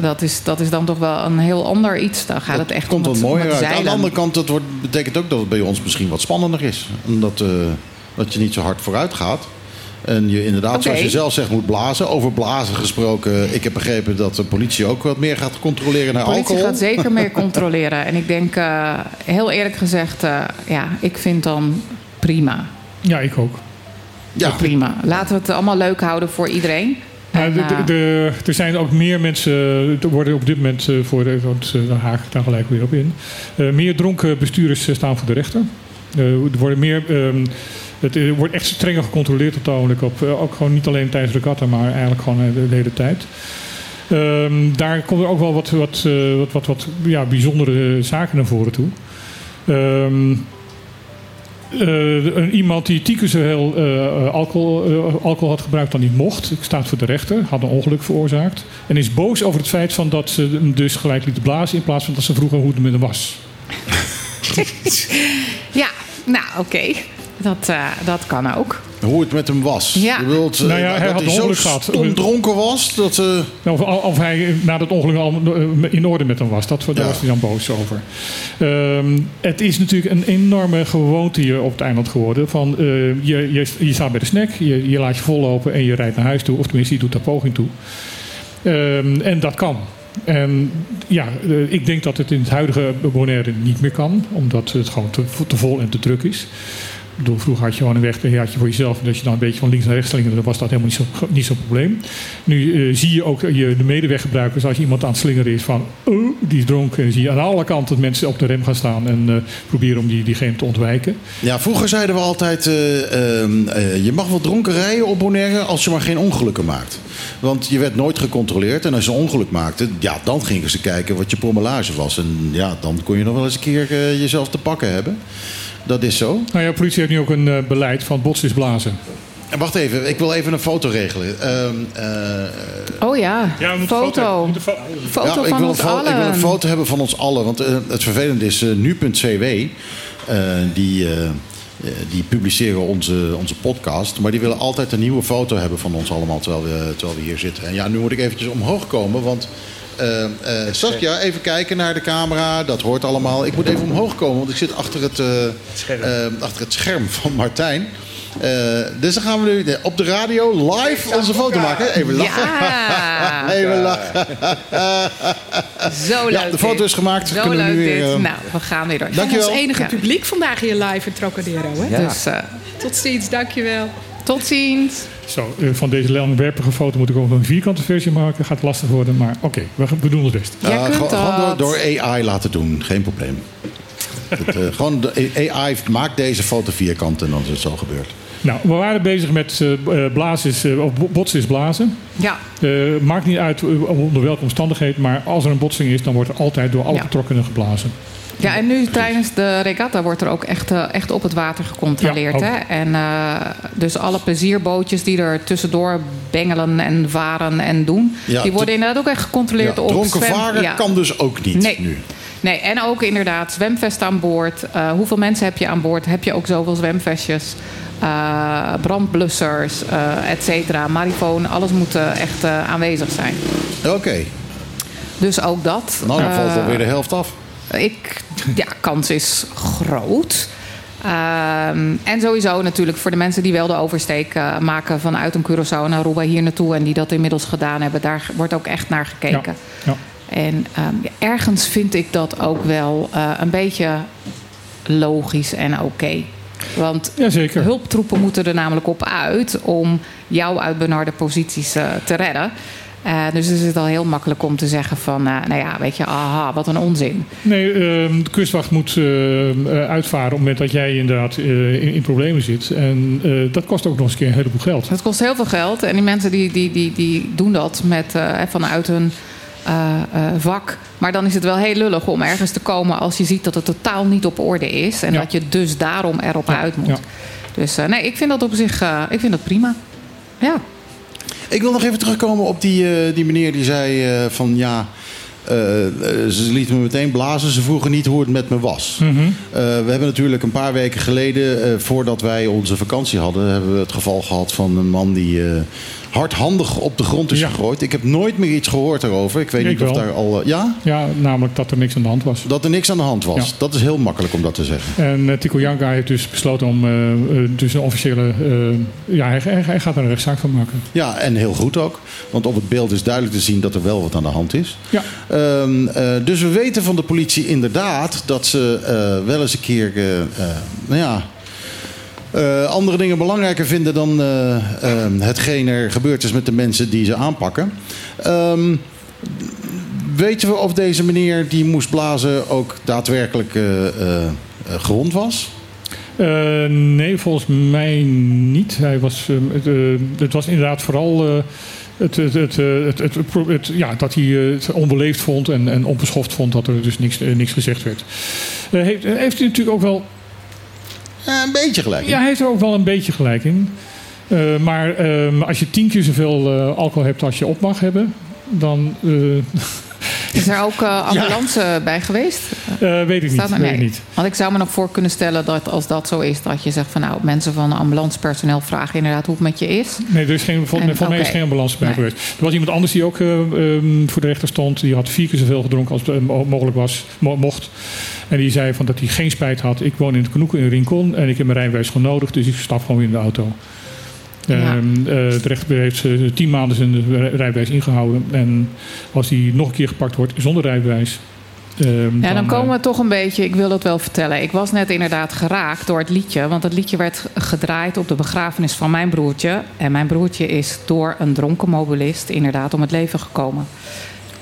dat, is, dat is dan toch wel een heel ander iets. Dan gaat het echt Komt om wat het, om mooier het uit. Aan de andere kant dat wordt, betekent ook dat het bij ons misschien wat spannender is. Omdat eh, dat je niet zo hard vooruit gaat. En je inderdaad, zoals je zelf zegt, moet blazen. Over blazen gesproken. Ik heb begrepen dat de politie ook wat meer gaat controleren naar De politie alcohol. gaat zeker meer controleren. En ik denk, eh, heel eerlijk gezegd, eh, ja, ik vind dan prima. Ja, ik ook. Ja, Prima. Laten we het allemaal leuk houden voor iedereen. De, de, eh, de- er zijn ook meer mensen, er worden op dit moment voor, de, want daar haak ik daar gelijk weer op in. Eh, meer dronken bestuurders staan voor de rechter. Eh, er worden meer, ehm, het eh, wordt echt strenger gecontroleerd op het ogenblik. Op, eh, ook gewoon niet alleen tijdens de regatta, maar eigenlijk gewoon eh, de hele tijd. Ehm, daar komen ook wel wat, wat, wat, wat, wat ja, bijzondere zaken naar voren toe. Een- iemand die tien keer alcohol, alcohol had gebruikt dan niet mocht, staat voor de rechter, had een ongeluk veroorzaakt. En is boos over het feit van dat ze hem dus gelijk lieten blazen in plaats van dat ze vroegen hoe het met hem was. ja, nou oké. Dat, eh, dat kan ook. Hoe het met hem was. Ja. Je wilt, eh, Nou ja, hij dat had hij een zo gehad. dronken was. Dat, eh, Of, of hij na dat ongeluk al in orde met hem was. Dat, daar Ja. was hij dan boos over. Ehm, het is natuurlijk een enorme gewoonte hier op het eiland geworden. Van, eh, je, je, je staat bij de snack, je, je laat je vollopen en je rijdt naar huis toe. Of tenminste, je doet daar poging toe. Ehm, en dat kan. En ja, ik denk dat het in het huidige Bonaire niet meer kan. Omdat het gewoon te, te vol en te druk is. Vroeger had je gewoon een weg, voor jezelf. En als je dan een beetje van links naar rechts slingerde, dan was dat helemaal niet zo'n niet zo'n probleem. Nu eh, zie je ook je, de medeweggebruikers, als je iemand aan het slingeren is van, oh, die is dronken. En dan zie je aan alle kanten dat mensen op de rem gaan staan en eh, proberen om die, diegene te ontwijken. ja, vroeger zeiden we altijd: eh, ehm, eh, je mag wel dronken rijden op Bonaire als je maar geen ongelukken maakt. Want je werd nooit gecontroleerd. En als je een ongeluk maakte, ja, dan gingen ze kijken wat je promellage was. En ja, dan kon je nog wel eens een keer eh, jezelf te pakken hebben. Dat is zo. Nou ja, de politie heeft nu ook een eh, beleid van botsen is blazen. En wacht even, ik wil even een foto regelen. Ehm, eh, Oh ja, Ja, we moeten foto. een foto- Foto ja, ik van wil, ons ik wil een foto hebben van ons allen. Want eh, het vervelende is, nu.cw, eh, die, die publiceren onze, onze podcast. Maar die willen altijd een nieuwe foto hebben van ons allemaal terwijl we, terwijl we hier zitten. En ja, nu moet ik eventjes omhoog komen, want... eh, eh, Saskia, even kijken naar de camera. Dat hoort allemaal. Ik moet even omhoog komen, want ik zit achter het, eh, eh, achter het scherm van Martijn. Eh, dus dan gaan we nu op de radio live onze foto maken. Even lachen. Ja, Even lachen. zo leuk. Ja, de foto dit. is gemaakt. Zo Kunnen we leuk nu weer, dit. Nou, we gaan weer door. Dankjewel. Ons enige publiek vandaag hier live in Trocadero. Hè? Ja. Dus eh, Tot ziens, dankjewel. Tot ziens. Zo, eh, van deze langwerpige foto moet ik ook nog een vierkante versie maken. Gaat lastig worden, maar oké, we, we doen ons best. Jij Uh, kunt gewoon- gewoon door, AI laten doen, geen probleem. Het, eh, gewoon de AI maakt deze foto vierkant en dan is het zo gebeurd. Nou, we waren bezig met eh, eh, blazen is, eh, of bo- botsen is blazen. Ja, Eh, maakt niet uit eh, onder welke omstandigheid, maar als er een botsing is, dan wordt er altijd door alle Ja. betrokkenen geblazen. Ja, en nu tijdens de regatta wordt er ook echt, eh, echt op het water gecontroleerd. Ja, hè? En eh, dus alle plezierbootjes die er tussendoor bengelen en varen en doen, Ja, die worden inderdaad ook echt gecontroleerd Ja, op dronken zwem- varen ja. kan dus ook niet Nee. nu. Nee, en ook inderdaad zwemvest aan boord. Eh, hoeveel mensen heb je aan boord? Heb je ook zoveel zwemvestjes? Eh, brandblussers, eh et cetera. Marifoon, alles moet echt eh, aanwezig zijn. Oké, Dus ook dat. nou dan valt alweer de helft af. Ik, ja, kans is groot. Ehm, en sowieso natuurlijk voor de mensen die wel de oversteek eh, maken vanuit een Curaçao naar Aruba hier naartoe en die dat inmiddels gedaan hebben, daar wordt ook echt naar gekeken. Ja. En ehm, ergens vind ik dat ook wel eh, een beetje logisch en oké. Want Jazeker. hulptroepen moeten er namelijk op uit om jou uit benarde posities eh, te redden. Eh, dus is het al heel makkelijk om te zeggen van, eh, nou ja, weet je, aha, wat een onzin. Nee, ehm, de kustwacht moet eh, eh, uitvaren op het moment dat jij inderdaad in, in problemen zit. En dat kost ook nog eens een keer een heleboel geld. Het kost heel veel geld. En die mensen die, die, die, die doen dat met, vanuit hun vak. Maar dan is het wel heel lullig om ergens te komen als je ziet dat het totaal niet op orde is. En Ja. dat je dus daarom erop uit moet. ja. Dus nee, ik vind dat op zich ik vind dat prima. Ja. Ik wil nog even terugkomen op die, eh, die meneer die zei eh, van ja. eh, ze lieten me meteen blazen. Ze vroegen niet hoe het met me was. Mhm. We hebben natuurlijk een paar weken geleden, voordat wij onze vakantie hadden, hebben we het geval gehad van een man die hardhandig op de grond is Ja. gegooid. Ik heb nooit meer iets gehoord daarover. Ik weet Ik niet of daar al. eh, ja? Ja, namelijk dat er niks aan de hand was. Dat er niks aan de hand was. Ja. Dat is heel makkelijk om dat te zeggen. En uh, Tico Janka heeft dus besloten om eh, eh, dus een officiële... eh, ja, hij, hij, gaat er een rechtszaak van maken. Ja, en heel goed ook. Want op het beeld is duidelijk te zien dat er wel wat aan de hand is. Ja. Ehm, eh, dus we weten van de politie inderdaad dat ze eh, wel eens een keer, eh, eh, nou ja, eh, andere dingen belangrijker vinden dan eh, ehm, hetgeen er gebeurd is met de mensen die ze aanpakken. Ehm, weten we of deze meneer die moest blazen ook daadwerkelijk eh, eh, eh, gewond was? Eh, nee, volgens mij niet. Hij was, eh, het, eh, was inderdaad vooral eh, het, het, het, eh, het, ja, dat hij eh, het onbeleefd vond en, en onbeschoft vond dat er dus niks, eh, niks gezegd werd. Eh, heeft, heeft hij natuurlijk ook wel Eh, een beetje gelijk. Ja, hij heeft er ook wel een beetje gelijk in. Eh, maar ehm, als je tien keer zoveel eh, alcohol hebt als je op mag hebben, dan eh, Is er ook eh, ambulance bij geweest? eh, weet ik niet. Weet nee. niet. Want ik zou me nog voor kunnen stellen dat als dat zo is, dat je zegt van nou, mensen van ambulancepersoneel vragen inderdaad hoe het met je is. Nee, er is geen, voor, En- voor mij is geen ambulance bij Nee. geweest. Er was iemand anders die ook eh, ehm, voor de rechter stond. Die had vier keer zoveel gedronken als mogelijk was, mo- mocht. En die zei van dat hij geen spijt had. Ik woon in het Knoeken in Rincon en ik heb mijn rijbewijs gewoon nodig. Dus ik stap gewoon weer in de auto. Ja. Ehm, eh, de rechter heeft eh, tien maanden zijn rijbewijs ingehouden. En als hij nog een keer gepakt wordt zonder rijbewijs... ehm, Ja, dan komen eh, we toch een beetje, ik wil het wel vertellen. Ik was net inderdaad geraakt door het liedje. Want het liedje werd gedraaid op de begrafenis van mijn broertje. En mijn broertje is door een dronken mobilist inderdaad om het leven gekomen.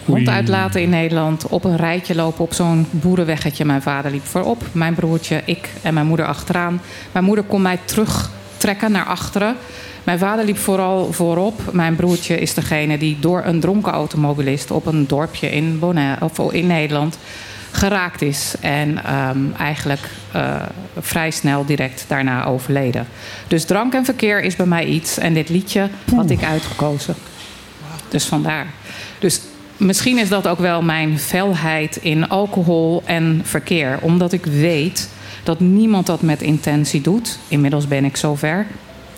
Hond uitlaten in Nederland, op een rijtje lopen op zo'n boerenweggetje. Mijn vader liep voorop, mijn broertje, ik en mijn moeder achteraan. Mijn moeder kon mij terugtrekken naar achteren. Mijn vader liep vooral voorop. Mijn broertje is degene die door een dronken automobilist op een dorpje in, Bonaire, of in Nederland geraakt is. En ehm, eigenlijk eh, vrij snel direct daarna overleden. Dus drank en verkeer is bij mij iets. En dit liedje had ik uitgekozen. Dus vandaar. Dus misschien is dat ook wel mijn felheid in alcohol en verkeer. Omdat ik weet dat niemand dat met intentie doet. Inmiddels ben ik zover.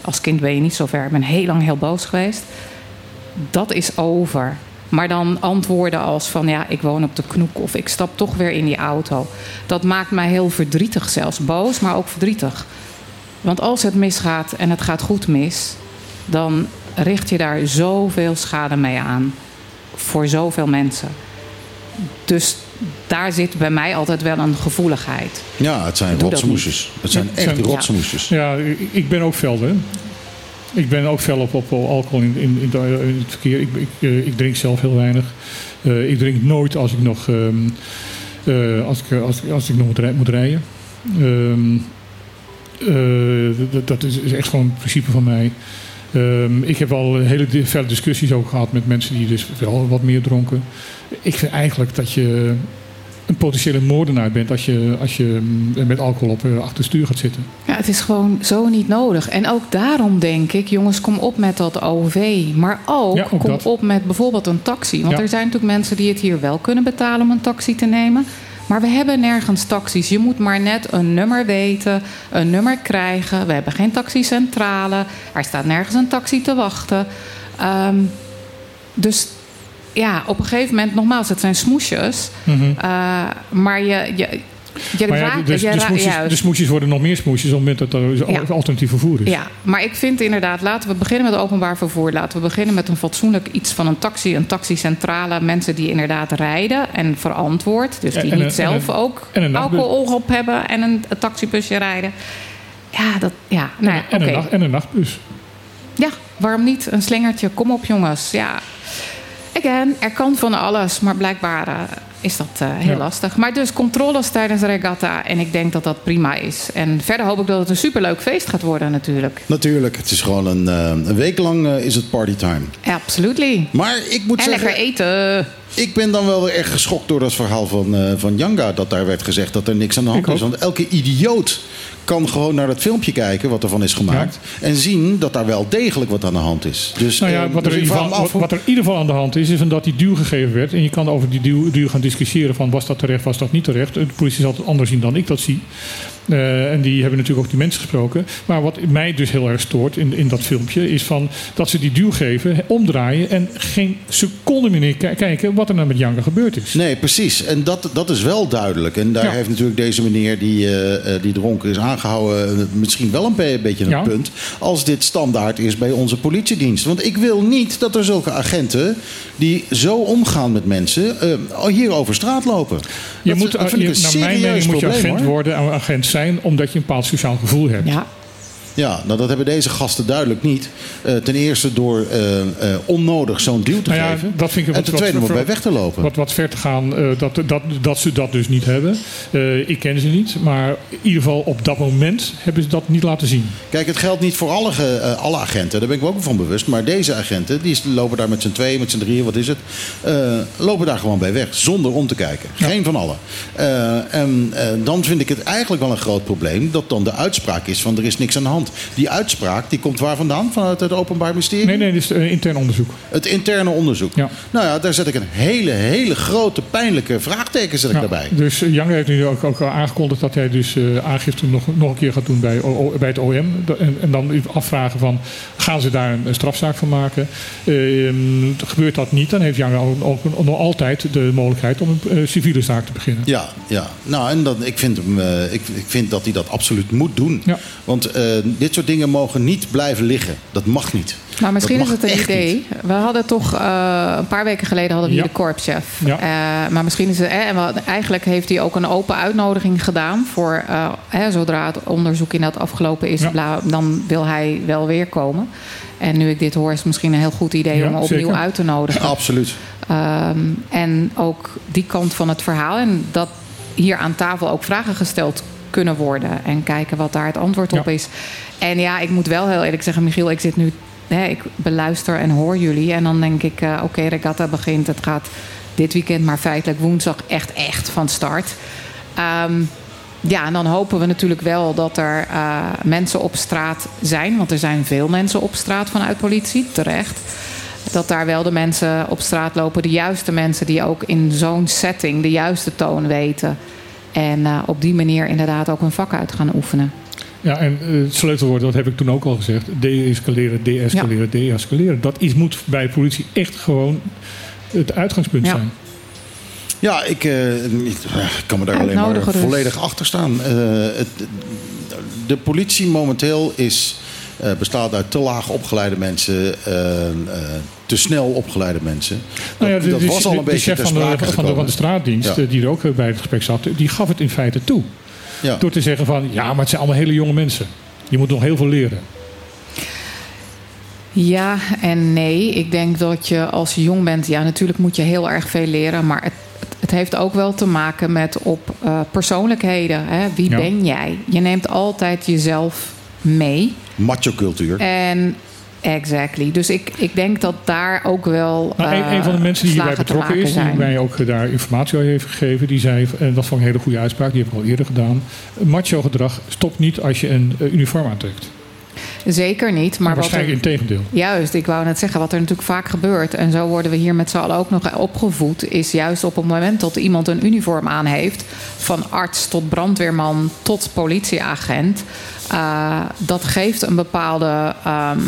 Als kind ben je niet zover. Ik ben heel lang heel boos geweest. Dat is over. Maar dan antwoorden als van ja, ik woon op de knoek of ik stap toch weer in die auto. Dat maakt mij heel verdrietig zelfs. Boos, maar ook verdrietig. Want als het misgaat en het gaat goed mis, dan richt je daar zoveel schade mee aan. Voor zoveel mensen. Dus daar zit bij mij altijd wel een gevoeligheid. Ja, het zijn rotsmoesjes. Het zijn echt rotsmoesjes. Ja, ik- ben ook fel, hè. Ik ben ook fel op, op alcohol in, in, in, het verkeer. Ik, ik, eh, ik drink zelf heel weinig. Eh, ik drink nooit als ik nog, ehm, eh, als ik, als, ik- als ik nog moet, rij- moet rijden. Ehm, eh, dat, dat is, is echt gewoon een principe van mij. Ehm, ik heb al hele felle discussies ook gehad met mensen die dus wel wat meer dronken. Ik vind eigenlijk dat je een potentiële moordenaar bent als je, als je mm, met alcohol op eh, achter stuur gaat zitten. Ja, het is gewoon zo niet nodig. En ook daarom denk ik, jongens, kom op met dat OV. Maar ook, Ja, ook kom dat. op met bijvoorbeeld een taxi. Want Ja. er zijn natuurlijk mensen die het hier wel kunnen betalen om een taxi te nemen. Maar we hebben nergens taxis. Je moet maar net een nummer weten, een nummer krijgen. We hebben geen taxicentrale. Er staat nergens een taxi te wachten. Ehm, dus ja, op een gegeven moment, nogmaals, het zijn smoesjes. Eh, maar je, je, ja, je ra- smoesjes, de smoesjes worden nog meer smoesjes op het moment dat er Ja. alternatief vervoer is. Ja, maar ik vind inderdaad, laten we beginnen met openbaar vervoer. Laten we beginnen met een fatsoenlijk iets van een taxi, een taxicentrale. Mensen die inderdaad rijden en verantwoord. Dus die En niet zelf en ook alcohol op hebben en een, een taxibusje rijden. Ja, dat, ja, nou ja, En, oké. een nacht, en een nachtbus. Ja, waarom niet? Een slingertje, kom op jongens. Ja, again, er kan van alles, maar blijkbaar eh, is dat eh, heel Ja. lastig. Maar dus controles tijdens de regatta en ik denk dat dat prima is. En verder hoop ik dat het een superleuk feest gaat worden natuurlijk. Natuurlijk, het is gewoon een, eh, een week lang eh, is het partytime. Absolutely. Maar ik moet En zeggen... lekker eten. Ik ben dan wel weer erg geschokt door dat verhaal van, eh van Janga. Dat daar werd gezegd dat er niks aan de hand is. Want elke idioot kan gewoon naar dat filmpje kijken wat ervan is gemaakt. En zien dat daar wel degelijk wat aan de hand is. Dus, Nou ja, eh, wat, er dus geval, wat, af wat er in ieder geval aan de hand is, is dat die duw gegeven werd. En je kan over die duw, duw gaan discussiëren van was dat terecht, was dat niet terecht. De politie zal het anders zien dan ik dat zie. Eh, en die hebben natuurlijk ook die mensen gesproken. Maar wat mij dus heel erg stoort in, in dat filmpje, is van dat ze die duw geven, omdraaien en geen seconde meer ki- kijken wat er nou met Janka gebeurd is. Nee, precies. En dat, dat is wel duidelijk. En daar Ja. heeft natuurlijk deze meneer die, eh, eh, die dronken is aangehouden... eh, misschien wel een be- beetje een Ja. punt... als dit standaard is bij onze politiedienst. Want ik wil niet dat er zulke agenten... die zo omgaan met mensen... eh, hier over straat lopen. Je dat, moet, dat je- naar mijn mening moet je agent hoor. worden, en agent zijn, omdat je een bepaald sociaal gevoel hebt. Ja. Ja, nou dat hebben deze gasten duidelijk niet. Eh, ten eerste door eh, eh, onnodig zo'n duw te Nou ja, geven. dat vind ik en ten tweede om erbij weg te lopen. Wat, wat ver te gaan dat, dat, dat ze dat dus niet hebben. Ik ken ze niet, maar in ieder geval op dat moment hebben ze dat niet laten zien. Kijk, het geldt niet voor alle, alle agenten. Daar ben ik me ook van bewust. Maar deze agenten, die lopen daar met z'n tweeën, met z'n drieën, wat is het? lopen daar gewoon bij weg, zonder om te kijken. Geen van allen. En dan vind ik het eigenlijk wel een groot probleem... dat dan de uitspraak is van er is niks aan de hand. Die uitspraak, die komt waar vandaan? Vanuit het Openbaar Ministerie? Nee, nee, dit is eh, intern onderzoek. Het interne onderzoek. Ja. Nou ja, daar zet ik een hele, hele grote, pijnlijke vraagteken zet ik daarbij. Dus Jange heeft nu ook, ook aangekondigd dat hij dus eh, aangifte nog, nog een keer gaat doen bij, O- bij het OM. En, en dan afvragen van, gaan ze daar een, een strafzaak van maken? Ehm, gebeurt dat niet, dan heeft Jange ook, ook nog altijd de mogelijkheid om een eh, civiele zaak te beginnen. Ja, ja. Nou, en dat, ik, vind hem, eh, ik, ik vind dat hij dat absoluut moet doen. Ja. Want eh, dit soort dingen mogen niet blijven liggen. Dat mag niet. Maar misschien Dat is het een idee. niet. We hadden toch eh, een paar weken geleden hadden we hier de korpschef. Ja. Eh, maar misschien is het. eh, en we- eigenlijk heeft hij ook een open uitnodiging gedaan voor eh, hè, zodra het onderzoek inderdaad afgelopen is, Ja. bla- dan wil hij wel weer komen. En nu ik dit hoor, is het misschien een heel goed idee Ja, om hem opnieuw zeker. uit te nodigen. Absoluut. Ehm, en ook die kant van het verhaal. En dat hier aan tafel ook vragen gesteld kunnen worden. En kijken wat daar het antwoord op is. En ja, ik moet wel heel eerlijk zeggen, Michiel, ik zit nu. Hè, ik beluister en hoor jullie. En dan denk ik, eh, oké, regatta begint. Het gaat dit weekend, maar feitelijk woensdag echt, echt van start. Ehm, ja, en dan hopen we natuurlijk wel dat er eh, mensen op straat zijn. Want er zijn veel mensen op straat vanuit politie, terecht. Dat daar wel de mensen op straat lopen, de juiste mensen die ook in zo'n setting de juiste toon weten. En eh, op die manier inderdaad ook hun vak uit gaan oefenen. Ja, en eh, het sleutelwoord, dat heb ik toen ook al gezegd. De-escaleren, de-escaleren, de-escaleren. Dat is, moet bij politie echt gewoon het uitgangspunt Ja. zijn. Ja, ik, eh, ik kan me daar alleen maar dus. volledig achter staan. Eh, het, de politie momenteel is, bestaat uit te laag opgeleide mensen, eh, eh, te snel opgeleide mensen. Dat, Nou ja, de, dat de- was al een de beetje chef van de, van, de, van de straatdienst, Ja. eh, die er ook bij het gesprek zat, die gaf het in feite toe. Ja. Door te zeggen van, ja, maar het zijn allemaal hele jonge mensen. Je moet nog heel veel leren. Ja en nee. Ik denk dat je als je jong bent, ja, natuurlijk moet je heel erg veel leren. Maar het, het- heeft ook wel te maken met op eh, persoonlijkheden. Hè? Wie Ja. ben jij? Je neemt altijd jezelf mee. Macho cultuur. En Exactly. Dus ik, ik denk dat daar ook wel. Nou, een, eh, een van de mensen die hierbij betrokken is, die mij ook eh, daar informatie over heeft gegeven, die zei, en dat vond ik een hele goede uitspraak, die heb ik al eerder gedaan. Macho gedrag stopt niet als je een eh, uniform aantrekt. Zeker niet. Maar wat er, Waarschijnlijk in tegendeel. Juist, ik wou net zeggen, wat er natuurlijk vaak gebeurt, en zo worden we hier met z'n allen ook nog opgevoed, is juist op het moment dat iemand een uniform aan heeft, van arts tot brandweerman tot politieagent, eh, dat geeft een bepaalde ehm,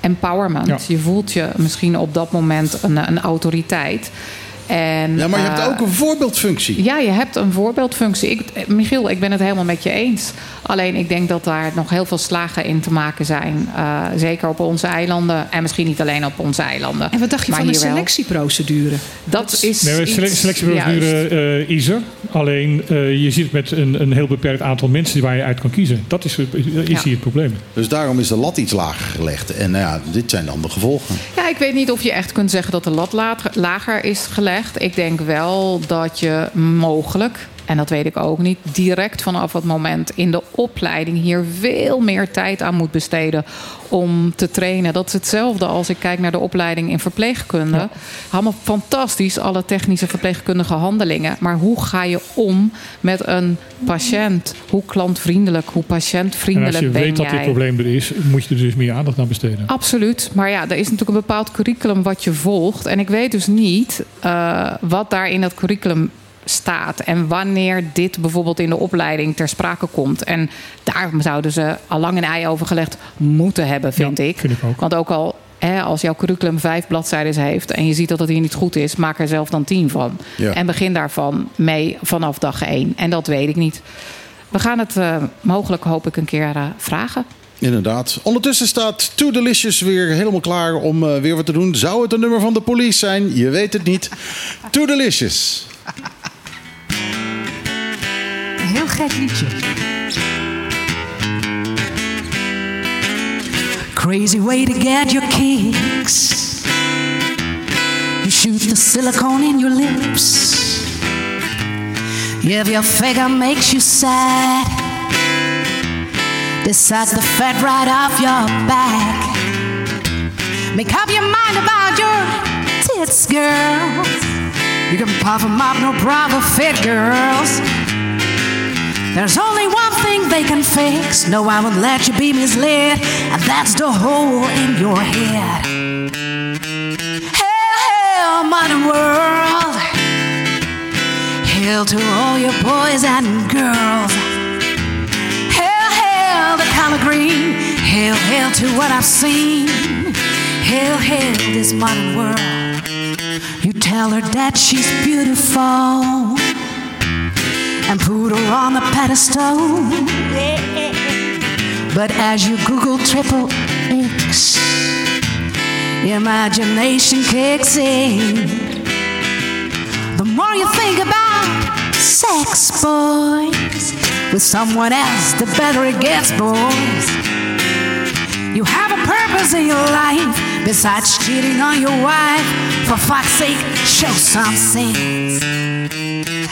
empowerment. Ja. Je voelt je misschien op dat moment een, een autoriteit. En, Ja, maar je hebt eh, ook een voorbeeldfunctie. ja, je hebt een voorbeeldfunctie. Ik, eh, Michiel, ik ben het helemaal met je eens. Alleen ik denk dat daar nog heel veel slagen in te maken zijn. Eh, zeker op onze eilanden. En misschien niet alleen op onze eilanden. En wat dacht je maar van de selectieprocedure? Dat is Nee, iets- selectieprocedure eh, is er. Alleen eh, je zit met een, een heel beperkt aantal mensen waar je uit kan kiezen. Dat is, is Ja. hier het probleem. Dus daarom is de lat iets lager gelegd. En nou ja, dit zijn dan de gevolgen. Ja, ik weet niet of je echt kunt zeggen dat de lat lager is gelegd. Ik denk wel dat je mogelijk, en dat weet ik ook niet, direct vanaf het moment in de opleiding hier veel meer tijd aan moet besteden om te trainen. Dat is hetzelfde als ik kijk naar de opleiding in verpleegkunde. Allemaal fantastisch, alle technische verpleegkundige handelingen. Maar hoe ga je om met een patiënt? Hoe klantvriendelijk, hoe En als patiëntvriendelijk je ben weet dat jij? dit probleem er is, moet je er dus meer aandacht aan besteden. Absoluut. Maar ja, er is natuurlijk een bepaald curriculum wat je volgt. En ik weet dus niet eh, wat daar in dat curriculum staat. En wanneer dit bijvoorbeeld in de opleiding ter sprake komt. En daar zouden ze al lang een ei over gelegd moeten hebben, vind ik. vind ik ook. Want ook al hè, als jouw curriculum vijf bladzijden heeft... en je ziet dat het hier niet goed is, maak er zelf dan tien van. Ja. En begin daarvan mee vanaf dag één. En dat weet ik niet. We gaan het eh, mogelijk, hoop ik, een keer eh, vragen. Inderdaad. Ondertussen staat Too Delicious weer helemaal klaar om eh, weer wat te doen. Zou het een nummer van de police zijn? Je weet het niet. Too Delicious. Een heel gek liedje. Crazy way to get your kicks. You shoot the silicone in your lips. If your figure makes you sad, sucks the fat right off your back. Make up your mind about your tits, girl. You can puff 'em up, no problem, fit girls. There's only one thing they can fix. No, I won't let you be misled, and that's the hole in your head. Hell, hell, modern world. Hell to all your boys and girls. Hell, hell, the color green. Hell, hell to what I've seen. Hell, hell, this modern world. Tell her that she's beautiful and put her on the pedestal. But as you Google triple X, your imagination kicks in. The more you think about sex, boys, with someone else, the better it gets, boys. You have a purpose in your life besides cheating on your wife. For fuck's sake, show some sense.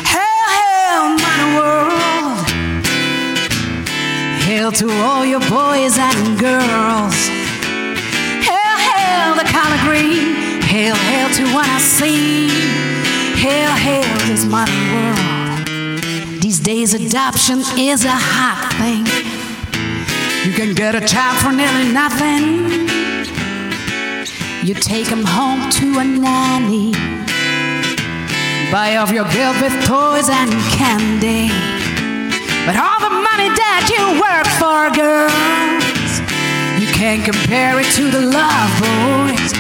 Hell, hell, modern world. Hail to all your boys and girls. Hail, hail, the color green. Hail, hail to what I see. Hail, hail, this modern world. These days, adoption is a hot thing. You can get a child for nearly nothing. You take home to a nanny. Buy off your guilt with toys and candy. But all the money that you work for, girls, you can't compare it to the love, boys.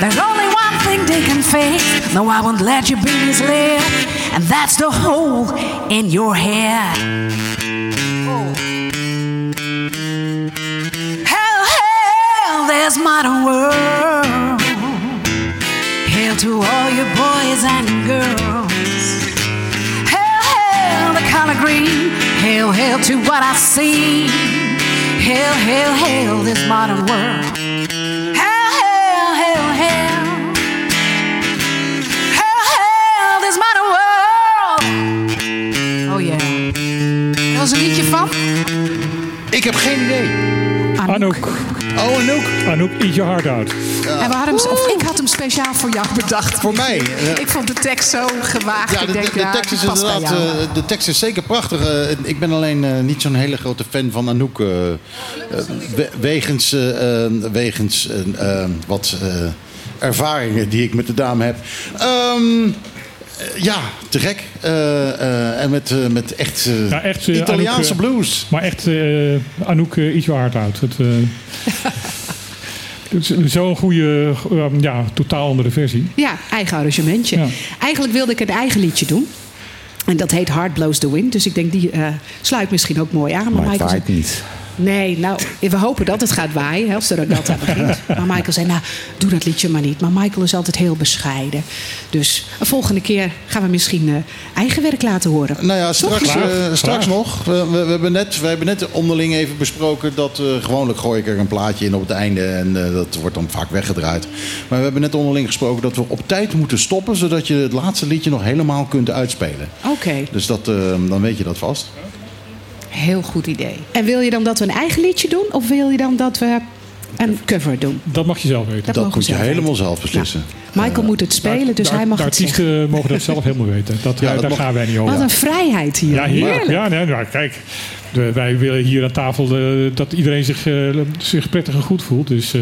There's only one thing they can fix. No, I won't let you be misled. And that's the hole in your head. Modern world. Hail to all your boys and girls. Hail, hail, the color green. Hail, hail to what I see. Hail, hail, hail, this modern world. Hail, hail, hail, hail. Hail, hail, this modern world. Oh yeah. Dat was een liedje van Ik heb geen idee. Anouk. Oh, Anouk. Anouk, eat your heart out. En we hadden hem, of ik had hem speciaal voor jou bedacht. Voor mij. Ik vond de tekst zo gewaagd. Ja, ik de, de tekst is inderdaad, eh, de tekst is zeker prachtig. Eh, ik ben alleen eh, niet zo'n hele grote fan van Anouk. we- wegens wegens wat eh, ervaringen die ik met de dame heb. Ehm, eh, ja, te gek. Eh, eh, en met, eh, met echt, eh, Ja, echt eh, Italiaanse Anouk, eh, blues. Maar echt eh, Anouk, eh. Het, eh, het is Zo'n goede, eh, ja, totaal andere versie. Ja, eigen arrangementje. Ja. Eigenlijk wilde ik een eigen liedje doen. En dat heet Heart Blows the Wind. Dus ik denk, die eh, sluit misschien ook mooi aan. Maar, Maar het waait niet. Nee, nou, we hopen dat het gaat waaien hè, als de regatta begint. Maar Michael zei, nou, doe dat liedje maar niet. Maar Michael is altijd heel bescheiden. Dus een volgende keer gaan we misschien eh, eigen werk laten horen. Nou ja, straks, eh, straks nog. We, we, we hebben net, we hebben net onderling even besproken dat eh, gewoonlijk gooi ik er een plaatje in op het einde en eh, dat wordt dan vaak weggedraaid. Maar we hebben net onderling gesproken dat we op tijd moeten stoppen zodat je het laatste liedje nog helemaal kunt uitspelen. Oké, Dus dat, dan weet je dat vast. Heel goed idee. en wil je dan dat we een eigen liedje doen? Of wil je dan dat we een cover doen? Dat mag je zelf weten. Dat moet je zelf helemaal weten. zelf beslissen. Michael moet het spelen, dus de, hij mag het zeggen. artiesten mogen dat zelf helemaal weten. Dat, Ja, dat daar mag- gaan wij niet over. Wat een vrijheid hier. Ja, heerlijk. Ja, nee, nou, kijk. De, wij willen hier aan tafel eh, dat iedereen zich, eh, zich prettig en goed voelt. Dus eh,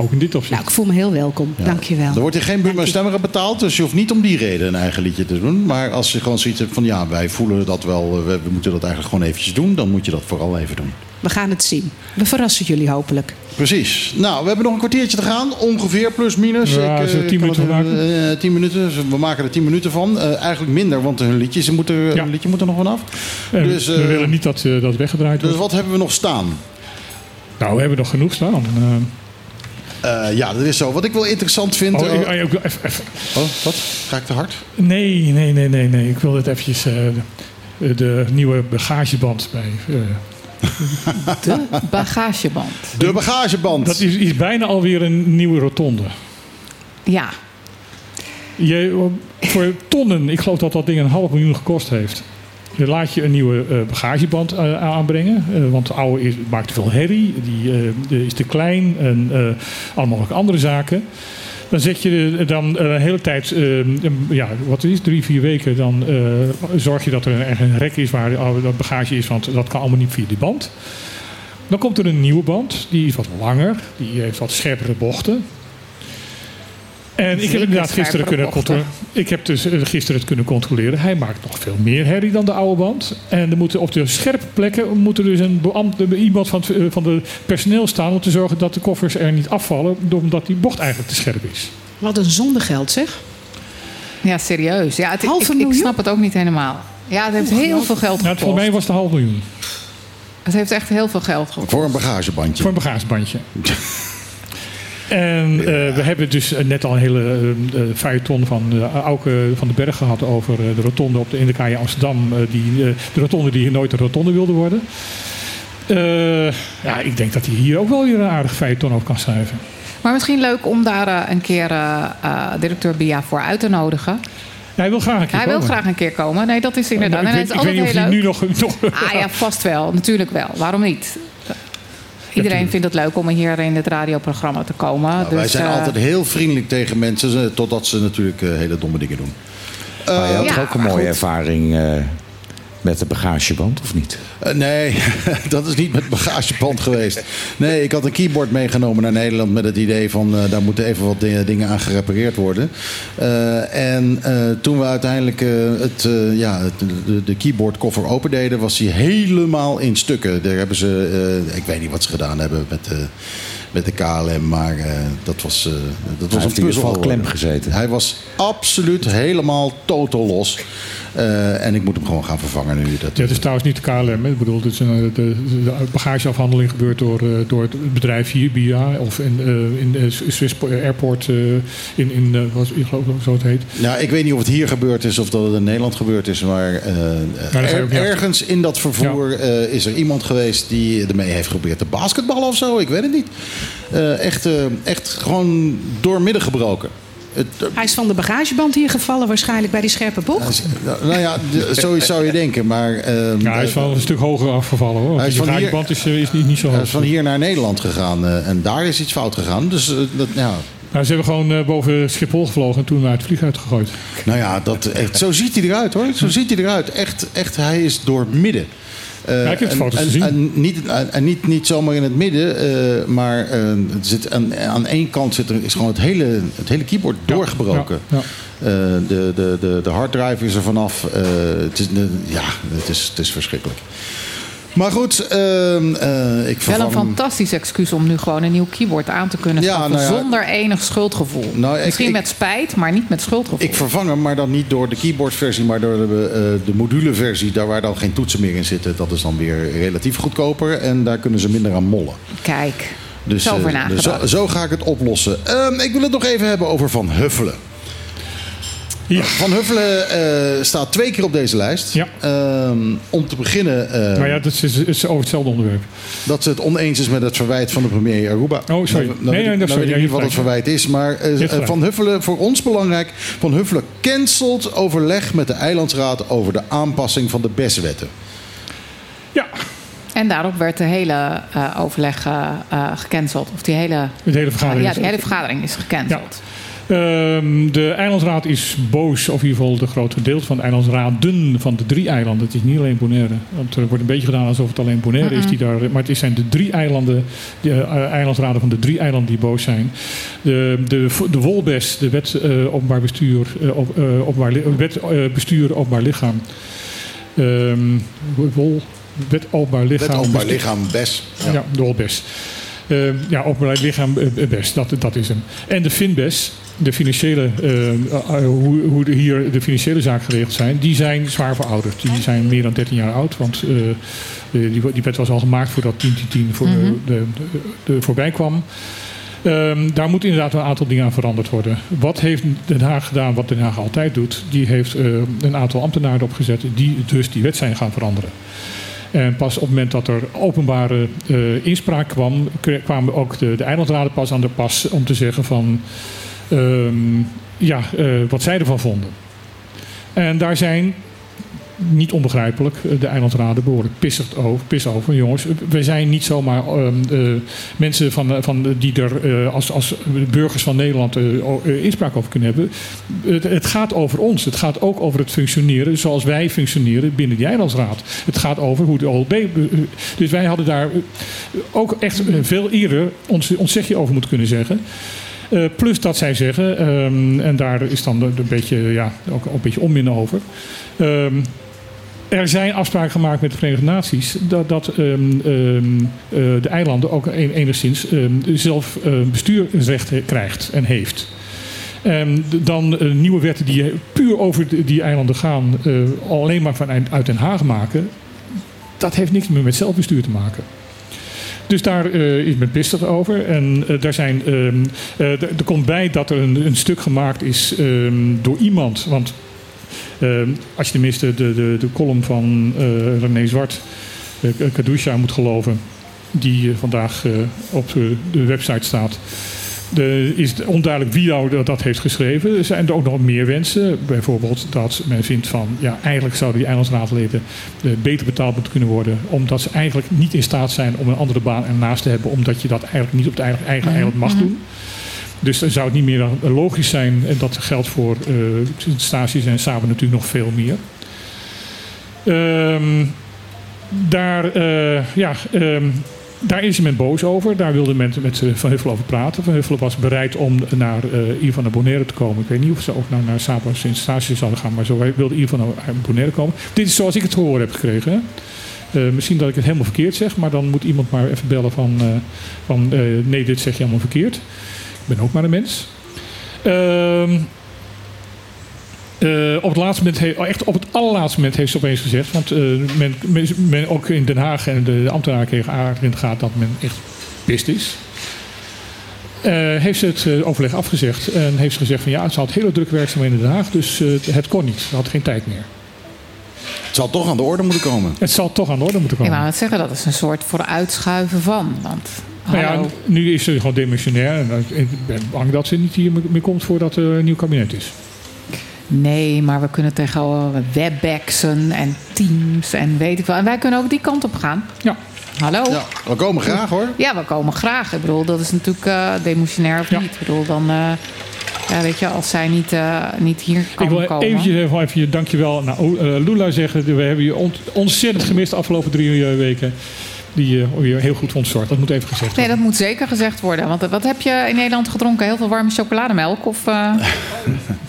ook in dit opzicht. Nou, ik voel me heel welkom. Dank je wel. Er wordt hier geen Buma Stemmerer betaald, dus je hoeft niet om die reden een eigen liedje te doen. Maar als je gewoon zoiets hebt van ja, wij voelen dat wel, eh, we, we moeten dat eigenlijk gewoon eventjes doen, dan moet je dat vooral even doen. We gaan het zien. We verrassen jullie hopelijk. Precies. Nou, we hebben nog een kwartiertje te gaan. Ongeveer, plus minus. Ja, eh, zullen we tien minuten het, maken? eh, tien minuten. Dus We maken er tien minuten van. Eh, eigenlijk minder, want hun liedjes moeten, Ja. hun liedje moet er nog vanaf. Dus, we eh, willen niet dat eh, dat weggedraaid Dus wordt. wat hebben we nog staan? Nou, we hebben nog genoeg staan. Eh, Eh, ja, dat is zo. Wat ik wel interessant vind... oh, eh, ik, oh, ik wil even- even- oh, wat? Ga ik te hard? nee, nee, nee, nee, nee. Ik wil het eventjes... eh, de, de nieuwe bagageband bij... eh, De bagageband. De bagageband. dat is, is bijna alweer een nieuwe rotonde. Ja, Je, voor tonnen, ik geloof dat dat ding een half miljoen gekost heeft. Laat je een nieuwe eh, bagageband eh, aanbrengen. eh, want de oude is, maakt te veel herrie. Die is te klein. En allemaal nog andere zaken. Dan zet je dan een hele tijd, een- ja, wat is het, drie, vier weken. Dan zorg je dat er echt een rek is waar dat bagage is. Want dat kan allemaal niet via die band. Dan komt er een nieuwe band. Die is wat langer. Die heeft wat scherpere bochten. En ik heb inderdaad gisteren kunnen controleren. Ik heb dus eh, gisteren het kunnen controleren. Hij maakt nog veel meer herrie dan de oude band. En er moeten op de scherpe plekken moet er dus een beambte, iemand van het, eh, van de personeel staan om te zorgen dat de koffers er niet afvallen, omdat die bocht eigenlijk te scherp is. Wat een zondegeld zeg. ja serieus. Ja, het, ik, Halve ik, snap het ook niet helemaal. Ja, het heeft heel veel geld Nou, gekost. voor mij was het een half miljoen Het heeft echt heel veel geld gekost. Voor een bagagebandje. voor een bagagebandje. En eh, we hebben dus eh, net al een hele eh, eh, feuilleton van uh, Auke van den Berg gehad over de rotonde op de Indekaai Amsterdam. die, de rotonde die nooit een rotonde wilde worden. Ja, ik denk dat hij hier ook wel weer een aardig feuilleton over kan schrijven. Maar misschien leuk om daar een keer directeur Bia voor uit te nodigen. Hij wil graag een keer Hij wil komen. graag een keer komen. Nee, dat is inderdaad. Maar En ik het weet, is ik weet niet of hij nu nog... nog Ah ja, vast wel. Natuurlijk wel. Waarom niet? Iedereen vindt het leuk om hier in het radioprogramma te komen. Nou, wij dus, zijn eh, altijd heel vriendelijk tegen mensen, eh, totdat ze natuurlijk eh, hele domme dingen doen. Maar je had ja, toch ook een mooie goed. ervaring eh, met de bagageband, of niet? Eh, nee, dat is niet met bagageband geweest. Nee, ik had een keyboard meegenomen naar Nederland met het idee van eh, daar moeten even wat di- dingen aan gerepareerd worden. Eh, en toen we uiteindelijk het, ja, het- de, de keyboardkoffer opendeden, was hij helemaal in stukken. Daar hebben ze, ik weet niet wat ze gedaan hebben met de, met de KLM, maar dat was, eh, dat was heeft een puzzel. klem gezeten. Hij was absoluut helemaal totaal los. Eh, en ik moet hem gewoon gaan vervangen nu. Dat, Ja, het is trouwens niet de KLM. hè. Ik bedoel, het is een, de, de bagageafhandeling gebeurt door, eh, door het bedrijf hier, BIA. Of in, eh, in eh, Swiss Airport, eh, in, in eh, wat, ik geloof dat zo het heet. Nou, ik weet niet of het hier gebeurd is of dat het in Nederland gebeurd is. Maar eh, er- ergens in dat vervoer eh, is er iemand geweest die ermee heeft geprobeerd te basketballen of zo. Ik weet het niet. Eh, echt, eh, echt gewoon doormidden gebroken. Het, Hij is van de bagageband hier gevallen waarschijnlijk bij die scherpe bocht. nou ja, de- zo zou je denken. Maar, ehm, Ja, hij is wel een stuk hoger afgevallen hoor. Hij is hier- draaiband is, eh, is niet, niet zo hij hoog. is van hier naar Nederland gegaan eh, en daar is iets fout gegaan. Dus eh, dat, ja, Nou, ze hebben gewoon eh, boven Schiphol gevlogen en toen uit het vliegtuig gegooid. Nou ja, dat, echt, zo ziet hij eruit hoor. Zo ziet hij eruit. Echt, echt hij is door midden. Eh, Ja, ik heb de en- foto's en, gezien. En, niet, en, en niet, niet zomaar in het midden, eh, maar eh, het zit aan, aan één kant zit er, is gewoon het hele, het hele keyboard doorgebroken. Ja. Eh, de, de, de, de harddrive is er vanaf. Eh, het, is, de- ja, het, is, het is verschrikkelijk. Maar goed, ehm, eh, ik Wel vervang... een fantastisch excuus om nu gewoon een nieuw keyboard aan te kunnen Ja, schaffen. nou ja. Zonder enig schuldgevoel. Nou, ik- Misschien ik- met spijt, maar niet met schuldgevoel. Ik vervang hem, maar dan niet door de keyboardversie, maar door de, eh, de moduleversie. Daar waar dan geen toetsen meer in zitten. Dat is dan weer relatief goedkoper. En daar kunnen ze minder aan mollen. Kijk, Dus, zo eh, zo ga ik het oplossen. Ehm, ik wil het nog even hebben over Van Huffelen. Ja. Van Huffelen eh, staat twee keer op deze lijst. Ja. Ehm, om te beginnen eh, Maar ja, dat is, is over hetzelfde onderwerp. dat ze het oneens is met het verwijt van de premier Aruba. Oh, sorry. Nou, nou Nee, nee, ik- dat- nou sorry. weet ik Ja, niet wat het verwijt is. Maar eh. Van Huffelen, voor ons belangrijk. Van Huffelen cancelt overleg met de eilandsraad over de aanpassing van de BES-wetten. Ja, En daarop werd de hele eh, overleg gecanceld. Of die hele, de hele vergadering. ja, is- die hele vergadering is gecanceld. Ehm, de eilandsraad is boos, of in ieder geval de grote deel van de eilandsraden van de drie eilanden. Het is niet alleen Bonaire. Want er wordt een beetje gedaan alsof het alleen Bonaire is die daar. Maar het zijn de drie eilanden, de eh, eilandsraden van de drie eilanden die boos zijn. De, de, de WOLBES, de wet eh, openbaar bestuur, eh, op, eh, openbaar, li- wet bestuur openbaar lichaam. Ehm, WOL, wet openbaar lichaam. Wet openbaar bestuur- lichaam BES. ja, de Olbes. Eh, ja, openbaar lichaam best, dat, dat is hem. En de Finbes, de financiële, eh, eh, hoe, hoe hier de financiële zaken geregeld zijn, die zijn zwaar verouderd. Die zijn meer dan 13 jaar oud, want eh, die, die wet was al gemaakt voordat 1010 voor, Mhm. de, de, de, voorbij kwam. Ehm, daar moet inderdaad een aantal dingen aan veranderd worden. Wat heeft Den Haag gedaan, wat Den Haag altijd doet? Die heeft een aantal ambtenaren opgezet die dus die wet zijn gaan veranderen. En pas op het moment dat er openbare inspraak kwam, kwamen ook de, de eilandraden pas aan de pas om te zeggen van ja, eh, wat zij ervan vonden. En daar zijn niet onbegrijpelijk eh, de eilandraden behoorlijk pissig over. Pis over. Jongens, we zijn niet zomaar ehm, eh, mensen van, eh, van, die er eh, als, als burgers van Nederland eh, eh, inspraak over kunnen hebben. Het, het gaat over ons. Het gaat ook over het functioneren zoals wij functioneren binnen die eilandsraad. Het gaat over hoe de OLB... eh, Dus wij hadden daar eh, ook echt eh, veel eerder ons, ons zegje over moeten kunnen zeggen. Eh, plus dat zij zeggen, ehm, en daar is dan een beetje, ja, ook, een beetje onmin over. Ehm, er zijn afspraken gemaakt met de Verenigde Naties dat, dat ehm, eh, de eilanden ook enigszins ehm, zelf bestuursrecht krijgt en heeft. En dan nieuwe wetten die puur over die eilanden gaan, alleen maar vanuit uit Den Haag maken, dat heeft niks meer met zelfbestuur te maken. Dus daar eh, is men pissig over. En eh, daar zijn, ehm, eh, er komt bij dat er een, een stuk gemaakt is ehm, door iemand. Want ehm, als je tenminste de, de, de column van René Zwart, Kadusha, moet geloven, die vandaag op de website staat. De, is onduidelijk wie nou dat, heeft geschreven. Er zijn er ook nog meer wensen. Bijvoorbeeld dat men vindt van... ja, eigenlijk zouden die eilandsraadleden eh, beter betaald moeten kunnen worden. Omdat ze eigenlijk niet in staat zijn om een andere baan ernaast te hebben. Omdat je dat eigenlijk niet op het eigen, eigen eiland mag doen. Dus dan zou het niet meer logisch zijn. En dat geldt voor eh stages en samen natuurlijk nog veel meer. Ehm, daar, eh, ja, ehm, daar is men boos over. Daar wilde men met Van Huffelen over praten. Van Huffelen was bereid om naar eh Ivan Bonaire te komen. Ik weet niet of ze ook nou naar Saba sinds stage zouden gaan. Maar zo wilde Ivan naar Bonaire komen. Dit is zoals ik het horen heb gekregen. Eh, misschien dat ik het helemaal verkeerd zeg. Maar dan moet iemand maar even bellen van... eh, van nee, dit zeg je helemaal verkeerd. Ik ben ook maar een mens. Ehm eh, op het laatste moment, he- echt op het allerlaatste moment heeft ze opeens gezegd. Want eh, men, men, men ook in Den Haag en de, de ambtenaren kregen aardig in de gaten dat men echt pist is. Eh, heeft ze het overleg afgezegd en heeft ze gezegd van ja, ze had hele drukke werkzaamheden in Den Haag, dus het kon niet. Ze had geen tijd meer. Het zal toch aan de orde moeten komen. Het zal toch aan de orde moeten Ik komen. wou net zeggen, dat is een soort vooruitschuiven van. Want Nou ja, nu is ze gewoon demissionair. En ik ben bang dat ze niet hier meer komt voordat er een nieuw kabinet is. Nee, maar we kunnen tegenwoordig webbacksen en teams en weet ik wel. En wij kunnen ook die kant op gaan. Ja. Hallo? Ja, we komen graag hoor. Ja, we komen graag. Ik bedoel, dat is natuurlijk eh demotionair of niet. Ik bedoel, dan... eh, ja, weet je, als zij niet, eh, niet hier kan Ik wil komen... eventjes even, even je dankjewel naar uh, Lula zeggen. We hebben je ont- ontzettend gemist de afgelopen drie eh, weken. Die eh, weer heel goed voor ons zorgt. Dat moet even gezegd worden. Nee, dat moet zeker gezegd worden. Want eh, wat heb je in Nederland gedronken? Heel veel warme chocolademelk? Of eh,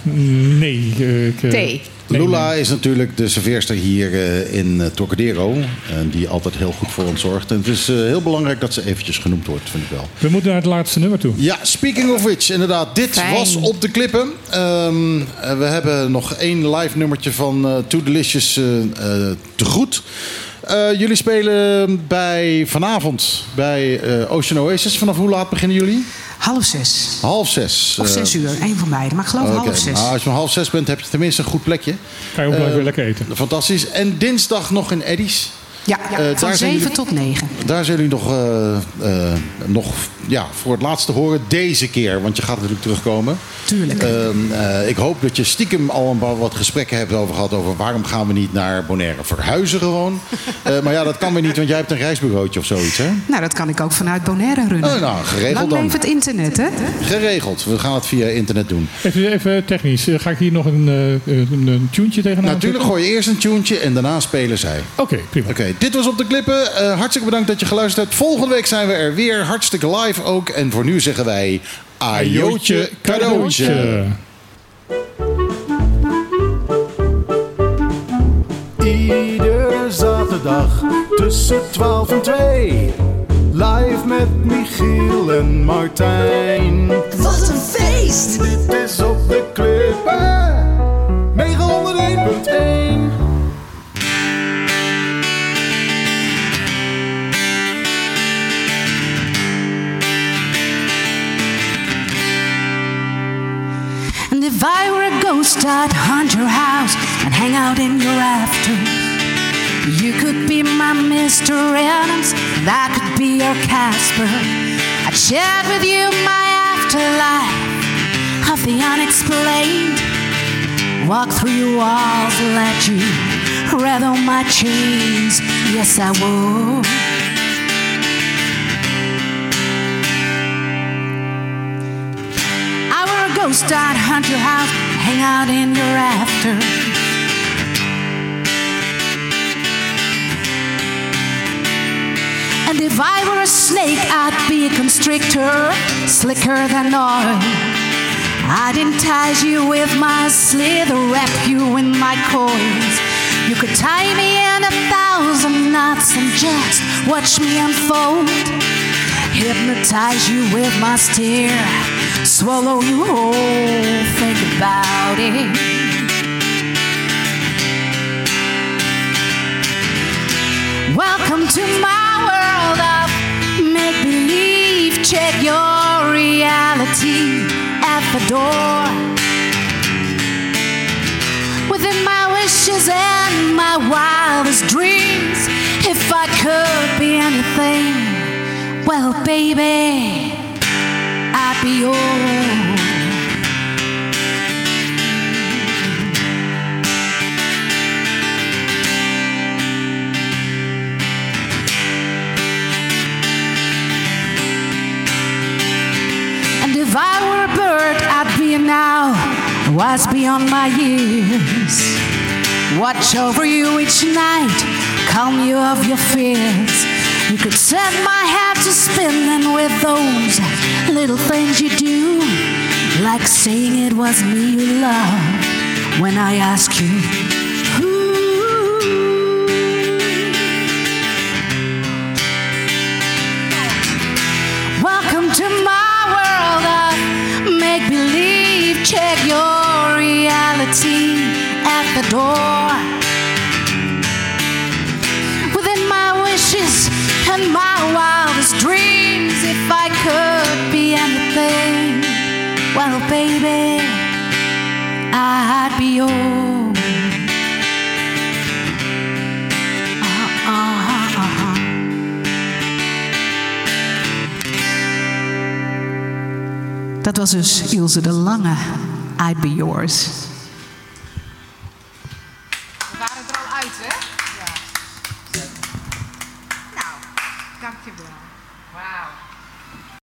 Nee. ik, thee? Lula is natuurlijk de serveerster hier eh, in Trocadero. En die altijd heel goed voor ons zorgt. En het is eh, heel belangrijk dat ze eventjes genoemd wordt, vind ik wel. We moeten naar het laatste nummer toe. Ja, speaking of which, inderdaad, dit Fijn. was op de klippen. Ehm, eh, we hebben nog één live nummertje van eh Too Delicious te goed. Eh, jullie spelen bij vanavond bij eh, Ocean Oasis. Vanaf hoe laat beginnen jullie? Half zes. Half zes. Of Eh, zes uur, één van beiden. Maar ik geloof Oké, half zes. nou, als je om half zes bent, heb je tenminste een goed plekje. Ga je ook wel even lekker eten. Fantastisch. En dinsdag nog in Eddies. Ja, Eh, van daar zijn zeven jullie- tot negen. Daar zijn jullie nog, eh, eh, nog ja, voor het laatste horen deze keer. Want je gaat natuurlijk terugkomen. Tuurlijk. Ehm, eh, ik hoop dat je stiekem al een paar wat gesprekken hebt over gehad... over waarom gaan we niet naar Bonaire verhuizen gewoon. Eh, maar ja, dat kan weer niet, want jij hebt een reisbureautje of zoiets, hè? Nou, dat kan ik ook vanuit Bonaire runnen. Oh, nou, geregeld Lang dan. het internet, hè? Geregeld. We gaan het via internet doen. Even, even technisch. Ga ik hier nog een, eh, een, een tuentje tegenaan Natuurlijk gooi je eerst een tuentje en daarna spelen zij. Oké, prima. Oké, dit was op de klippen. Eh, hartstikke bedankt dat je geluisterd hebt. Volgende week zijn we er weer. Hartstikke live ook. En voor nu zeggen wij... Ajootje cadeautje. Iedere zaterdag tussen 12 en 2. Live met Michiel en Martijn. Wat een feest! Dit is op de klippen. 901.1. if I were a ghost, I'd haunt your house and hang out in your rafters. You could be my Mr. Adams, and I could be your Casper. I'd share with you my afterlife of the unexplained. Walk through your walls, let you rattle my chains. Yes, I would. Ghost, I'd hunt your house, hang out in your rafters. And if I were a snake, I'd be a constrictor, slicker than oil. I'd entice you with my slither, wrap you in my coils. You could tie me in a thousand knots and just watch me unfold. Hypnotize you with my stare, swallow you whole. Think about it. Welcome to my world of make believe. Check your reality at the door. Within my wishes and my wildest dreams, if I could be anything, well, baby, Be yours. And if I were a bird, I'd be a now, wise beyond my years. Watch over you each night, calm you of your fears. You could set my head to spinning with those little things you do, like saying it was me you loved when I ask you. Welcome to my world of make believe. Check your reality at the door. I'd be home. Uh-uh. Dat was dus Ilse de Lange, I'd be yours.